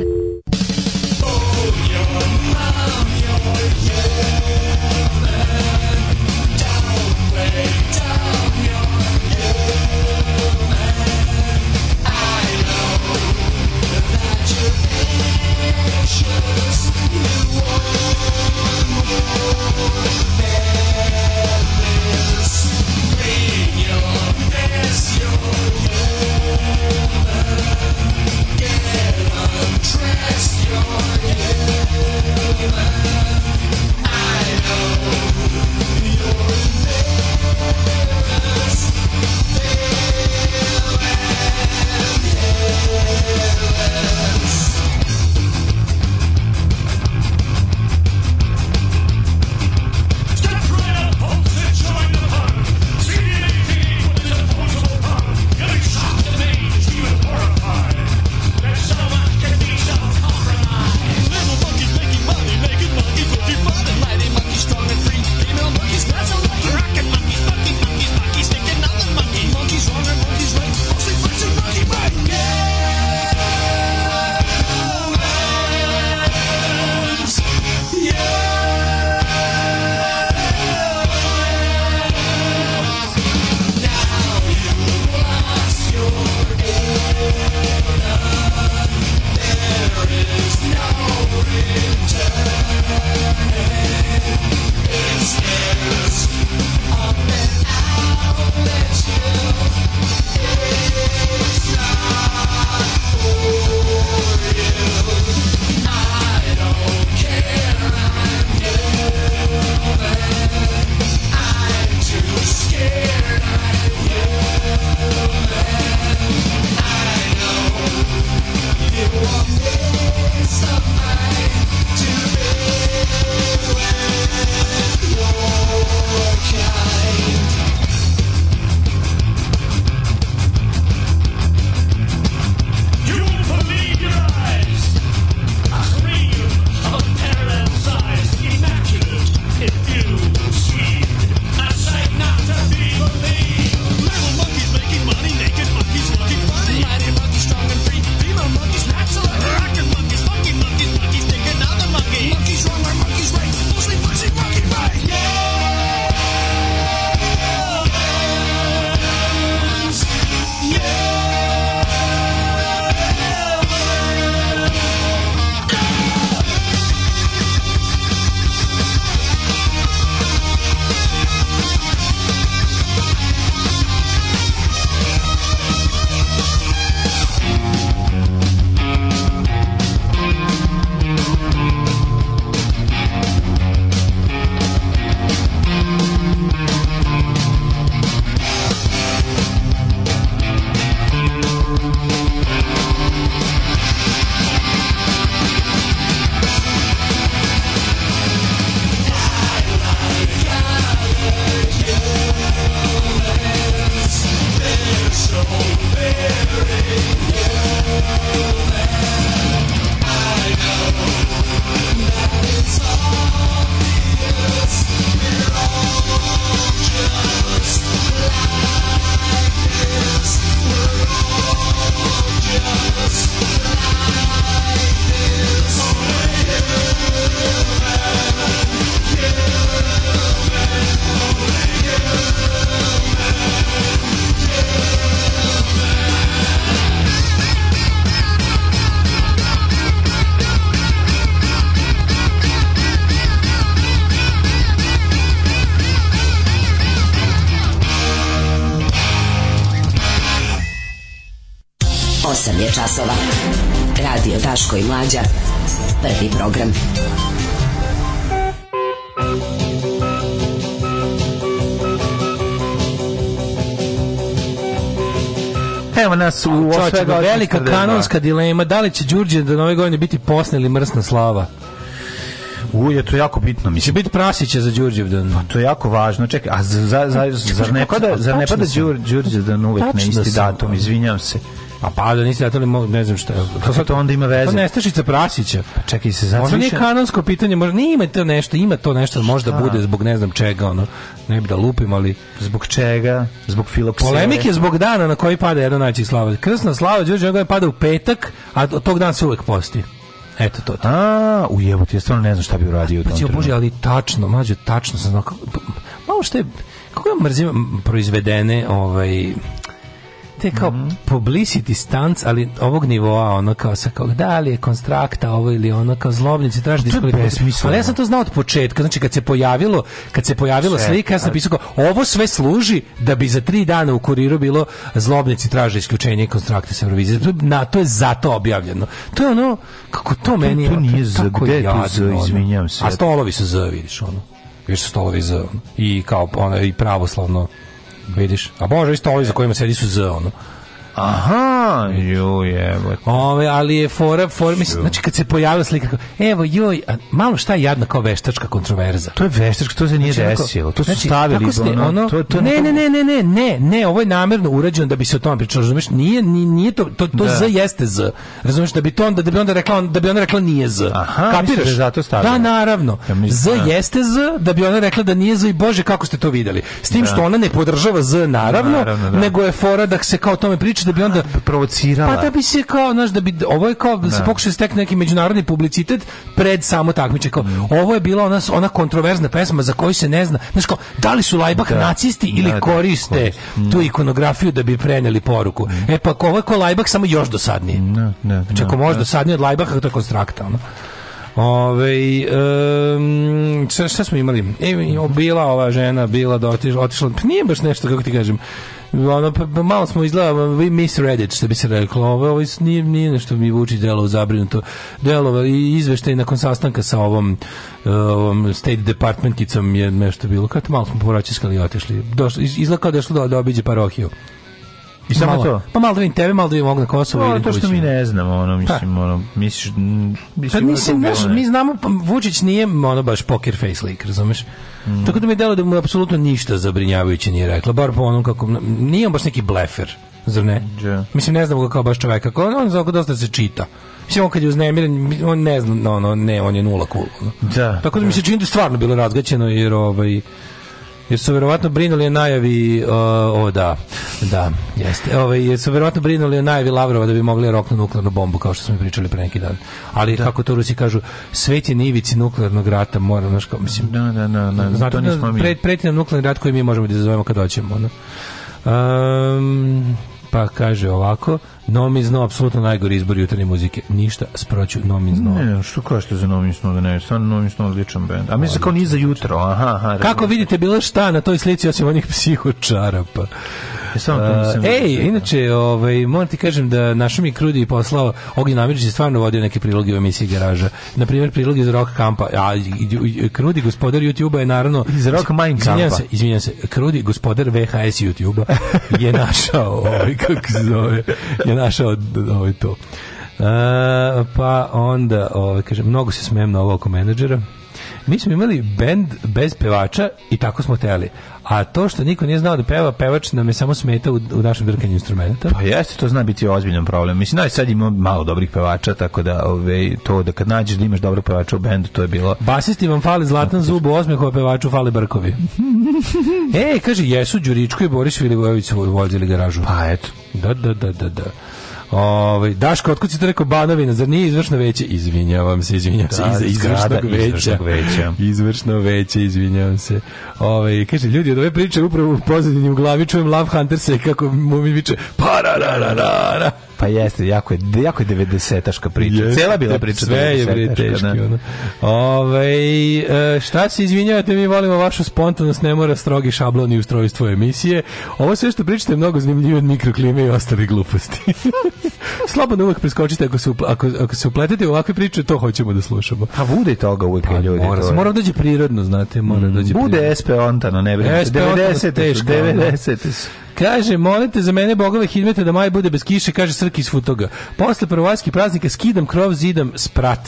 Daško i Mlađa. Prvi program. Evo nas u osvega velika da kanonska da. dilema, da li će Đurđe do nove godine biti posne ili mrsna slava? U, je to jako bitno, mislim. Će biti prasića za Đurđevdan. Pa to je jako važno. Čekaj, a za, za, za, zar ne pada, za ne pada Đur, Đurđevdan uvek na isti datum, izvinjam se. A pa da nisi zatvorili, ne znam šta. Kako e, to, to onda ima veze? To nestašica prasića. Pa čekaj se, zato nije kanonsko pitanje, možda nije ima to nešto, ima to nešto, možda bude zbog ne znam čega, ono, ne bi da lupim, ali... Zbog čega? Zbog filokseve? Polemik je zbog dana na koji pada jedna najčih slava. Krsna slava Đorđe pada u petak, a od tog dana se uvek posti. Eto to. A, u jebote, ja stvarno ne znam šta bi uradio u pa tom trenutku. Bože, ali tačno, mađo, tačno sam znao. Malo što je, kako ja mrzim proizvedene, ovaj, te kao mm -hmm. publicity stunts, ali ovog nivoa, ono kao sa kao da li je konstrakta ovo ili ono kao zlobnici traži pa diskriminaciju. Ali ja sam to znao od početka, znači kad se pojavilo, kad se pojavila slika, ja sam da. napisao ovo sve služi da bi za tri dana u kuriru bilo zlobnici traže isključenje konstrakta sa Eurovizije. Na to je zato objavljeno. To je ono kako to, to meni to, to nije za izvinjavam se. A stolovi su za vidiš ono. Više stolovi za i kao ono, i pravoslavno Vidiš. A bože, i stoli za kojima sedi su Z, ono. Aha, joj, je. Ove, ali je fora, fora mislim, znači kad se pojavila slika, evo, joj, a malo šta je jadna kao veštačka kontroverza. To je veštačka, to se nije znači, desilo, to su znači, stavili. Ste, ono, ono, to, to ne, ne, ne, ne, ne, ne, ne, ovo je namerno urađeno da bi se o tome pričalo, razumeš, nije, nije, nije to, to, to da. z jeste z, razumeš, da bi to onda, da bi onda rekla, da bi ona rekla nije z. Aha, da Kapiraš? da zato stavili. Da, naravno. Ja mislim, z da. jeste z, da bi ona rekla da nije z i bože, kako ste to videli. S tim da. što ona ne podržava z, naravno, naravno da. nego je fora da se kao o tome priča da bi onda provocirala. Pa da bi se kao, znaš, da bi ovo je kao da se pokušao da stekne neki međunarodni publicitet pred samo takmiče kao. Mm. Ovo je bila ona ona kontroverzna pesma za koju se ne zna. Znaš kao, da li su Lajbak da. nacisti ili da, koriste mm. tu ikonografiju da bi preneli poruku. Mm. E pa ovo je kao Lajbak samo još dosadnije. Ne, ne. Znači ako može dosadnije od Lajbaka, to je konstrakta, ono. Ove, um, šta, šta smo imali? E, bila ova žena, bila da otišla, otišla, pa nije baš nešto, kako ti kažem, ono, pa, pa, malo smo izgleda, we misread it, što bi se reklo. Ovo, ovo nije, nije nešto mi vuči delo zabrinuto. Delo i izveštaj nakon sastanka sa ovom, e, ovom State Departmenticom je nešto bilo. Kad malo smo povraćiskali i otišli. Došli, izgleda kao da je šlo da obiđe parohiju. I samo malo, to. Pa malo da vidim tebe, malo da vidim ovog na Kosovo. No, pa, to što mi ne znamo, ono, pa. mislim, ono, misliš... Mislim, Kad pa mislim, naš, mi znamo, pa Vučić nije ono baš poker face lik, razumeš? Mm. Tako da mi je delo da mu apsolutno ništa zabrinjavajuće nije rekla, bar po onom kako... Nije on baš neki blefer, zar ne? Yeah. Da. Mislim, ne znamo ga kao baš čovek, čoveka, on, on znamo dosta se čita. Mislim, on kad je uznemiren, on ne zna, no, no, ne, on je nula cool. Ono. Da. Tako da mi da. se čini da je stvarno bilo razgaćeno, jer ovaj Jer su verovatno brinuli o najavi uh, o da. Da, jeste. Ove, jer su verovatno brinuli o najavi Lavrova da bi mogli da roknu nuklearnu bombu kao što smo pričali pre neki dan. Ali da. kako to Rusi kažu, svet je na ivici nuklearnog rata, mora naš kao mislim. Da, da, da, da. Znate, to nismo da mi. Pre, preti nam nuklearni rat koji mi možemo da izazovemo kad hoćemo, ono. Um, pa kaže ovako Nomin zno, apsolutno najgori izbor jutarnje muzike. Ništa sproću Nomin zno. Ne, što kažete za Nomin zno da ne, stvarno Nomin zno odličan bend. A mi se kao ni za jutro, aha, aha. Kako vidite bilo šta na toj slici osim onih psiho čarapa? Ja e, ej, inače, ovaj moram ti kažem da našo mi krudi poslao Ognjen Amidžić je stvarno vodio neke priloge u emisiji Garaža. Na primjer prilog iz Rock Kampa, a krudi gospodar YouTubea je naravno iz Rock Mind Kampa. Se, izvinjam se, krudi gospodar VHS YouTubea je našao, ovaj kako se zove, je našao ovaj to. Uh, pa onda, ovaj kažem, mnogo se smijem na ovo oko menadžera. Mi smo imali bend bez pevača i tako smo teli. A to što niko nije znao da peva, pevač nam je samo smetao u, u našem drkanju instrumenta. Pa jeste, to zna biti ozbiljan problem. Mislim, naj sad ima malo dobrih pevača, tako da ove, to da kad nađeš da imaš dobrog pevača u bendu, to je bilo... Basisti vam fali zlatan zub, u osmehova pevaču fali brkovi. e, kaže, jesu Đuričko i Boris Filivojević su vozili garažu. Pa eto. Da, da, da, da, da. Ovaj Daško, otkud si to rekao Banovina? Zar nije izvršno veće? Izvinjavam se, izvinjavam se. Da, Iz, izvršnog veća. Izvršno veće, izvinjavam se. Ovaj kaže ljudi, od ove priče upravo u pozadini u glavi čujem Love Hunter se kako mu mi viče para ra ra ra. ra. Pa jeste, jako je, jako je 90-aška priča. Jeste, Cela bila priča sve je bre da. teški. Ono. Ove, ovaj, šta se izvinjavate, mi volimo vašu spontanost, ne mora strogi šablon i ustrojstvo emisije. Ovo sve što pričate je mnogo zanimljivije od mikroklime i ostale gluposti. Slobodno uvek preskočite ako se, ako, ako se upletete u ovakve priče, to hoćemo da slušamo. A pa bude toga uvek pa, ljudi. Mora, to mora da dođe prirodno, znate, mora mm, dođe Bude SP Ontano, ne brinite. 90 90 su. Kaže, molite za mene bogove hidmete da maj bude bez kiše, kaže Srki iz Futoga. Posle prvovajskih praznika skidam krov, zidam sprat.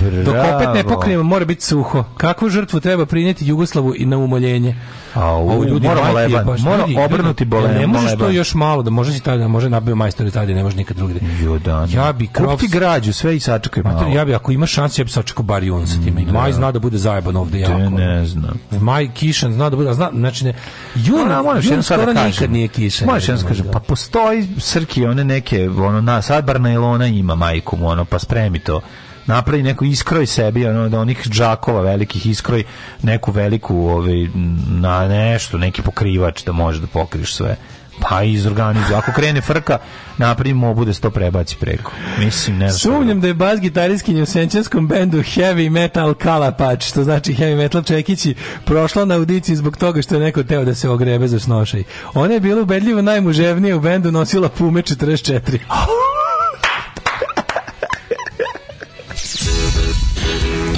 Bravo. Dok opet ne pokrijemo, mora biti suho. Kakvu žrtvu treba prinijeti Jugoslavu i na umoljenje? A u, ovo ljudi pa mora boleban, baš, mora ljudi, obrnuti boleban. Ne možeš to još malo da može se taj da može nabio majstor i taj, ne može nikad drugi. Jo da. Ja bi krov građu sve i sačekaj malo. Mater, ja bi ako ima šanse ja bi sačekao bar i on sa time. Da. Maj zna da bude zajeban ovde jako. Te ne znam. Maj Kišan zna da bude, zna, znači ne. Jun, no, moraš jedan sad kažem. nije Kišan. Moraš jedan da kažem, da. pa postoji Srki one neke ono na sadbarna Ilona ima majku ono pa spremi to napravi neku iskroj sebi, ono, da onih džakova velikih iskroj neku veliku ovaj, na nešto, neki pokrivač da može da pokriš sve. Pa i izorganizuju. Ako krene frka, napravimo obude da sto prebaci preko. Mislim, ne znam. Sumnjam da-, da je bas gitarijski u senčanskom bendu Heavy Metal Kalapač, što znači Heavy Metal Čekići, prošla na audiciji zbog toga što je neko teo da se ogrebe za snošaj. Ona je bila ubedljivo najmuževnija u bendu, nosila pume 44.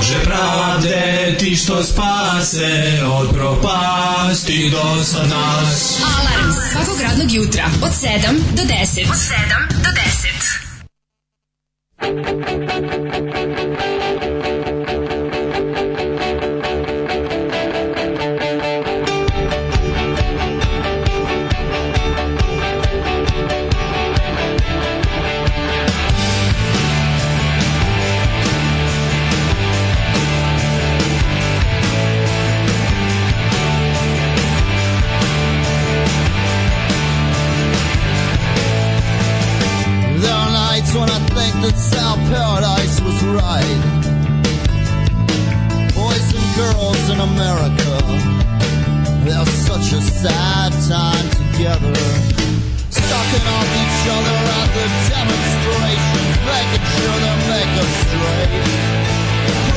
Bože pravde, ti što spase od propasti do sad nas. Alarm svakog radnog jutra od 7 do 10. Od 7 do 10. America. There's such a sad time together. Sucking off each other at the demonstrations, making sure they make us straight.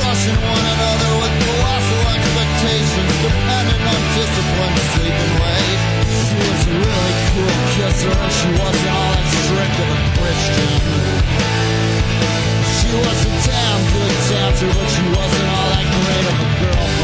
Crushing one another with colossal expectations, depending on discipline, sleep, and weight. She was a really cool kisser, and she wasn't all that strict of a Christian. She was a damn good dancer, but she wasn't all that great of a girl.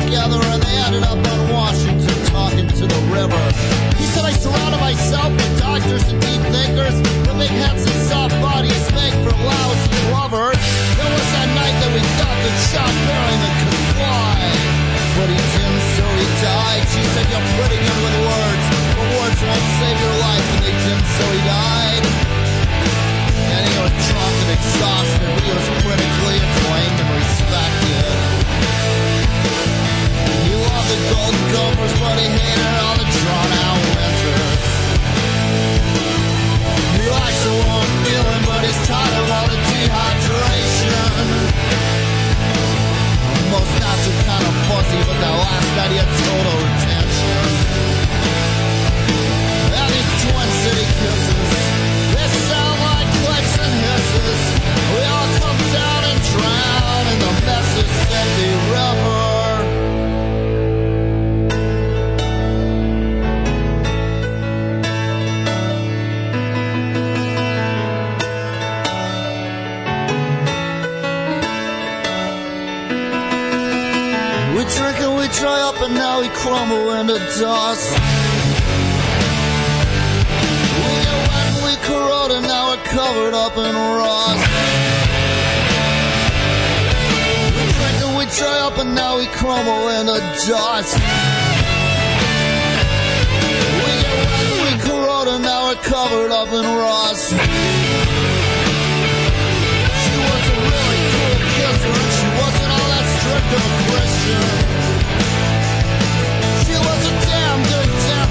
together and they ended up on Washington talking to the river. He said, I surrounded myself with doctors and deep thinkers, with big heads and soft bodies made from lousy lovers. It was that night that we got the shot Merriman the fly. But he didn't, so he died. She said, you're putting him with words, but words won't save your life. And they didn't, so he died. And he was drunk and exhausted, but he was critically acclaimed and respected the Golden Gophers, all the drawn out He likes the warm feeling, but he's tired of all the dehydration. kind of but last he had And Twin City kisses, they sound like clicks and hisses. We all come down and drown in the Mississippi River. now we crumble into dust. We are wet, we corroded, now we're covered up in rust. We drink and we dry up, and now we crumble into dust. We are wet, we corroded, now we're covered up in rust. She was a really cool kisser, she wasn't all that strict of a Christian.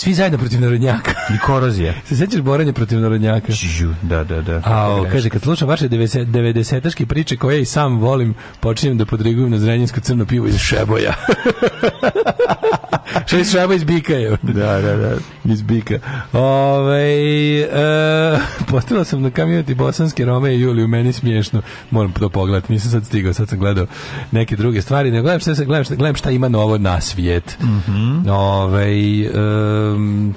Svi zajedno protiv narodnjaka. I korozija. Se sećaš boranja protiv narodnjaka? Čiju, da, da, da. A, kaže, kad slušam vaše 90-aške priče koje ja i sam volim, počinjem da podrigujem na zrenjinsko crno pivo iz Šeboja. Što je šraba iz bika je. Da, da, da, iz bika. Ove, ovaj, e, postala sam na da kamionati bosanske Rome i Juliju, meni smiješno. Moram to pogledati, nisam sad stigao, sad sam gledao neke druge stvari. Ne, gledam, šta, gledam, šta, gledam šta ima novo na svijet. Mm -hmm. Ove, ovaj, e,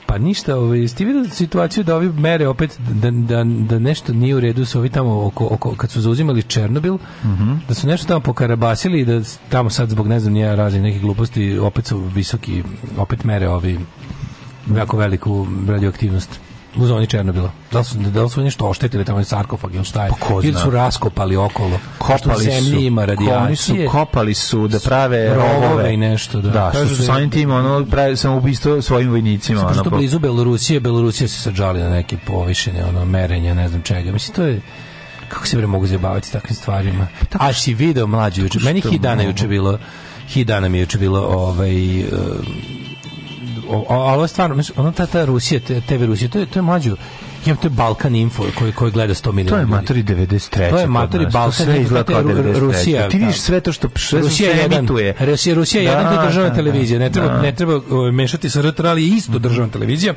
pa ništa, ove, ovaj, ste vidjeli situaciju da ovi mere opet, da, da, da nešto nije u redu sa ovi tamo oko, oko, kad su zauzimali Černobil, mm -hmm. da su nešto tamo pokarabasili i da tamo sad zbog ne znam nije raznih neke gluposti opet su visoki opet mere ovi jako veliku radioaktivnost u zoni Černobila. Da li su, da li su nešto oštetili tamo je sarkofag ili šta je? Pa ko Ili su raskopali okolo. Kopali su. Ima radijacije? su kopali su da prave rovove, i nešto. Da, da što, su da samim tim ono, prave samoubistvo svojim vojnicima. Pošto ono, blizu Belorusije, Belorusija se sađali na neke povišene ono, merenja, ne znam čega. Mislim, to je kako se bre mogu zabaviti takvim stvarima. Pa A si video mlađi juče, meni ih i dana juče bilo hi dana mi je juče bilo ovaj eh, ali stvarno ono ta ta Rusija te, TV Rusija to je to je mlađu ja, to Balkan Info koji koji gleda 100 miliona. To je matori 93. To je matori Balkan sve izgleda kao Rusija. Pa ti da. vidiš sve to što sve Rusija se emituje. Rusija Rusija jedan da, to je državna da, televizija. Ne treba ne treba eh, mešati sa RTL, ali isto državna televizija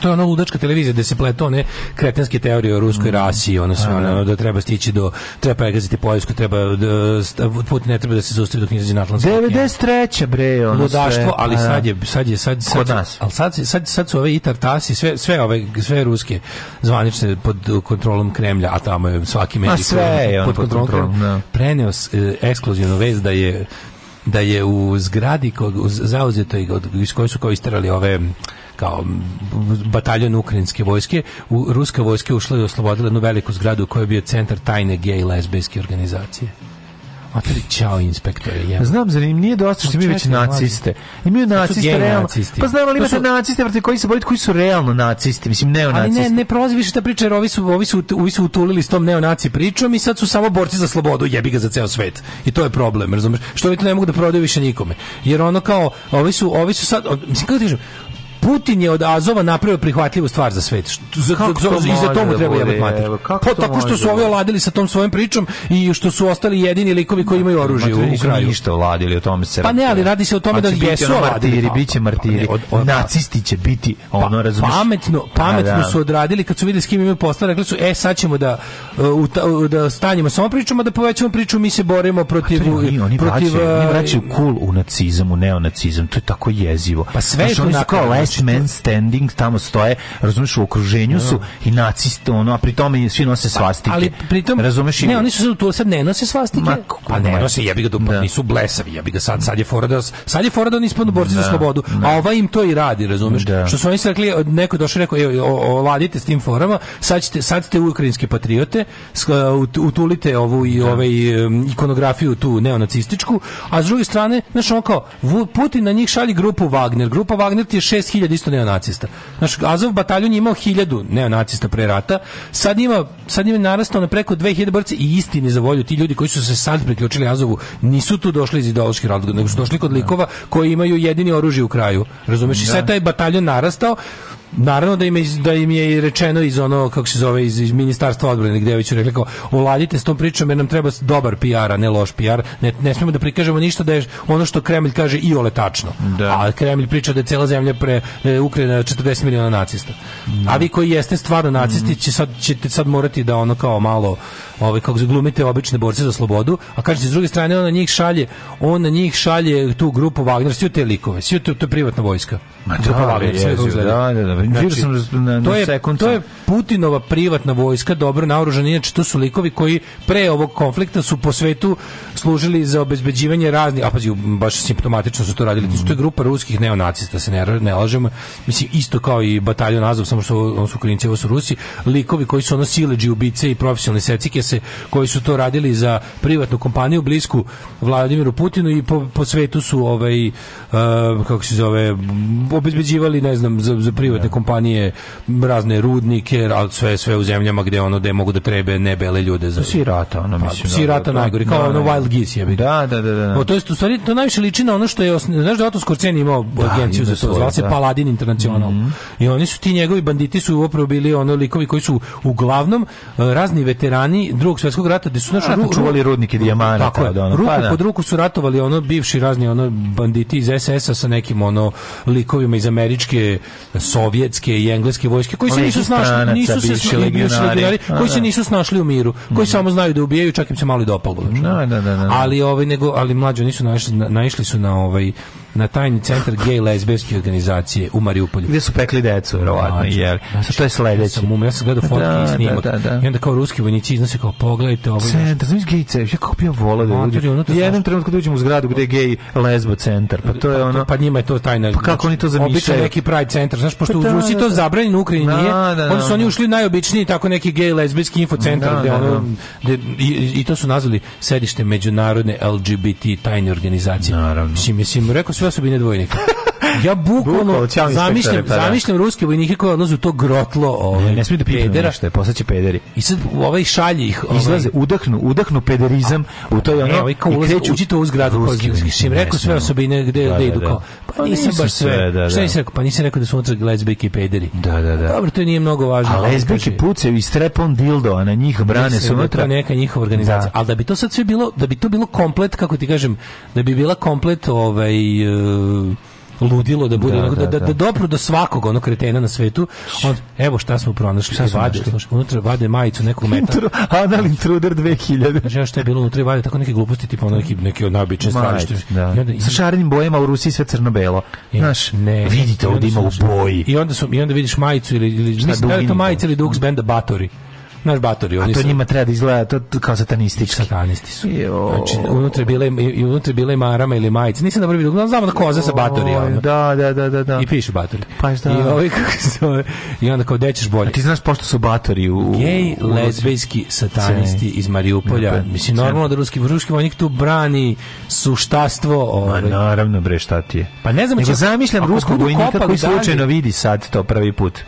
to je ona ludačka televizija gde se pleto ne kretenske teorije o ruskoj mm. rasi i ono sve da. ono da treba stići do treba pregaziti Poljsku treba da, Putin ne treba da se zaustavi dok ne izađe na Atlantski 93 bre ono ludaštvo ali sad je sad je sad sad, al sad, sad, sad su ove i tartasi sve sve ove sve ruske zvanične pod kontrolom Kremlja a tamo je svaki medij pod, pod kontrolom, kontrolom Kremlja, da. preneo eh, ekskluzivnu vez da je da je u zgradi kod zauzetoj iz koje su kao isterali ove kao bataljon ukrajinske vojske, u, ruska vojska ušla i oslobodila jednu veliku zgradu koja je bio centar tajne gej i organizacije. Materi, čao inspektore. Jema. Znam, za nije dosta što pa mi već naciste. Imaju naciste, realno. Nacisti. Pa znam, ali imate su... naciste protiv koji se borite, koji su realno nacisti, mislim, neonacisti. Ali ne, ne prolazi više ta priča, jer ovi su, ovi su, ovi su utulili s tom neonaci pričom i sad su samo borci za slobodu, jebi ga za ceo svet. I to je problem, razumeš? Što ovi to ne mogu da prodaju više nikome. Jer ono kao, ovi su, ovi su sad, mislim, kako ti da kažem, Putin je od Azova napravio prihvatljivu stvar za svet. Za, za, za, I za to mu treba jebati mater. Po, tako što su ovi oladili sa tom svojom pričom i što su ostali jedini likovi koji imaju oružje u, kraju. Ništa oladili, o tome se Pa ne, ali radi se o tome da jesu oladili. Biće martiri, nacisti će biti ono, razumiješ? Pametno, pametno su odradili kad su videli s kim imaju posla, rekli su, e, sad ćemo da, da stanjimo samo pričamo, da povećamo priču, mi se borimo protiv... Oni vraćaju kul u nacizam, u neonacizam, to je tako jezivo. Pa sve je kao last man standing tamo stoje, razumeš, u okruženju da. su i nacisti, ono, a pri tome svi nose pa, svastike. Ali pritom, razumeš, ne, oni su tu sad ne nose svastike. Ma, pa ne nose, jebi ga dupa, da. nisu blesavi, jebi ga sad, sad je fora da, sad je fora da oni borci za slobodu, da. a ova im to i radi, razumeš, što su oni se rekli, neko je došao i rekao, evo, ovladite s tim forama, sad, ćete, sad ste ukrajinske patriote, utulite ovu i ovaj, ikonografiju tu neonacističku, a s druge strane, znaš, on kao, Putin na njih šalje grupu Wagner, grupa Wagner ti je 6000 hiljada isto neonacista. Naš Azov bataljon je imao hiljadu neonacista pre rata, sad ima, sad ima narastao na preko 2000 borca i istini za volju ti ljudi koji su se sad priključili Azovu nisu tu došli iz ideoloških razloga, nego su došli kod likova koji imaju jedini oružje u kraju. Razumeš? I da. sad taj bataljon narastao, Naravno da im, je, da im je rečeno iz ono, kako se zove, iz, iz ministarstva odbrane, gde već rekli uladite s tom pričom jer nam treba dobar PR, a ne loš PR. Ne, ne smijemo da prikažemo ništa da je ono što Kremlj kaže i ole tačno. Da. A Kremlj priča da je cela zemlja pre e, Ukrajina 40 miliona nacista. Mm. A vi koji jeste stvarno nacisti mhm. će sad, ćete sad morati da ono kao malo ovaj kako glumite obične borce za slobodu, a kaže sa druge strane ona na njih šalje, on na njih šalje tu grupu Wagner, sve te likove, sve to, to je privatna vojska. Ma da, da, da, znači, to je to je Putinova privatna vojska, dobro naoružana, inače to su likovi koji pre ovog konflikta su po svetu služili za obezbeđivanje raznih, a pazi, baš simptomatično su to radili. Mm To je grupa ruskih neonacista, se ne, ne lažemo. Mislim, isto kao i bataljon Azov, samo što on su Klinci, ovo su Rusi. Likovi koji su ono sileđi, ubice i profesionalni secike Šoltese koji su to radili za privatnu kompaniju blisku Vladimiru Putinu i po, po svetu su ovaj uh, kako se zove obezbeđivali ne znam za, za privatne da. kompanije razne rudnike, al sve sve u zemljama gde ono gde mogu da trebe nebele ljude za pa sirata, ono pa, mislim. Sirata da, da, najgori, kao ono Wild Geese je. Da, da, da, da. O, to jest u stvari to najviše liči na ono što je znaš da Otto Skorceni imao agenciju za to, zvala se Paladin International. Mhm. I oni su ti njegovi banditi su upravo bili ono likovi koji su uglavnom e, razni veterani drugog svjetskog rata gdje su naš ru, čuvali rudnike dijamanata tako je, ono, ruku pa, da. pod ruku su ratovali ono bivši razni ono banditi iz SS-a sa nekim ono likovima iz američke sovjetske i engleske vojske koji se nisu snašli nisu se bivši legionari pa koji se da. nisu snašli u miru koji mhm. samo znaju da ubijaju čak im se malo i dopalo znači. da, ali ovaj nego ali mlađi nisu naišli naišli su na ovaj na tajni centar gej lezbijske organizacije u Mariupolju. Gde su pekli decu, verovatno, da, da, jer da, to je sledeće. Ja sam, ja sam gledao fotke da, i snimak. Da, da, da. I onda kao ruski vojnici iznose kao pogledajte ovo. Centar, znaš gej centar, ja kako bi ja volao da ljudi. Ono Jedan trenutak dođemo u zgradu gde je gej lesbo centar, pa to je pa ono. Pa, njima je to tajna. Pa kako oni to znači, zamišljaju? Obično neki pride centar, znaš, pošto pa u Rusiji to zabranjeno, u Ukrajini nije. Onda su oni ušli najobičniji tako neki gej lezbijski info centar gde ono i to su nazvali sedište međunarodne LGBT tajne organizacije. Naravno. Mislim, rekao sve sve osobine dvojnika. ja bukvalno zamišljam, zamišljam ruske vojnike koji odlaze u to grotlo, ovaj, ne smiju da pedera. Ništa, postaće pederi. I sad ovaj šalje ih. Ovaj, Izlaze, udahnu, udahnu pederizam a, u to je ono. ovaj, kao ulaze, kreću, uđite u zgradu, im rekao sve osobine gde, da, gde da, idu da. kao. Pa, pa nisi baš sve. Da, da. Šta da. nisi rekao? Pa nisam rekao da su unutra lesbijke i pederi. Da, da, da. Dobro, to nije mnogo važno. A lesbijke pucaju i strepom dildo, a na njih brane su unutra. neka njihova organizacija. Al da bi to sad sve bilo, da bi to bilo komplet, kako ti kažem, da bi bila komplet ovaj... Uh, ludilo da bude da, da, da, da, da. da dobro do svakog onog kretena na svetu. On, evo šta smo pronašli. Šta smo vade, slušaj, unutra vade majicu nekog meta. Anal Intruder 2000. Znaš šta je bilo unutra vade tako neke gluposti tipa ono neki neki obične stvari što da. onda, sa šarenim bojama u Rusiji sve crno-belo. Znaš, ne, vidite ovdje ima u boji. I onda su i onda vidiš majicu ili ili mislim da je to majica ili Dux benda Batori. Naš batori, oni A to su... njima treba da izgleda to, kao satanistički. Satanisti su. Jo. Znači, unutra bile, i, unutra bile marama ili majice. Nisam dobro vidio, znamo da koza sa batori. Ono. Da, da, da, da, da. I piše batori. Pa šta? I, ovaj, kako se, I onda kao, dećeš bolje. A ti znaš pošto su batori u... Gej, u... lezbejski satanisti iz Mariupolja. Da, Mislim, normalno da ruski, ruski vojnik tu brani suštastvo. Ovaj. Ma naravno, bre, šta ti je? Pa ne znam, Nego zamišljam ruskog vojnika koji slučajno vidi sad to prvi put.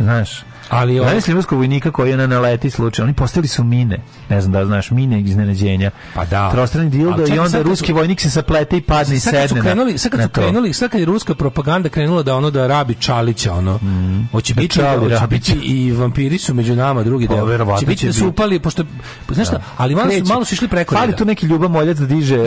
Znaš, Ali ovaj slimanskog vojnika koji je na naleti slučaj, oni postavili su mine. Ne znam da znaš, mine iznenađenja. Pa da. Trostrani dildo i onda ruski vojnik se saplete i padne i sedne. Sad kad su krenuli, sad kad su krenuli, sad kad je ruska propaganda krenula da ono da rabi Čalića, ono. Mm. Hoće da biti, da biti i vampiri su među nama drugi pa deo. Hoće biti da su upali pošto pa, znaš šta, da. ali malo su malo su išli preko. Ali tu neki ljubav moljac da diže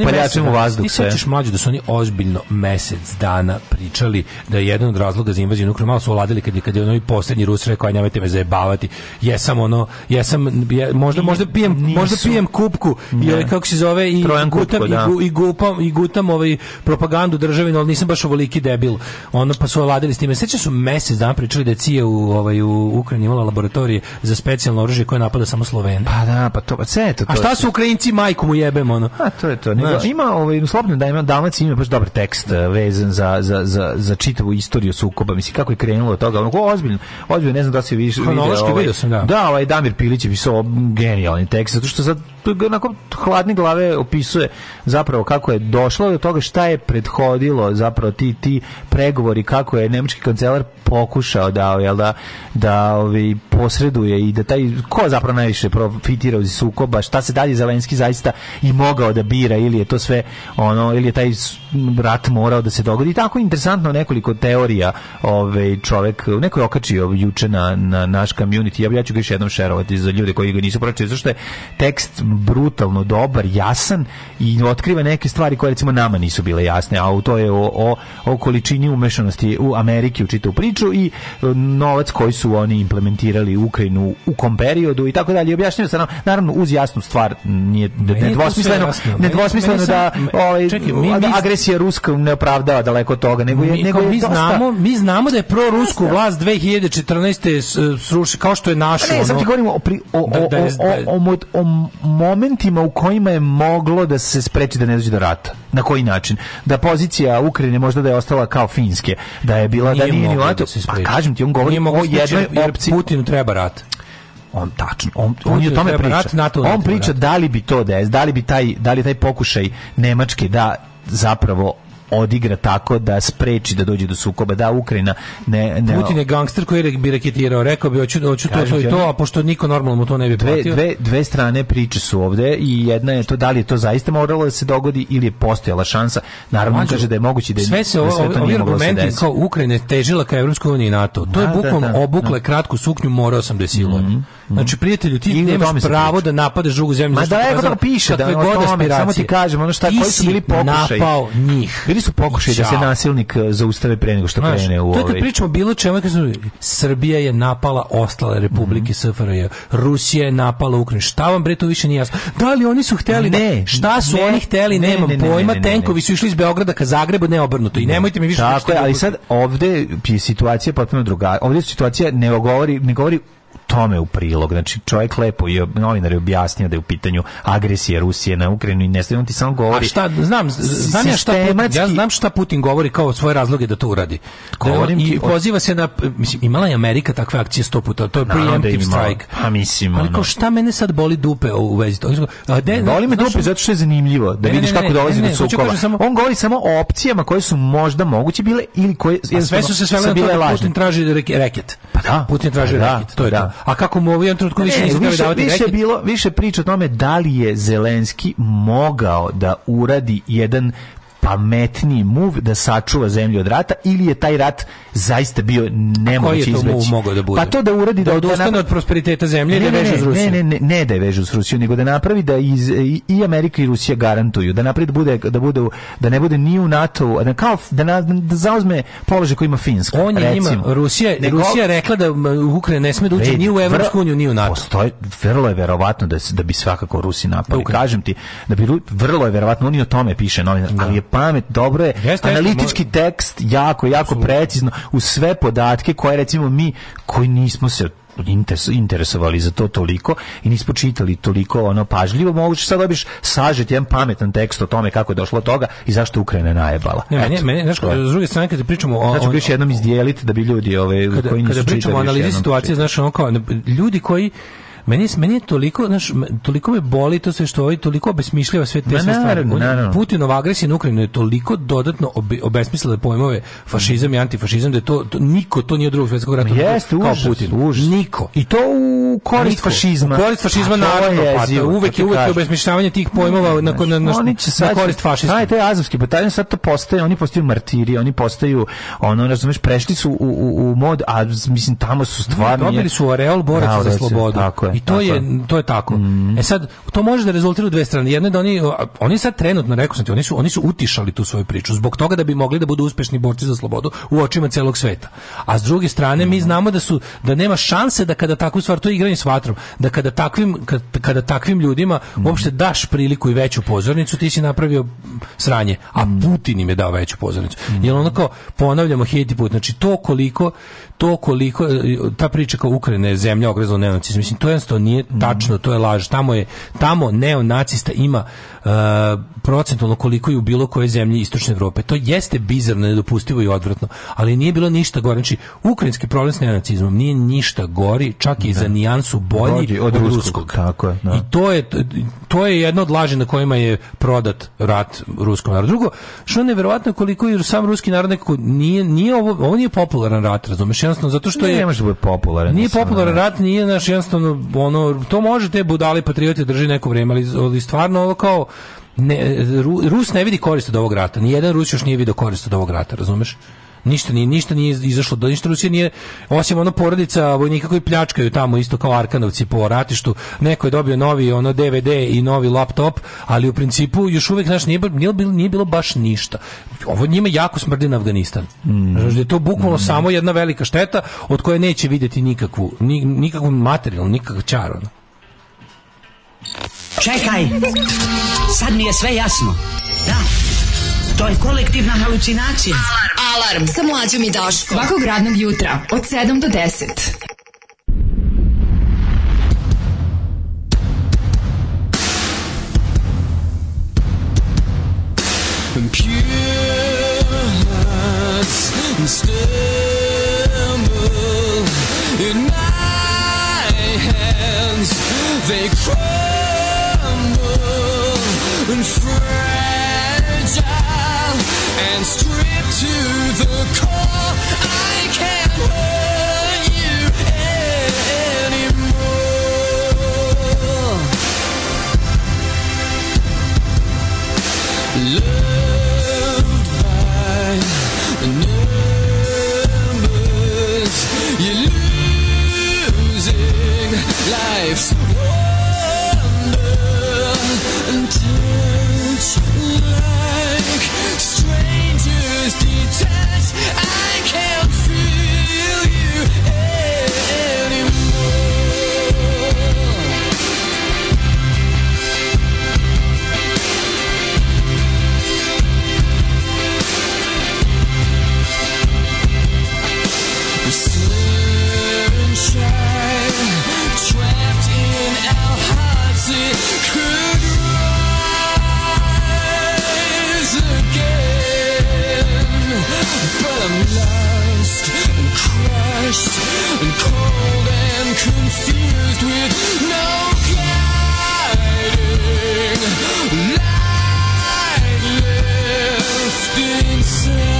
upaljačem u vazduh. Ti sećaš mlađe da su oni ozbiljno mesec dana pričali da je jedan od razloga za invaziju nuklearno malo su oladili kad je kad je onaj poslednji Rus sam rekao, aj nemojte me zajebavati. Jesam ono, jesam, je, možda, možda pijem, Nisu. možda pijem kupku, ili ovaj, kako se zove, i, Trojan gutam, kupko, i, da. gu, i, gupam, i gutam ovaj propagandu državinu, ali nisam baš ovoliki debil. Ono, pa su ovladili s time. Sveća su mesec dan pričali da je Cija u, ovaj, u Ukrajini imala laboratorije za specijalno oružje koje napada samo Slovene. Pa da, pa to, pa sve to, A šta su Ukrajinci, majku mu jebem, ono? A to je to. Nego, ima, ovaj, slobodno da ima damac ima baš dobar tekst eh, vezan za, za, za, za čitavu istoriju sukoba. Mislim, kako je krenulo od toga. Ono, ozbiljno, ozbiljno ne znam da se više video. Ovaj, video sam, da. Da, ovaj Damir Pilić je pisao genijalni tekst zato što sad onako hladne glave opisuje zapravo kako je došlo do toga šta je prethodilo zapravo ti ti pregovori kako je nemački kancelar pokušao da jel da da ovi posreduje i da taj ko zapravo najviše profitira iz sukoba šta se dalje Zelenski zaista i mogao da bira ili je to sve ono ili je taj rat morao da se dogodi tako interesantno nekoliko teorija ovaj čovjek neko je okačio juče na, na naš community ja, ja ću ga još jednom šerovati za ljude koji ga nisu pročitali zašto je tekst brutalno dobar, jasan i otkriva neke stvari koje recimo nama nisu bile jasne, a to je o, o, o količini umešanosti u Ameriki u čitavu priču i e, novac koji su oni implementirali u Ukrajinu u kom periodu i tako dalje. Objašnjeno se nam, naravno uz jasnu stvar nije nedvosmisleno, nedvosmisleno da ovaj, čekaj, mi, mi, agresija ruska ne opravdava daleko od toga, nego je, mi, nego je mi dosta... znamo, mi znamo da je pro-rusku da- vlast 2014. sruši kao što je našu. Ne, ono, sad ti govorimo o, pri, o, da, da o, o, o, o, o, o, o momentima u kojima je moglo da se spreči da ne dođe do rata. Na koji način? Da pozicija Ukrajine možda da je ostala kao Finske, da je bila nije da nije ni da da ratu. Pa kažem ti, on govori nije o da jednoj opciji. Putinu treba rat on tačno on, on je o tome priča rat, on priča da li bi to da je da li bi taj da li taj pokušaj nemački da zapravo odigra tako da spreči da dođe do sukoba da Ukrajina ne ne Putin je gangster koji bi raketirao rekao bi hoću hoću to, to i to a pošto niko normalno mu to ne bi dve, platio dve, dve strane priče su ovde i jedna je to da li je to zaista moralo da se dogodi ili je postojala šansa naravno Mađu, kaže da je moguće da je, sve se da ovo, da sve to ovi da argumenti kao Ukrajina težila ka Evropskoj uniji i NATO to da, je da, bukvalno da, da, obukle kratku suknju morao sam da je silujem mhm. mm -hmm Mhm. Znači prijatelju ti I nemaš pravo da napadaš drugu zemlju. Ma da evo da piše da god samo ti kažem ono šta ti koji su bili pokušaji. Napao njih. Bili su pokušaji da se nasilnik e, zaustave pre nego što krene u ovaj. To kad pričamo bilo čemu kad su, Srbija je napala ostale republike mm -hmm. SFRJ. Rusija je napala Ukrajinu. Šta vam bre to više nije jasno? Da li oni su hteli da- ne, šta su ne, oni hteli ne, nemam ne, pojma. Tenkovi su išli iz Beograda ka Zagrebu ne obrnuto i da. nemojte mi više. Tako je, ali sad ovde je situacija potpuno drugačija. Ovde situacija ne govori ne govori tome u prilog. Znači, čovjek lepo i novinar je objasnio da je u pitanju agresije Rusije na Ukrajinu i nestavljeno ti samo govori. A šta, znam, znam ja šta, Putin, ja znam šta Putin govori kao svoje razloge da to uradi. Da, Govorim da, I poziva se na, mislim, imala je Amerika takve akcije sto puta, to je da preemptive strike. Pa mislim, Ali kao šta mene sad boli dupe u vezi toga? Boli me dupe zato što je zanimljivo, da ne, vidiš ne, ne, kako dolazi do sukoba. Samo, On govori samo o opcijama koje su možda moguće bile ili koje... sve su se svele na to da Putin traži reket. Pa da. Putin traži pa da, reket, to je pa to a kako mu u jednom trenutku više nisu više, davati više rekli. bilo više priča o tome da li je Zelenski mogao da uradi jedan pametniji move da sačuva zemlju od rata ili je taj rat zaista bio nemoguće izbeći. mogao da bude? Pa to da uradi da, da odustane od prosperiteta zemlje da ne, veže s Rusijom. ne, ne, ne, ne, da je veže s Rusijom, nego da napravi da iz, i Amerika i Rusija garantuju, da napravi da bude da bude da ne bude ni u NATO, da kao da, na, da zauzme položaj koji ima Finska. On je recimo. njima Rusija, nego, Rusija rekla da Ukrajina ne sme da uđe ni u Evropsku uniju, ni u NATO. Postoji, vrlo je verovatno da da bi svakako Rusi napali. Kažem ti, da bi vrlo je verovatno oni o tome piše novinar, ali je pamet, dobro je. Jeste, Analitički jeste, tekst jako, jako absolutno. precizno u sve podatke koje recimo mi koji nismo se interesovali za to toliko i nismo čitali toliko ono pažljivo, moguće sad dobiš sažet jedan pametan tekst o tome kako je došlo do toga i zašto Ukrajina najebala. Ne, meni, meni, znaš, s druge strane, kada pričamo o... Znači, biš jednom izdijeliti da bi ljudi ove, kada, koji nisu kada pričamo o analizi situacije, znaš, ono kao, ljudi koji Meni, meni je toliko, znaš, toliko me boli to sve što ovaj toliko obesmišljava sve te sve stvari. Putinova agresija na Ukrajinu je toliko dodatno obe, obesmislila pojmove fašizam i antifašizam da je to, to niko to nije od drugog svjetskog rata Jeste, kao užas, Putin. Užas. Niko. I to u korist niko. fašizma. U korist fašizma naravno. Je pa, uvek je uvek obesmišljavanje tih pojmova na, na, na, na korist fašizma. Taj, taj azovski bataljon sad to postaje, oni postaju martiri, oni postaju, ono, razumeš, prešli su u, u, u mod, a mislim, tamo su stvarno... Dobili su areol boraca da, za da, slobodu. Tako I to je to je tako. Mm. E sad to može da rezultira u dve strane. Jedno je da oni oni sad trenutno rekao sam ti, oni su oni su utišali tu svoju priču zbog toga da bi mogli da budu uspešni borci za slobodu u očima celog sveta. A s druge strane mm. mi mhm. znamo da su da nema šanse da kada takvu stvar to je igranje s vatrom, da kada takvim kada, kada takvim ljudima mm. uopšte daš priliku i veću pozornicu, ti si napravio sranje, a mhm. Putin im je dao veću pozornicu. Mhm. Jer onako, ponavljamo hiljadu put, znači to koliko to koliko ta priča kao Ukrajina je zemlja ogrezla neonacizam, mislim to jednostavno nije tačno, to je laž. Tamo je tamo neonacista ima uh, procentualno koliko je u bilo kojoj zemlji istočne Evrope. To jeste bizarno, nedopustivo i odvratno, ali nije bilo ništa gore. Znači, ukrajinski problem s neonacizmom nije ništa gori, čak i za da. nijansu bolji Bolje od, od ruskog. ruskog. Tako je, da. I to je to je jedna od laži na kojima je prodat rat ruskom narodu. Drugo, što je neverovatno koliko je sam ruski narod nekako nije nije ovo, ovo nije popularan rat, razumeš? jednostavno zato što je ne može da biti popularan. Nije popularan rat, nije naš jednostavno ono to može te budali patriote drži neko vreme, ali, ali stvarno ovo kao ne, Rus ne vidi korist od ovog rata. Ni jedan Rus još nije vidio korist od ovog rata, razumeš? Ništa ni ništa nije izašlo do ništa Rusija nije osim ono porodica vojnika koji pljačkaju tamo isto kao Arkanovci po ratištu. Neko je dobio novi ono DVD i novi laptop, ali u principu još uvijek znaš nije, nije, bilo, nije bilo baš ništa. Ovo njima jako smrdi na Afganistan. Mm. Znaš, da je to bukvalno mm. samo jedna velika šteta od koje neće videti nikakvu ni, nikakvu materijal, nikakav čar. Čekaj. Sad mi je sve jasno. Da. To je kolektivna halucinacija. Alarm. Alarm sa mlađom i Daškom. Svakog radnog jutra od 7 do 10. Pure hearts in my hands. They crumble and fall. and stripped to the core. I can't hurt you anymore. Loved by numbers, you're losing life's. I. famished and cold and confused with no guiding light left inside.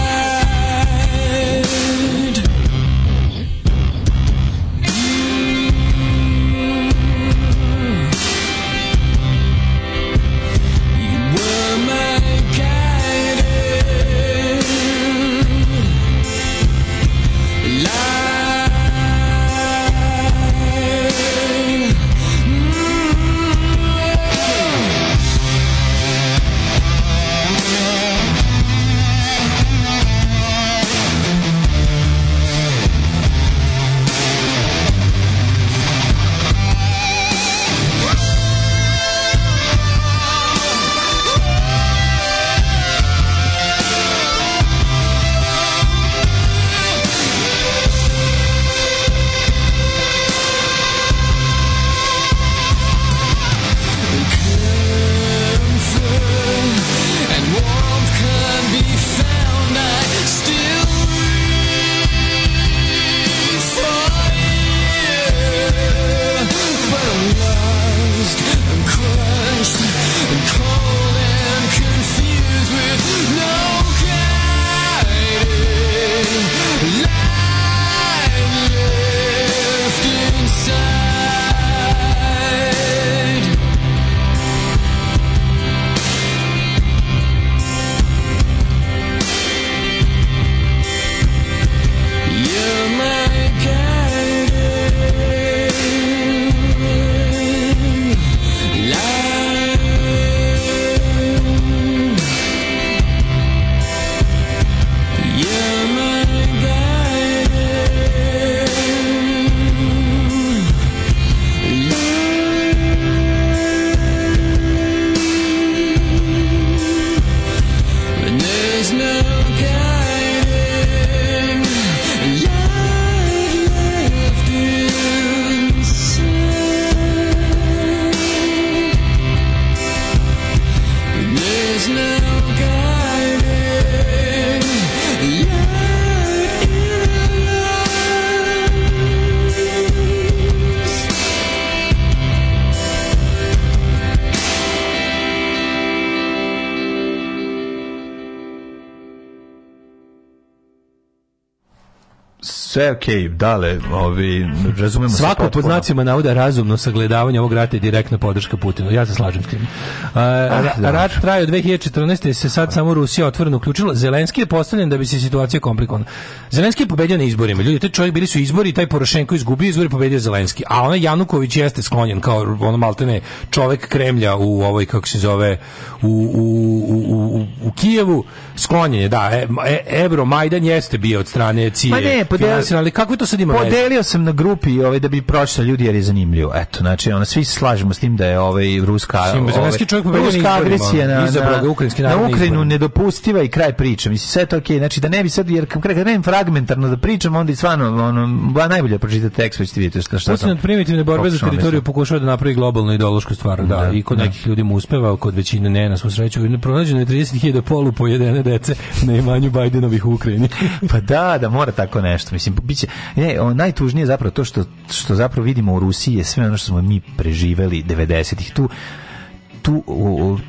sve okej, okay, dale, ovi, razumemo Svako se pod znacima navoda razumno sagledavanje ovog rata je direktna podrška Putinu. Ja se slažem s tim. A, ah, da. rat traje od 2014. se sad samo Rusija otvoreno uključila. Zelenski je postavljen da bi se situacija komplikovala. Zelenski je pobedio na izborima. Ljudi, taj čovjek bili su izbori, i taj Porošenko izgubio izbori, pobedio Zelenski. A onaj Januković jeste sklonjen kao ono maltene čovjek Kremlja u ovoj kako se zove u, u, u, u u Kijevu sklonjen je, da. E, e, Evro Majdan jeste bio od strane Cije. Ma pa ne, podelio, ali kako to sad ima Podelio veze? sam na grupi ovaj da bi prošla ljudi jer je zanimljivo. Eto, znači ona svi slažemo s tim da je ovaj ruska ovaj, čovjek pobedio ruska agresija na, na, na, Ukrajinu izborim. nedopustiva i kraj priče. Mislim sve to Okay. Znači da ne bi sad jer kad fragmentarno da pričam, onda i stvarno ono, ba, najbolje pročitate tekst, pa ćete vidjeti šta, šta Putin primitivne borbe za teritoriju pokušava da napravi globalnu ideološku stvar, da, da i kod da. nekih ljudi mu uspeva, kod većine ne, na svu sreću. Pronađeno je 30.000 polu pojedene dece na imanju Bajdenovih u Ukrajini. pa da, da mora tako nešto. Mislim, biće, ne, on, najtužnije zapravo to što, što zapravo vidimo u Rusiji je sve ono što smo mi preživeli 90-ih tu tu,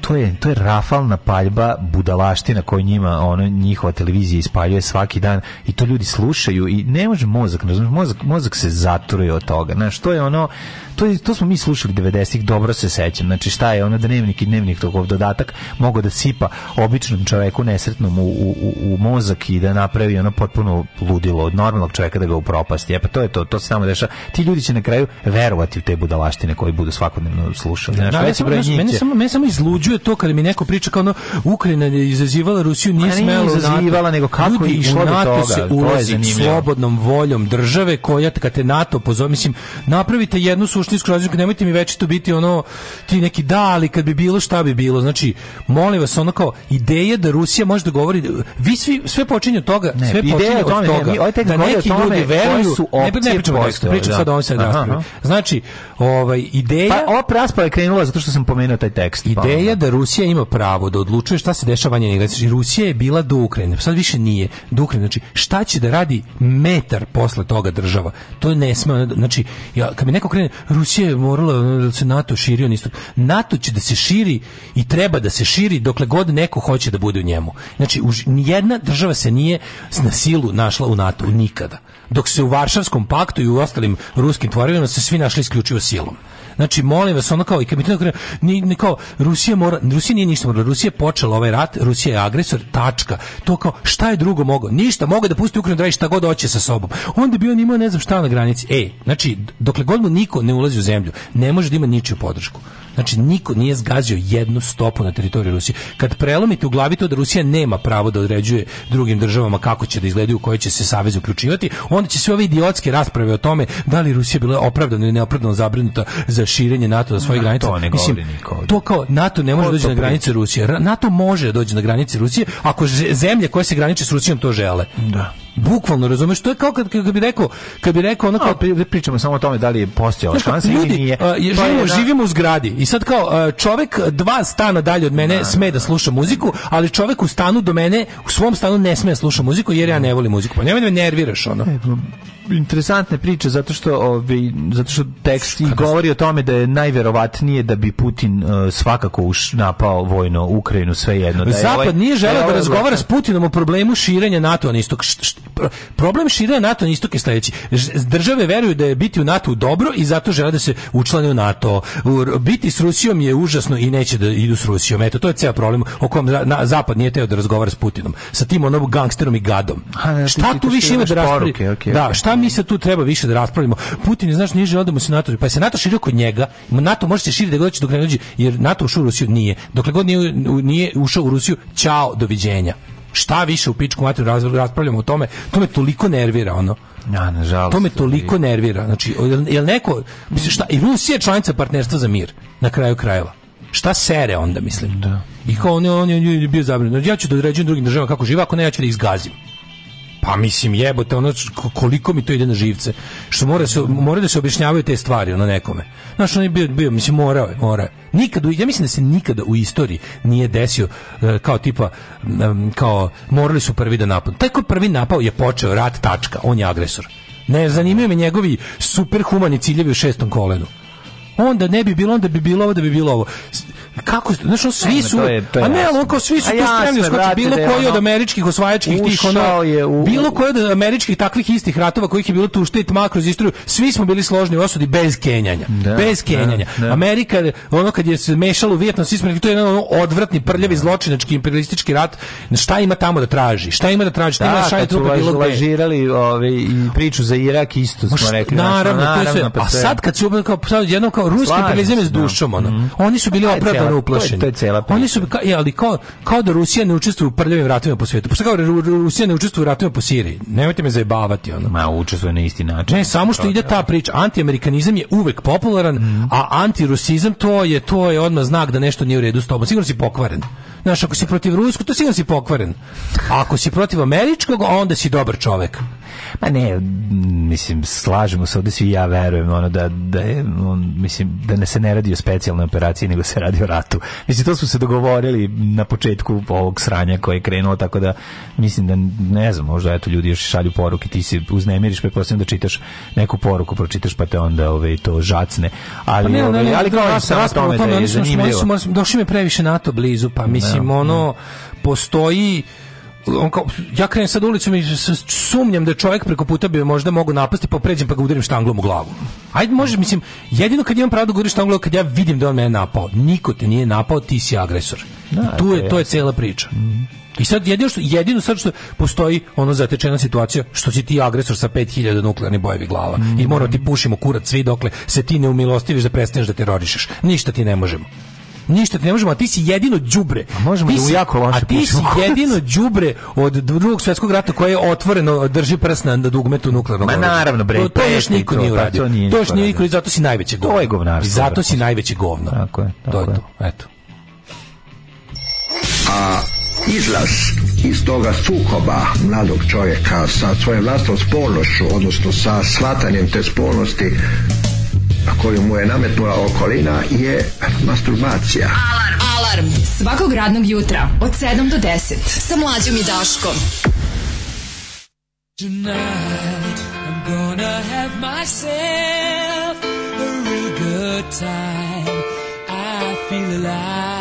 to, je, to je rafalna paljba budalaština koju njima ono, njihova televizija ispaljuje svaki dan i to ljudi slušaju i ne može mozak, ne mozak, mozak se zaturuje od toga. Znaš, to je ono, to, je, to smo mi slušali 90-ih, dobro se sećam. Znači šta je ono dnevnik i dnevnik tog dodatak mogu da sipa običnom čoveku nesretnom u, u, u mozak i da napravi ono potpuno ludilo od normalnog čoveka da ga upropasti. E pa to je to, to se samo dešava. Ti ljudi će na kraju verovati u te budalaštine koji budu svakodnevno slušali. Da, znaš, da, veći da, broj njih samo, me samo izluđuje to kada mi neko priča kao ono, Ukrajina je izazivala Rusiju, nije smela izazivala, nego kako je išlo do toga. se ulazi to slobodnom voljom države koja kad te NATO pozove, mislim, napravite jednu suštinsku razliku, nemojte mi veći to biti ono, ti neki da, ali kad bi bilo šta bi bilo. Znači, molim vas, ono kao, ideja da Rusija može da govori, vi svi, sve počinje od toga, ne, sve počinje od tome, toga, ne, da neki ljudi veruju, su ne, ne pričamo pričam da. sad o ovom sad Znači, ovaj, ideja... Pa ova rasprava je krenula zato što sam pomenuo taj tekst. Pa Ideja da Rusija ima pravo da odlučuje šta se dešava njenih znači, Rusija je bila do Ukrajine, sad više nije do Ukrajine. Znači, šta će da radi metar posle toga država? To ne sme, znači, ja, kad mi neko krene, Rusija je morala da se NATO širi, on isto. NATO će da se širi i treba da se širi dokle god neko hoće da bude u njemu. Znači, už, nijedna država se nije na silu našla u NATO nikada. Dok se u Varšavskom paktu i u ostalim ruskim tvorevinama se svi našli isključivo silom. Znači, molim vas, ono kao i kapitan Ukrajina, ni, ni kao Rusija mora, Rusija nije ništa morala, Rusija je počela ovaj rat, Rusija je agresor, tačka. To kao šta je drugo mogao? Ništa, mogao da pusti Ukrajinu da radi šta god hoće sa sobom. Onda bi on imao ne znam šta na granici. Ej, znači, dokle god mu niko ne ulazi u zemlju, ne može da ima ničiju podršku. Znači, niko nije zgazio jednu stopu na teritoriju Rusije. Kad prelomite u glavi to da Rusija nema pravo da određuje drugim državama kako će da izgledaju, u koje će se savez uključivati, onda će sve ove idiotske rasprave o tome da li Rusija bila opravdana ili neopravdano zabrinuta za za širenje NATO na svoje na granice. To ne Mislim, niko to kao NATO ne može doći to na granice Rusije. NATO može doći na granice Rusije ako zemlje koje se graniče s Rusijom to žele. Da. Bukvalno, razumeš, to je kao kad, kad bi rekao, kad bi rekao ono kao no, da pričamo samo o tome da li je postojala šansa ili nije. A, živimo, je živimo u zgradi i sad kao čovjek dva stana dalje od mene da, sme da sluša muziku, ali čovjek u stanu do mene, u svom stanu ne sme da sluša muziku jer ja ne volim muziku. Pa nemoj da me nerviraš ono e, pa, interesantne priče zato što ovi, ovaj, zato što tekst i govori o tome da je najverovatnije da bi Putin uh, svakako uš, napao vojno Ukrajinu svejedno da je Zapad ovaj, nije želeo da, da ovaj razgovara s Putinom o problemu širenja NATO na istok problem šira NATO na istok je sledeći. Države veruju da je biti u NATO dobro i zato žele da se učlane u NATO. Biti s Rusijom je užasno i neće da idu s Rusijom. Eto, to je ceo problem o kom Zapad nije teo da razgovara s Putinom. Sa tim onom gangsterom i gadom. A, ne, šta tu više ima da raspravimo? Okay, okay, da, šta mi se tu treba više da raspravimo? Putin je, znaš, nije želeo da mu se NATO... Pa se NATO širio kod njega. NATO može se širiti da god će dok ne dođe, jer NATO ušao u Rusiju nije. Dokle god nije, nije ušao u Rusiju, čao, doviđenja šta više u pičku materiju raspravljamo o tome, to me toliko nervira, ono. Ja, nažalost. To me toliko nervira. Znači, jel, jel neko, mislim, šta, i Rusija je članica partnerstva za mir, na kraju krajeva. Šta sere onda, mislim? Da. I kao on, on, je bio zabrinut. Znači, ja ću da određujem drugim državama kako živa, ako ne, ja ću da ih zgazim. Pa mislim, jebote, ono, koliko mi to ide na živce. Što mora, se, mora da se objašnjavaju te stvari, ono, nekome. Znaš, on je bio, bio mislim, morao je, morao je. Nikad, ja mislim da se nikada u istoriji nije desio e, kao tipa kao morali su prvi da napad. Taj ko prvi napao je počeo rat tačka, on je agresor. Ne zanimaju me njegovi superhumani ciljevi u šestom kolenu. Onda ne bi bilo, onda bi bilo ovo, da bi bilo ovo kako ste, znači svi su, je, a ne, ali kao svi su to spremni, znači bilo da koji od američkih osvajačkih tih ono, u... bilo koji od američkih takvih istih ratova kojih je bilo tu i tma kroz istoriju, svi smo bili složni u osudi bez kenjanja, da, bez da, kenjanja. Da, da. Amerika, ono kad je se mešalo u Vijetnam, svi smo rekli, to je jedan ono odvratni, prljavi, da. zločinački, imperialistički rat, šta ima tamo da traži, šta ima da traži, šta da, ima šaj trupa bilo gde. ovaj i priču za Irak isto smo šta, rekli. Naravno, naravno, pa to je sve, a sad kad se kao, sad jednom kao ruski imperializam je s dušom, ono, mhm. oni su bili opravdani ono uplašeni. To je, to je cela priča. Oni su, ka, je, ali kao, kao da Rusija ne učestvuje u prljavim ratovima po svijetu. Pošto kao da Rusija ne učestvuje u ratovima po Siriji. Nemojte me zajebavati. Ono. Ma, učestvuje na isti način. Ne, samo što ide ta priča. Antiamerikanizam je uvek popularan, mm. a antirusizam to je, to je odmah znak da nešto nije u redu s tobom. Sigurno si pokvaren. Znaš, ako si protiv Ruskog, to sigurno si pokvaren. A ako si protiv američkog, onda si dobar čovek. Ma ne, mislim, slažemo se ovdje svi ja verujem ono da, da je, on, mislim, da ne se ne radi o specijalnoj operaciji, nego se radi o ratu. Mislim, to smo se dogovorili na početku ovog sranja koje je krenulo, tako da mislim da, ne znam, možda eto ljudi još šalju poruke, ti se uznemiriš, pretpostavljam pa da čitaš neku poruku, pročitaš pa te onda ove, ovaj, to žacne. Pa ali, pa ne, ove, ne, ovaj, ne, ali kao sam tome da je zanimljivo. Došli me previše NATO blizu, pa mislim, da, da. ono, da. postoji on kao, ja krenem sad ulicom i sumnjam da čovjek preko puta bi možda mogu napasti, pa pređem pa ga udarim štanglom u glavu. Ajde, može, mislim, jedino kad imam pravo da guriš štanglom, kad ja vidim da on mene napao. Niko te nije napao, ti si agresor. Da, tu je, da, to je cijela priča. Mm -hmm. I sad jedino što, jedino sad što postoji ono zatečena situacija što si ti agresor sa 5000 nuklearni bojevi glava mm -hmm. i mhm. moramo ti pušimo kurac svi dokle se ti ne umilostiviš da prestaneš da terorišeš. Ništa ti ne možemo ništa ne možemo, a ti si jedino đubre. Možemo ti da si, jako loše. A ti si jedino đubre od drugog svetskog rata koje je otvoreno drži prst na dugmetu nuklearnog oružja. Ma naravno bre, to, to niko nije pa uradio. To, nije to niko, zato si najveće govno. I Zato si najveće govno. Tako je. Tako to je, je to. Eto. A izlaz iz toga sukoba mladog čovjeka sa svojom vlastnom spolnošću, odnosno sa shvatanjem te spolnosti koju mu je nametnula okolina je masturbacija. Alarm! Alarm! Svakog radnog jutra od 7 do 10 sa mlađom i Daškom. Tonight I'm gonna have myself a real good time I feel alive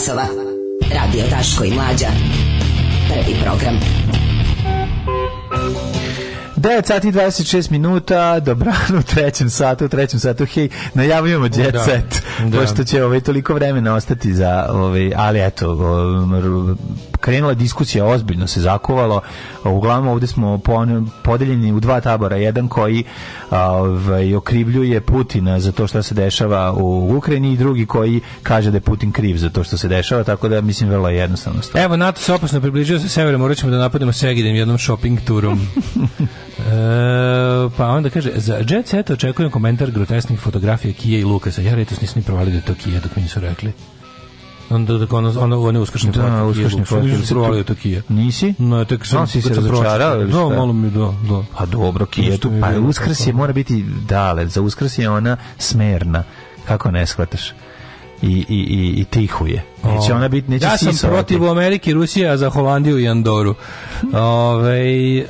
časova. Radio Daško i Mlađa. Prvi program. 9 sati 26 minuta, dobrano u trećem satu, u trećem satu, hej, najavljujemo da. Jet da, Set, da. pošto će ovaj, toliko vremena ostati za, ovaj, ali eto, krenula diskusija, ozbiljno se zakovalo. Uglavnom ovde smo podeljeni u dva tabora, jedan koji ovaj, okrivljuje Putina za to što se dešava u Ukrajini i drugi koji kaže da je Putin kriv za to što se dešava, tako da mislim vrlo je jednostavno stvar. Evo, NATO se opasno približio sa severom, morat ćemo da napadnemo Segedem jednom shopping turom. E, pa onda kaže, za Jet Set očekujem komentar grotesnih fotografija Kije i Lukasa. Ja retos nisam ni provalio da je to Kije dok mi nisu rekli. Onda dok ono, ono, one uskršne da, platke. Da, uskršne platke. Nisam provalio to kije. Nisi? No, tek sam, se razočarao ili da, šta? Da, malo mi da, da. a pa dobro, kije tu, pa uskrs je, mora biti dale, za uskrs je ona smerna. Kako ne shvataš? I, i, i, i tihuje. Neće ona biti, neće Ja sam protiv Amerike Rusije, a za Holandiju i Andoru. Ove, e,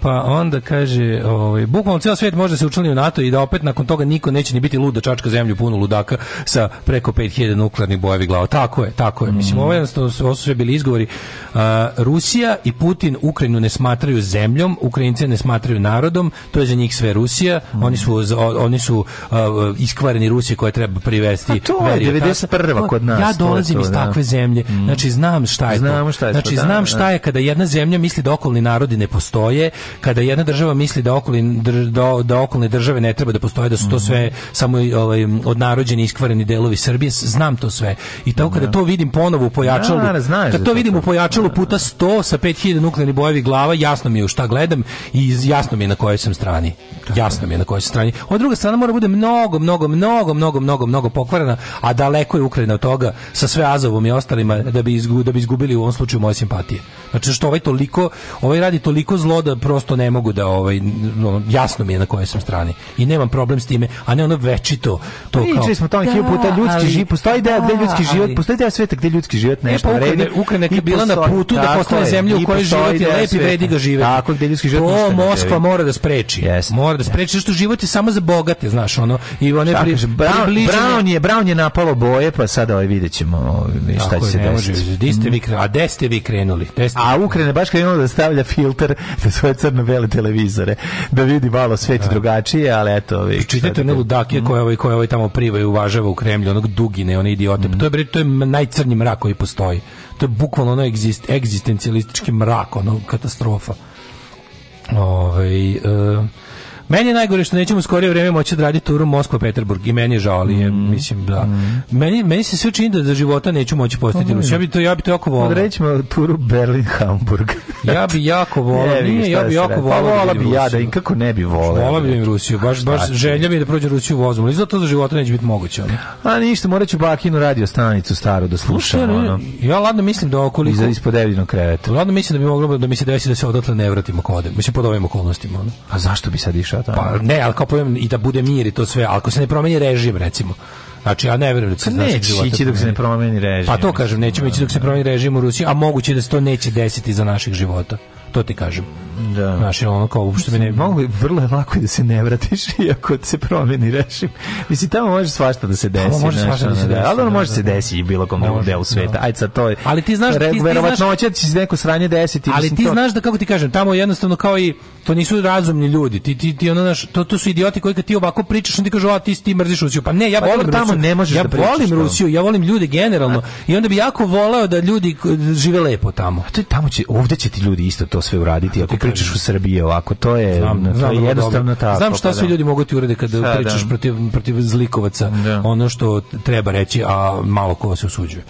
pa onda kaže, ove, bukvalno cijel svijet može da se učlani u NATO i da opet nakon toga niko neće ni biti lud da čačka zemlju punu ludaka sa preko 5000 nuklearnih bojevi glava. Tako je, tako je. Mm. Mislim, ovo, su, ovo su sve bili izgovori. A, e, Rusija i Putin Ukrajinu ne smatraju zemljom, Ukrajince ne smatraju narodom, to je za njih sve Rusija, mm. oni su, oni su a, e, iskvareni Rusije koje treba privesti. A pa to je 91. kod nas. Ja dolazim dolazim iz da. takve zemlje. Mm. Znači znam šta je Znamo Šta je znači da, znam da. šta je kada jedna zemlja misli da okolni narodi ne postoje, kada jedna država misli da okolni da, da okolne države ne treba da postoje, da su to mhm. sve samo ovaj odnarođeni iskvareni delovi Srbije, znam to sve. I tako kada to vidim ponovo pojačalo. Da to vidim u pojačalu puta 100 sa 5000 nuklearnih bojevi glava, jasno mi je u šta gledam i jasno mi je na kojoj sam strani. Jasno mi je na kojoj sam strani. Od druge strane mora bude mnogo, mnogo, mnogo, mnogo, mnogo, mnogo pokvarena, a daleko je Ukrajina od toga sa sve Azovom i ostalima da bi, izgu, da bi izgubili u ovom slučaju moje simpatije. Znači što ovaj toliko, ovaj radi toliko zlo da prosto ne mogu da ovaj jasno mi je na kojoj sam strani i nemam problem s time, a ne ono večito to pa Pričali kao. smo tamo da, hiljadu puta ljudski ali, život, postoji da, gde ljudski život, postoji da sveta gde ljudski život e, nešto pa, Ukrajina je bila na putu da postane zemlja u kojoj život je lep i vredi ga živeti. Tako gde ljudski život To da Moskva mora da spreči. Mora da spreči što život je samo za bogate, znaš, ono i one pri, Brown je Brown je napalo boje, pa sad ovaj videćemo ovaj, šta će se desiti. A gde ste vi krenuli? Gde ste a Ukrajina baš krenula da stavlja filter za svoje crno-bele televizore, da vidi malo svet da. drugačije, ali eto... vi čitate one ludake mm. koje, ovaj, koje ovaj tamo priva i uvažava u Kremlju, onog dugine, one idiote. Mm. To, je, bre to je najcrnji mrak koji postoji. To je bukvalno ono egzist, egzistencijalistički mrak, ono katastrofa. ovaj uh, Meni je najgore što nećemo skorije vrijeme moći da radi turu Moskva-Peterburg i meni je žao, ali je, mm. mislim da. Mm. Meni, meni se sve čini da za života neću moći postati Rus. Ja bih to, ja bih to jako volao. Odrećemo pa turu Berlin-Hamburg. ja bih jako volao, nije, ja bih jako pa volao. Pa da vola bi ja da im, kako ne bih volao. Volao bih da im Rusiju, baš, baš želja mi je da prođe Rusiju vozom, ali zato za života neće biti moguće. Ali. A ništa, morat ću Bakinu radio stanicu staru da slušam. ono. Ja ladno mislim da okoliko... Iza ispod evljenog kreveta. Ladno mislim da bi moglo da mi se desi da se odatle ne vratimo kod. Mislim, pod ovim okolnostima. Ono. A zašto bi sad išao? šta da, da. Pa, ne, ali kao povijem i da bude mir i to sve, ako se ne promeni režim, recimo. Znači, ja ne vjerujem da će pa neće ići da dok se ne promeni režim. Pa to kažem, nećemo ići dok se promeni režim u Rusiji, a moguće da se to neće desiti za naših života to ti kažem. Da. Znaš, ono kao uopšte me ne... Mogu, vrlo je lako da se ne vratiš i ako se promeni, rešim. Mislim, tamo može svašta da se desi. Tamo može svašta da se da, desi. Ali ono da, može da, se da. desi i bilo kom drugom delu sveta. Ajde sad, to je... Ali ti znaš... Re, ti, verovatno će se neko sranje desiti. Ali ti to... znaš da, kako ti kažem, tamo jednostavno kao i... To nisu razumni ljudi. Ti, ti, ti ono, naš, to, to su idioti koji kad ti ovako pričaš, oni kažu, a ti, ti mrziš Rusiju. Pa ne, ja pa volim tamo ne možeš ja da pričaš. Ja volim Rusiju, ja volim ljude generalno. I onda bi jako voleo da ljudi žive lepo tamo. A to tamo će, ovde će ti ljudi isto to sve uraditi ako pričaš u Srbiji ovako to je znam, to znam, je da jednostavno tako znam šta pa svi da. ljudi mogu ti urade kada Sada. pričaš protiv protiv zlikovaca da. ono što treba reći a malo ko se osuđuje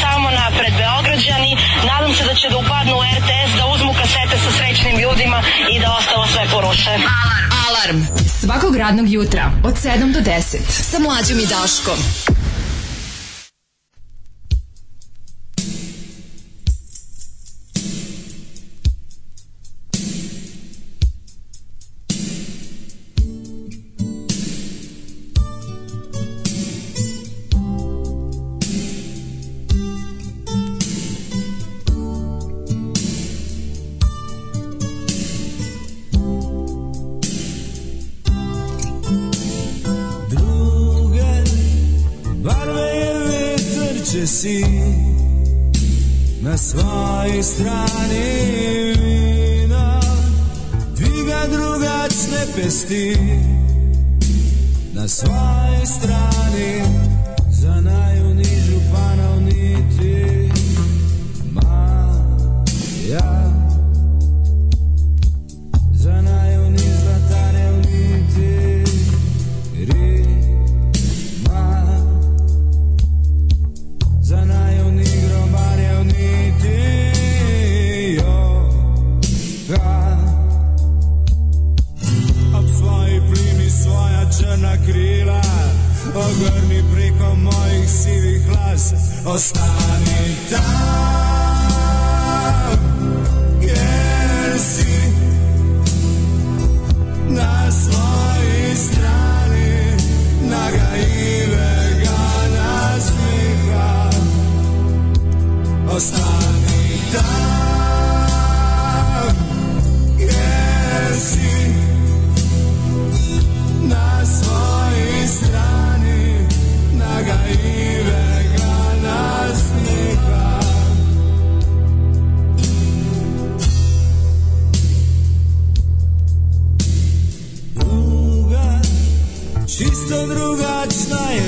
samo napred Beograđani nadam se da će da upadnu u RTS da uzmu kasete sa srećnim ljudima i da ostalo sve poruše alarm alarm svakog radnog jutra od 7 do 10 sa mlađom i Daškom gdje si Na svoj strani vina Dviga drugačne ne pesti Na svoj strani za naj ostani tam gdje si na svojoj strani nagajive ga nasmiha ostani tam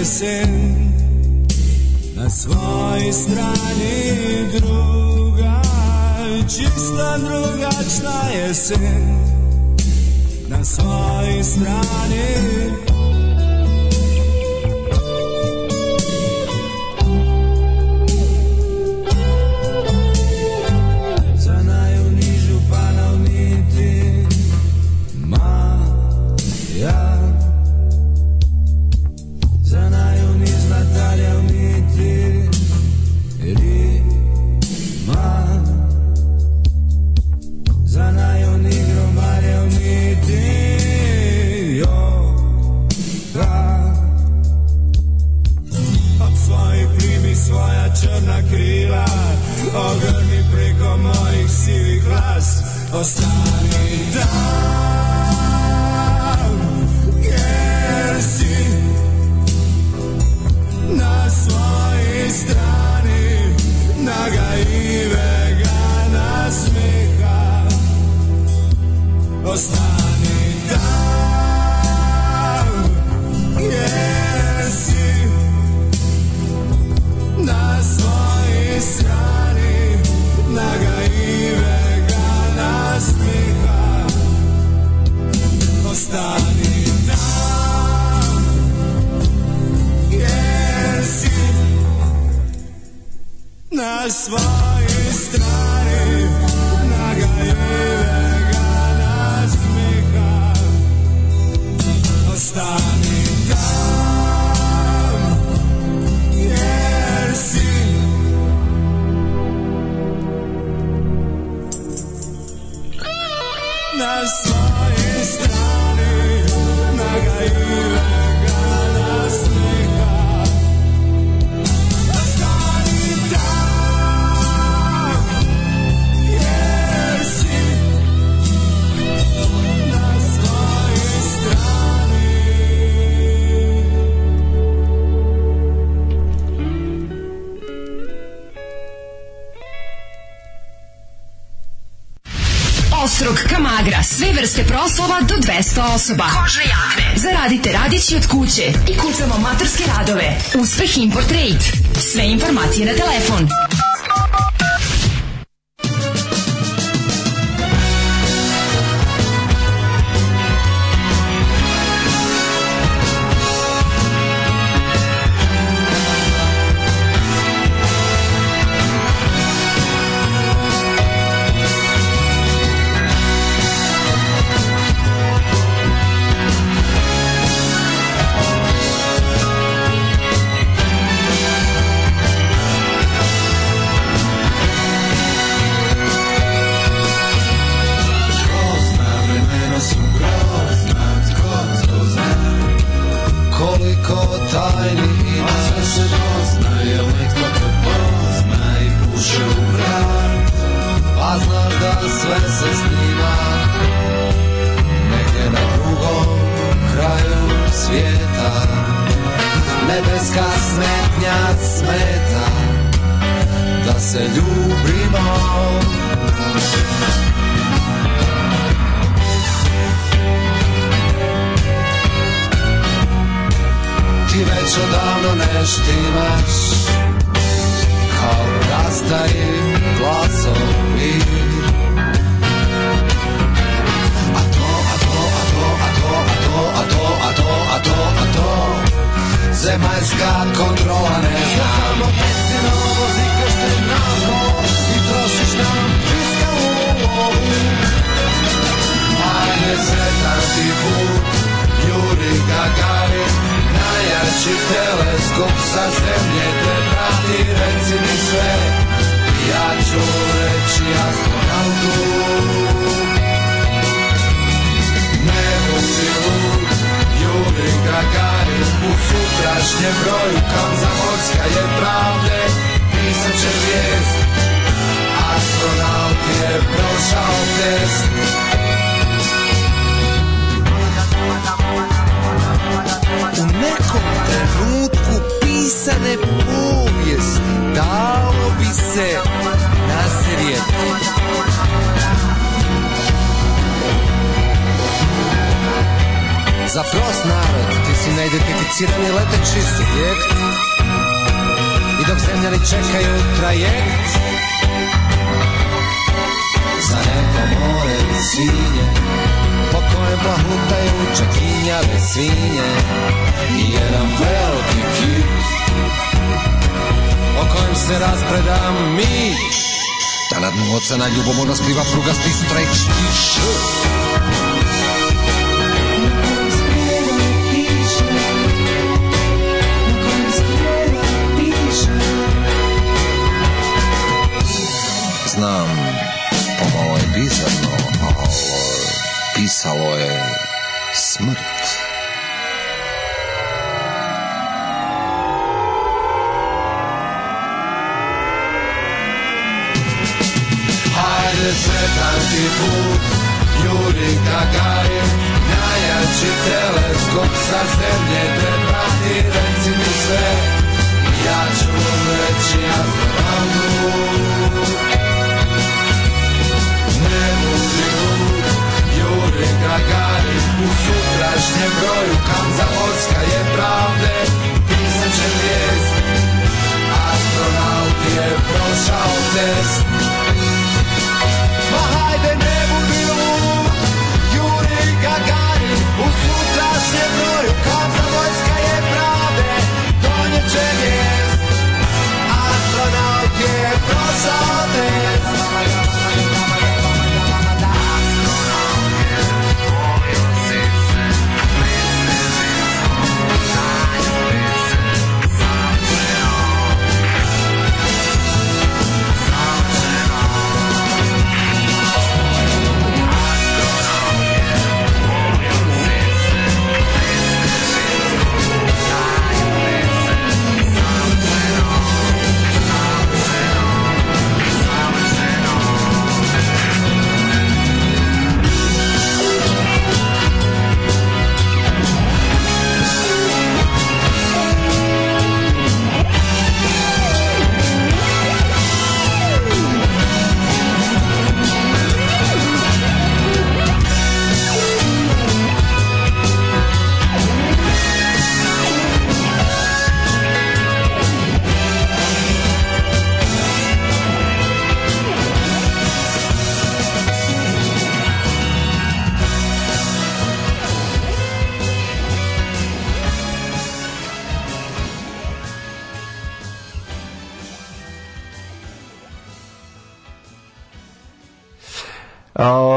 sen Na svojoj strani druga Čista drugačna jesen Na svojoj strani Buster. Ostrog, kamagra, sve vrste proslova do 200 osoba. Kože jakne. Zaradite radići od kuće i kucamo maturske radove. Uspeh Import Rate. Sve informacije na telefon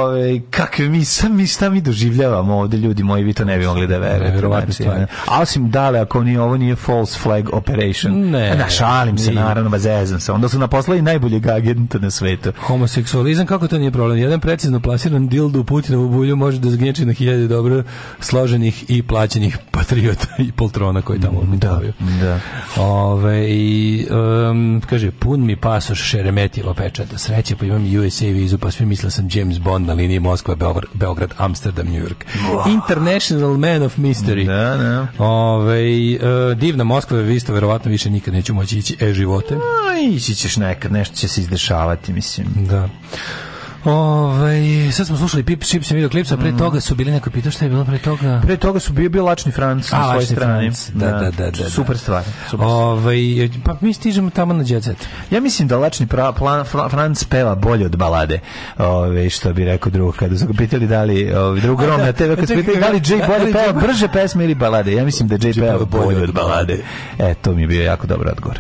Ove, kakve mi, sam, mi, šta mi doživljavamo ovde, ljudi moji, vi to ne bi mogli da verujete. Znači, A osim dale, ako ni ovo nije false flag operation. Ne. Da, šalim se, nije. naravno, bazezam se. Onda su naposlali najboljeg agenta na svetu. Homoseksualizam, kako to nije problem? Jedan precizno plasiran dildo u Putinovu bulju može da zgnječi na hiljade dobro složenih i plaćenih patriota i poltrona koji tamo mm, da, da. Ove, i, um, kaže, pun mi pasoš šeremetilo pečata. Sreće, pa imam USA vizu, pa svi misle da sam James Bond na liniji Moskva, Beograd, Amsterdam, New York. Wow. International Man of Mystery. Da, da. Ove, e, divna Moskva, vi ste verovatno više nikad neću moći ići e-živote. No, ići ćeš nekad, nešto će se izdešavati, mislim. Da. Ovaj sad smo slušali Pip Chips video klip, a pre toga su bili neko pitao šta je bilo pre toga. Pre toga su bio bio Lačni Franc na svojoj strani. Da, da, da, da, da. Super stvar. Super ovaj pa mi stižemo tamo na džezet. Ja mislim da Lačni pra, plan, Franc peva bolje od balade. Ovaj što bi rekao drug kada su ga pitali da li ovaj drug Rom na TV kad pitali da li Jay bolje peva brže pesme ili balade. Ja mislim da Jay peva bolje od balade. E to mi je bio jako dobar odgovor.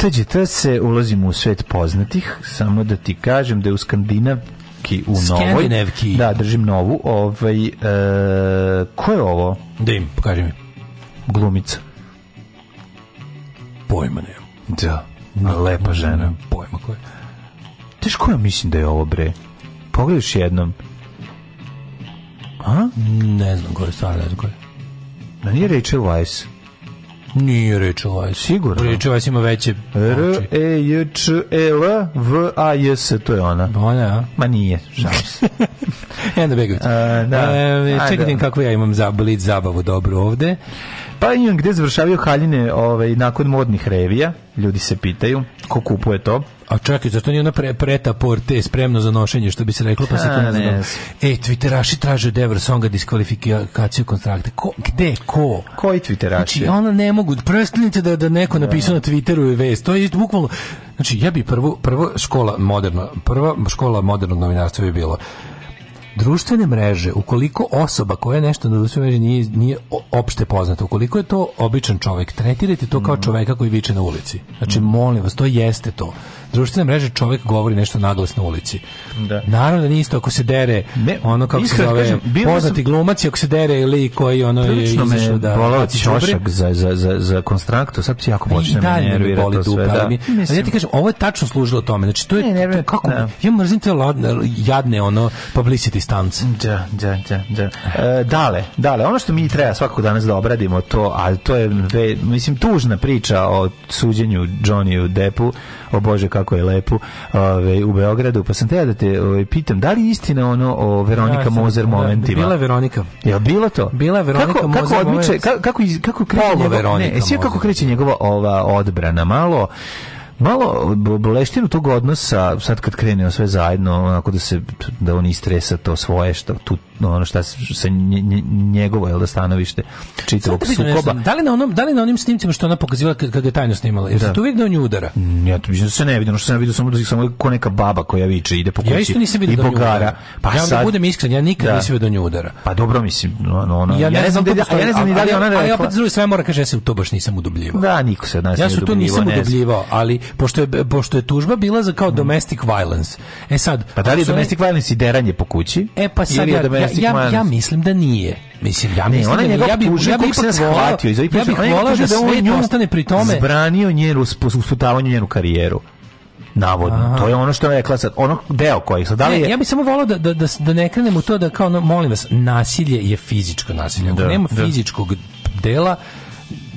Čađita se ulazimo u svet poznatih, samo da ti kažem da je u Skandinav u novoj. Da, držim novu. Ovaj, e, ko je ovo? Da im, pokaži mi. Glumica. Pojma ne. Da. A lepa žena. Pojma koja. teško ja mislim da je ovo, bre? Pogledaš jednom. A? Ne znam koja, stvarno ne znam koja. Da nije Rachel Weiss? Nije reč ovaj. Sigurno. Reč ovaj ima veće. R, E, J, Č, E, L, V, A, J, S, to je ona. Ona, a? Ma nije, šal se. Enda Begović. A, da. E, čekaj da. kako ja imam zablit zabavu dobro ovde. Pa imam gde završavio haljine ovaj, nakon modnih revija, ljudi se pitaju ko kupuje to. A čekaj, zašto nije ona pre, preta porte spremno za nošenje, što bi se reklo, pa se to ne znam. E, twitteraši traže Dever Songa diskvalifikaciju kontrakta. Ko, gde, ko? Koji twitteraši? Znači, ona ne mogu, prstnice da, da neko da. napisao na Twitteru i vest, to je bukvalno... Znači, ja bi prvo, prvo škola moderno, prva škola modernog novinarstva bi bilo društvene mreže, ukoliko osoba koja nešto na društvene mreže nije, nije opšte poznata, ukoliko je to običan čovjek, tretirajte to kao mhm. čoveka koji viče na ulici. Znači, mhm. molim vas, to jeste to. Društvene mreže čovjek govori nešto naglas na ulici. Da. Naravno da nije isto ako se dere ne, ono kako se zove kažem, poznati sam... glumac ako se dere ili koji ono je izašao da... Prilično me ćošak za, za, za, za konstraktu, sad ti jako pa počne me nervira to sve. Da. Mi, ali ja ti kažem, ovo je tačno služilo tome. Znači, to je, ne, ne, to, kako, da. ja mrzim te jadne ono publicity stance. Da, da, da, da. E, dale, dale, ono što mi treba svakog danas da obradimo to, a to je ve, mislim tužna priča o suđenju Johnnyju Depu, o bože kako je lepu, ove, u Beogradu, pa sam te da te ove, pitam, da li je istina ono o Veronika ja, Mozer da, momentima? Bila je Veronika. Je bilo to? Bila je Veronika kako, Mozer. Kako odmiče, kako kako kako kreće njegova, ne, e, kako kreće njegova ova odbrana malo malo boleštinu tog odnosa, sad kad krenemo sve zajedno, onako da se, da on istresa to svoje, što tu ono šta sa njegovo je da stanovište čitavog da sukoba. Da li na onom da li na onim snimcima što ona pokazivala kad ga tajno snimala? Jer da. tu vidi nju udara. Mm, ja to mislim da se ne vidim, što sam vidio samo da samo ko neka baba koja viče ide po kući. Ja isto nisam vidio i bogara. Pa ja da sad... budem iskren, ja nikad da. nisam vidio nju udara. Pa dobro mislim, no, ono ja, ne znam, da, ja ne znam ni da li ona rekla. Ali opet drugi sve mora kaže ja se u to baš nisam udubljivao. Da, niko se nas Ja se nisam udubljivao, ali pošto je pošto je tužba bila za kao domestic violence. E sad, pa da li je domestic violence i deranje po kući? E pa sad ja, ja, Ja mislim da nije. Mislim, ja mislim ne, ona da ja bi, ja bih ipak volao, ja bih volao da, da sve nju ostane pri tome. Zbranio njenu, usputavanju njenu karijeru navodno. Aha. To je ono što je rekla sad, ono deo koji sad, da li je... ne, Ja bih samo volao da, da, da, da ne krenem u to da kao, no, molim vas, nasilje je fizičko nasilje. Ako da, nema da. fizičkog dela,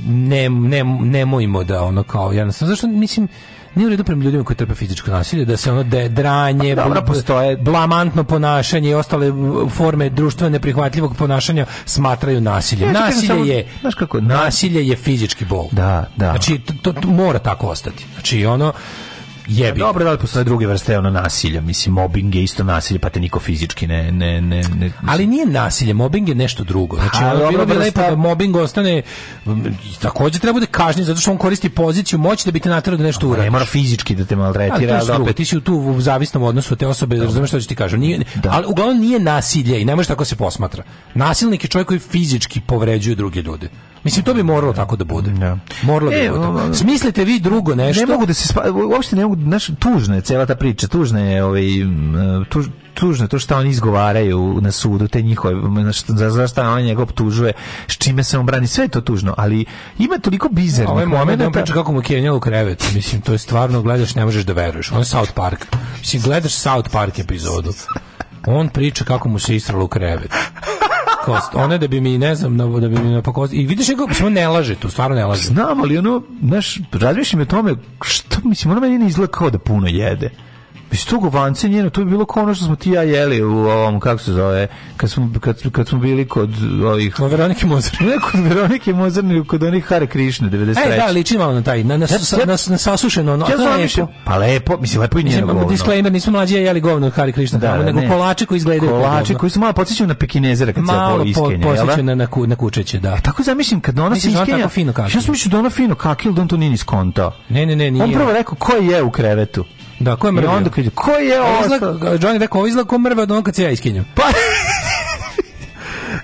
ne, ne, nemojmo da ono kao, jednostavno, zašto, mislim, nije u redu prema ljudima koji trpe fizičko nasilje, da se ono de, dranje, pa, dobro, postoje. blamantno ponašanje i ostale forme društveno neprihvatljivog ponašanja smatraju nasiljem. Ja, nasilje samo, je znaš kako, da. nasilje je fizički bol. Da, da. Znači to, to, to mora tako ostati. Znači ono jebi. A dobro, da li postoje druge vrste ono nasilja, mislim mobbing je isto nasilje, pa te niko fizički ne ne ne, ne Ali nije nasilje, mobbing je nešto drugo. Znači, pa, ono, bilo bi lepo da mobbing ostane takođe treba bude kažnjen zato što on koristi poziciju moći da bi te naterao da nešto uradi. Pa, ne mora fizički da te maltretira, ali, ali opet ti si tu u zavisnom odnosu te osobe, da. razumeš šta ću ti kažem. Nije, da. ali uglavnom nije nasilje i ne može tako se posmatra. Nasilnik je čovjek koji fizički povređuje druge ljude. Mislim, to bi moralo da. tako da bude. Da. Moralo bi da e, bude. Ovo, ovaj, Smislite vi drugo nešto. Ne mogu da se uopšte ne mogu, naš tužna je cela ta priča, tužna je ovaj, tuž, tužno to što oni izgovaraju na sudu te njihove za za šta on njega optužuje s čime se on brani sve je to tužno ali ima toliko bizarnih ovaj momenata moment priča kako mu Kenja u krevet mislim to je stvarno gledaš ne možeš da veruješ on je South Park mislim gledaš South Park epizodu on priča kako mu se istralo krevet kao ona da bi mi ne znam da bi mi napokoz i vidiš kako samo ne laže tu stvarno ne laže znam ali ono znaš razmišljam o tome što mislim ona meni ne izgleda kao da puno jede Bez tog ovance njeno, to je bilo kao ono što smo ti ja jeli u ovom, kako se zove, kad smo, kad, kad smo bili kod ovih... Kod Veronike Mozar. Ne, kod Veronike Mozar, nego kod onih Hare Krišne, 93. E, da, liči malo na taj, na, na, ja, na, na sasušeno, ono, ja to je lepo. Pa lepo, mislim, lepo i njeno govno. Disclaimer, nismo mlađi jeli govno od Hare Krišne, da, nego ne. kolače koji izgledaju Kolače koji su malo podsjećaju na pekinezera kad malo se iskenja. Malo podsjećaju na, na, kučeće, da. E, tako zamislim, kad ona se da iskenja... Ja sam mislio da ona fino kakil, da on to nije ni Ne, ne, ne, nije. On prvo rekao, ko je u krevetu? Da, ko je mrvio? onda kaže, ko je ovo? Johnny rekao, ovo izgleda ko mrve od onog kad se ja iskinjam. Pa...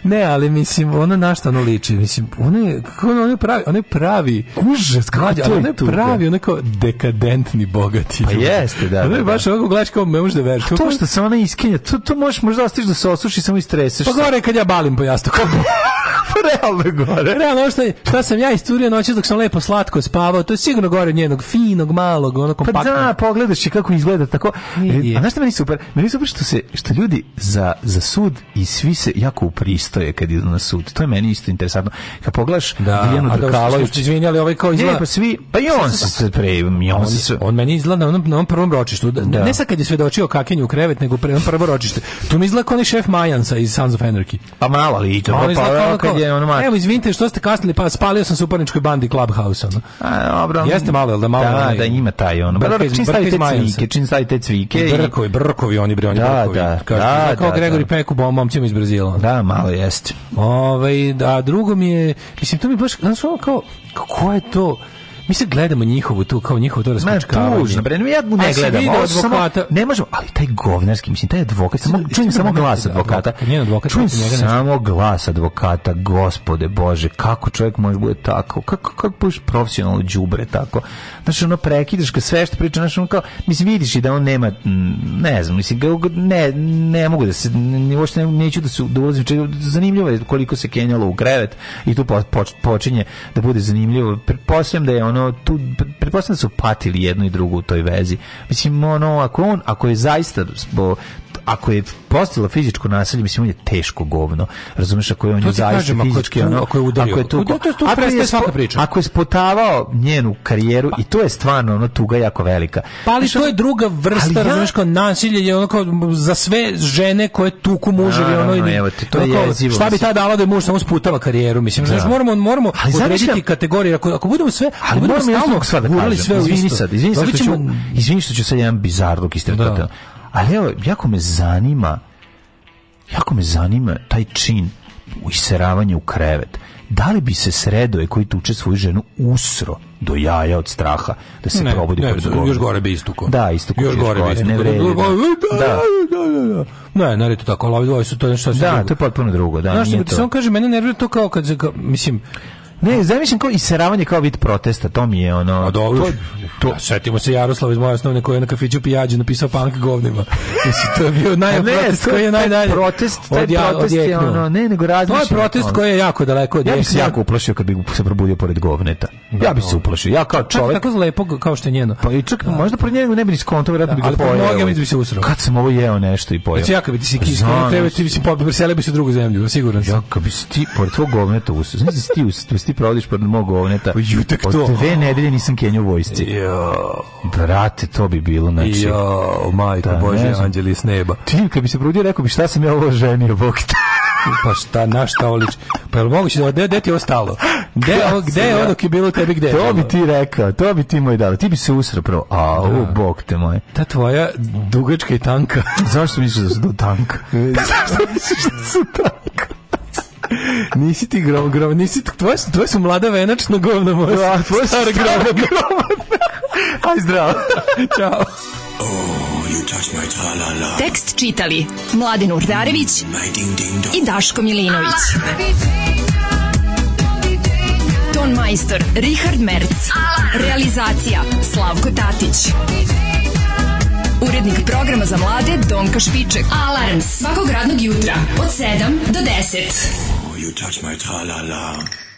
ne, ali mislim, ono na šta ono liči, mislim, ono je, kako ono, je pravi, ono je pravi, užas, kako to ono je pravi, ono kao dekadentni bogati. Pa jeste, da. Ono je da, baš da. ovako gledaš kao me možda veriš. To što se ona iskenja, to, to možeš možda stiže da se osuši, samo istreseš. Pa gore kad ja balim po jastoku. realno gore. Realno, što šta sam ja isturio noćas dok sam lepo slatko spavao, to je sigurno gore njenog finog, malog, ono pa kompaktnog. Pa da, pogledaš i kako izgleda tako. Nije. A znaš šta meni super? Meni super što se, što ljudi za, za sud i svi se jako upriš istoje kad idu na sud. To je meni isto interesantno. Kad pogledaš da, Diljanu Drkalović... Da, izvinjali, ovaj kao izgleda... Ne, pa svi... Pa i on se pre... On, se... on meni izgleda na onom, na onom prvom ročištu. Da, da. Ne sad kad je svedočio kakenju u krevet, nego pre prvo ročište. Tu mi izgleda kao onaj šef Majansa iz Sons of Anarchy. Pa malo li to. Pa, pa, kad je ono... Evo, izvinite, što ste kasnili, pa spalio sam suparničkoj bandi Clubhouse. Ono. A, dobro. Jeste malo, da malo... Da, da ima taj ono. Pa Brka, čim stavite cvike, čim stavite cvike. Brkovi, brkovi oni bre, oni da, brkovi. Da, da, da, kao da, Gregori Peku bombom iz Brazila. Da, malo je jeste. Ovaj, da drugo mi je, mislim, to mi baš, znači ono kao, kako je to, mi se gledamo njihovu tu kao njihovo to raskačkavanje. Da Ma tužno, bre, ja mu ne gledam, Advokata... ne možemo, ali taj govnarski, mislim taj advokat, samo čujem samo glas advokata. Njen advokat čujem samo glas advokata, gospode bože, kako čovjek može da bude tako? Kako kako budeš profesionalno đubre tako? Znači ono prekidaš ka sve što priča, znači ono kao mislim vidiš i da on nema mm, ne znam, mislim ne ne mogu da se ne uopšte neću da se dolazim, da zanimljivo je koliko se kenjalo u grevet i tu počinje da bude zanimljivo. Pretpostavljam da je ono ono tu pretpostavljam da su patili jednu i drugu u toj vezi. Mislim ono ako on ako je zaista bo ako je postila fizičko nasilje, mislim, on je teško govno. Razumeš, ako je on je zaista fizički, ono, ako je udario. Ako je, tuko, da, to, ako je, ako je spotavao njenu karijeru, pa. i to je stvarno, ono, tuga jako velika. Pa ali to je druga vrsta, ja, razumeš, kao nasilje, je ono kao za sve žene koje tuku muževi, ono, ili, evo te, to je jezivo. Šta bi ta dala da je muž samo sputava karijeru, mislim, znaš, da. moramo, moramo ali odrediti kategorije, ako, ako budemo sve, ali budemo stalno da sve u isto. Izvini sad, izvinite što ću sad jedan bizarluk istrtati. Ali evo, jako me zanima, jako me zanima taj čin iseravanja u krevet. Da li bi se sredoje koji tuče svoju ženu usro do jaja od straha da se ne, probudi ne, ne, zgodom? Da, još gore bi istuko. Da, istuko. Još, još gore bi da. istuko. Ne vredi, da. Da, da, da, da. Ne, naravno to tako, ali ovi dvoje su to nešto sasvim Da, drugo. to je potpuno drugo, da. Znaš, se on kaže, mene nervira to kao kad, kao, mislim, Ne, zamišljam kao iseravanje kao vid protesta, to mi je ono... A dobro, to, to... setimo se Jaroslava iz moje osnovne koje je na kafiću pijađe napisao punk govnima. Jesi, to je bio najprotest koji je najdalje. Protest, taj od, protest je ono, ne, nego razmišljam. To je protest koji je jako daleko od Ja bih se jako uplašio kad bih se probudio pored govneta. Da, ja bih se uplašio, ja kao čovjek. Tako lepo kao što je njeno. Pa i čak, da. možda pre njega ne bi skonto, vjerojatno bi ga da, pojeo. Ali mnogo bi se usrao. Kad sam ovo jeo nešto i pojeo. Znači, ja kad bi ti si kisko, treba ti bi se pobio, bi se u drugu zemlju, siguran sam. Ja kad bi si ti, pored tvog govneta usrao, znači ti da ti provodiš pod mog govneta. Jutek to. Od dve nedelje nisam kenju vojsci. Jo. Brate, to bi bilo, znači. Jo, majko, da, Bože, anđeli s neba. Ti, kad bi se probudio, rekao bi šta sam ja ovo ženio, Bog pa šta, na šta olič? Pa je li moguće da, gde ti je ostalo? Gde, o, gde je ono je bilo tebi gde? To bi ti rekao, to bi ti moj dala. Ti bi se usrao prvo. A, da. u, bog te moj. Ta tvoja dugačka i tanka. Zašto misliš da su to tanka? Zašto misliš da su tanka? nisi ti grom, grom, nisi, tvoje, tvoje su mlada venačna govna moja. Da, tvoje su stara govna. Aj zdravo. Ćao. Oh, Tekst čitali Mladin Urdarević i Daško Milinović. Ton majstor Richard Merc. Realizacija Slavko Tatić. Urednik programa za mlade Donka Špiček. Alarms svakog radnog jutra od 7 do 10. you touch my tra-la-la. la la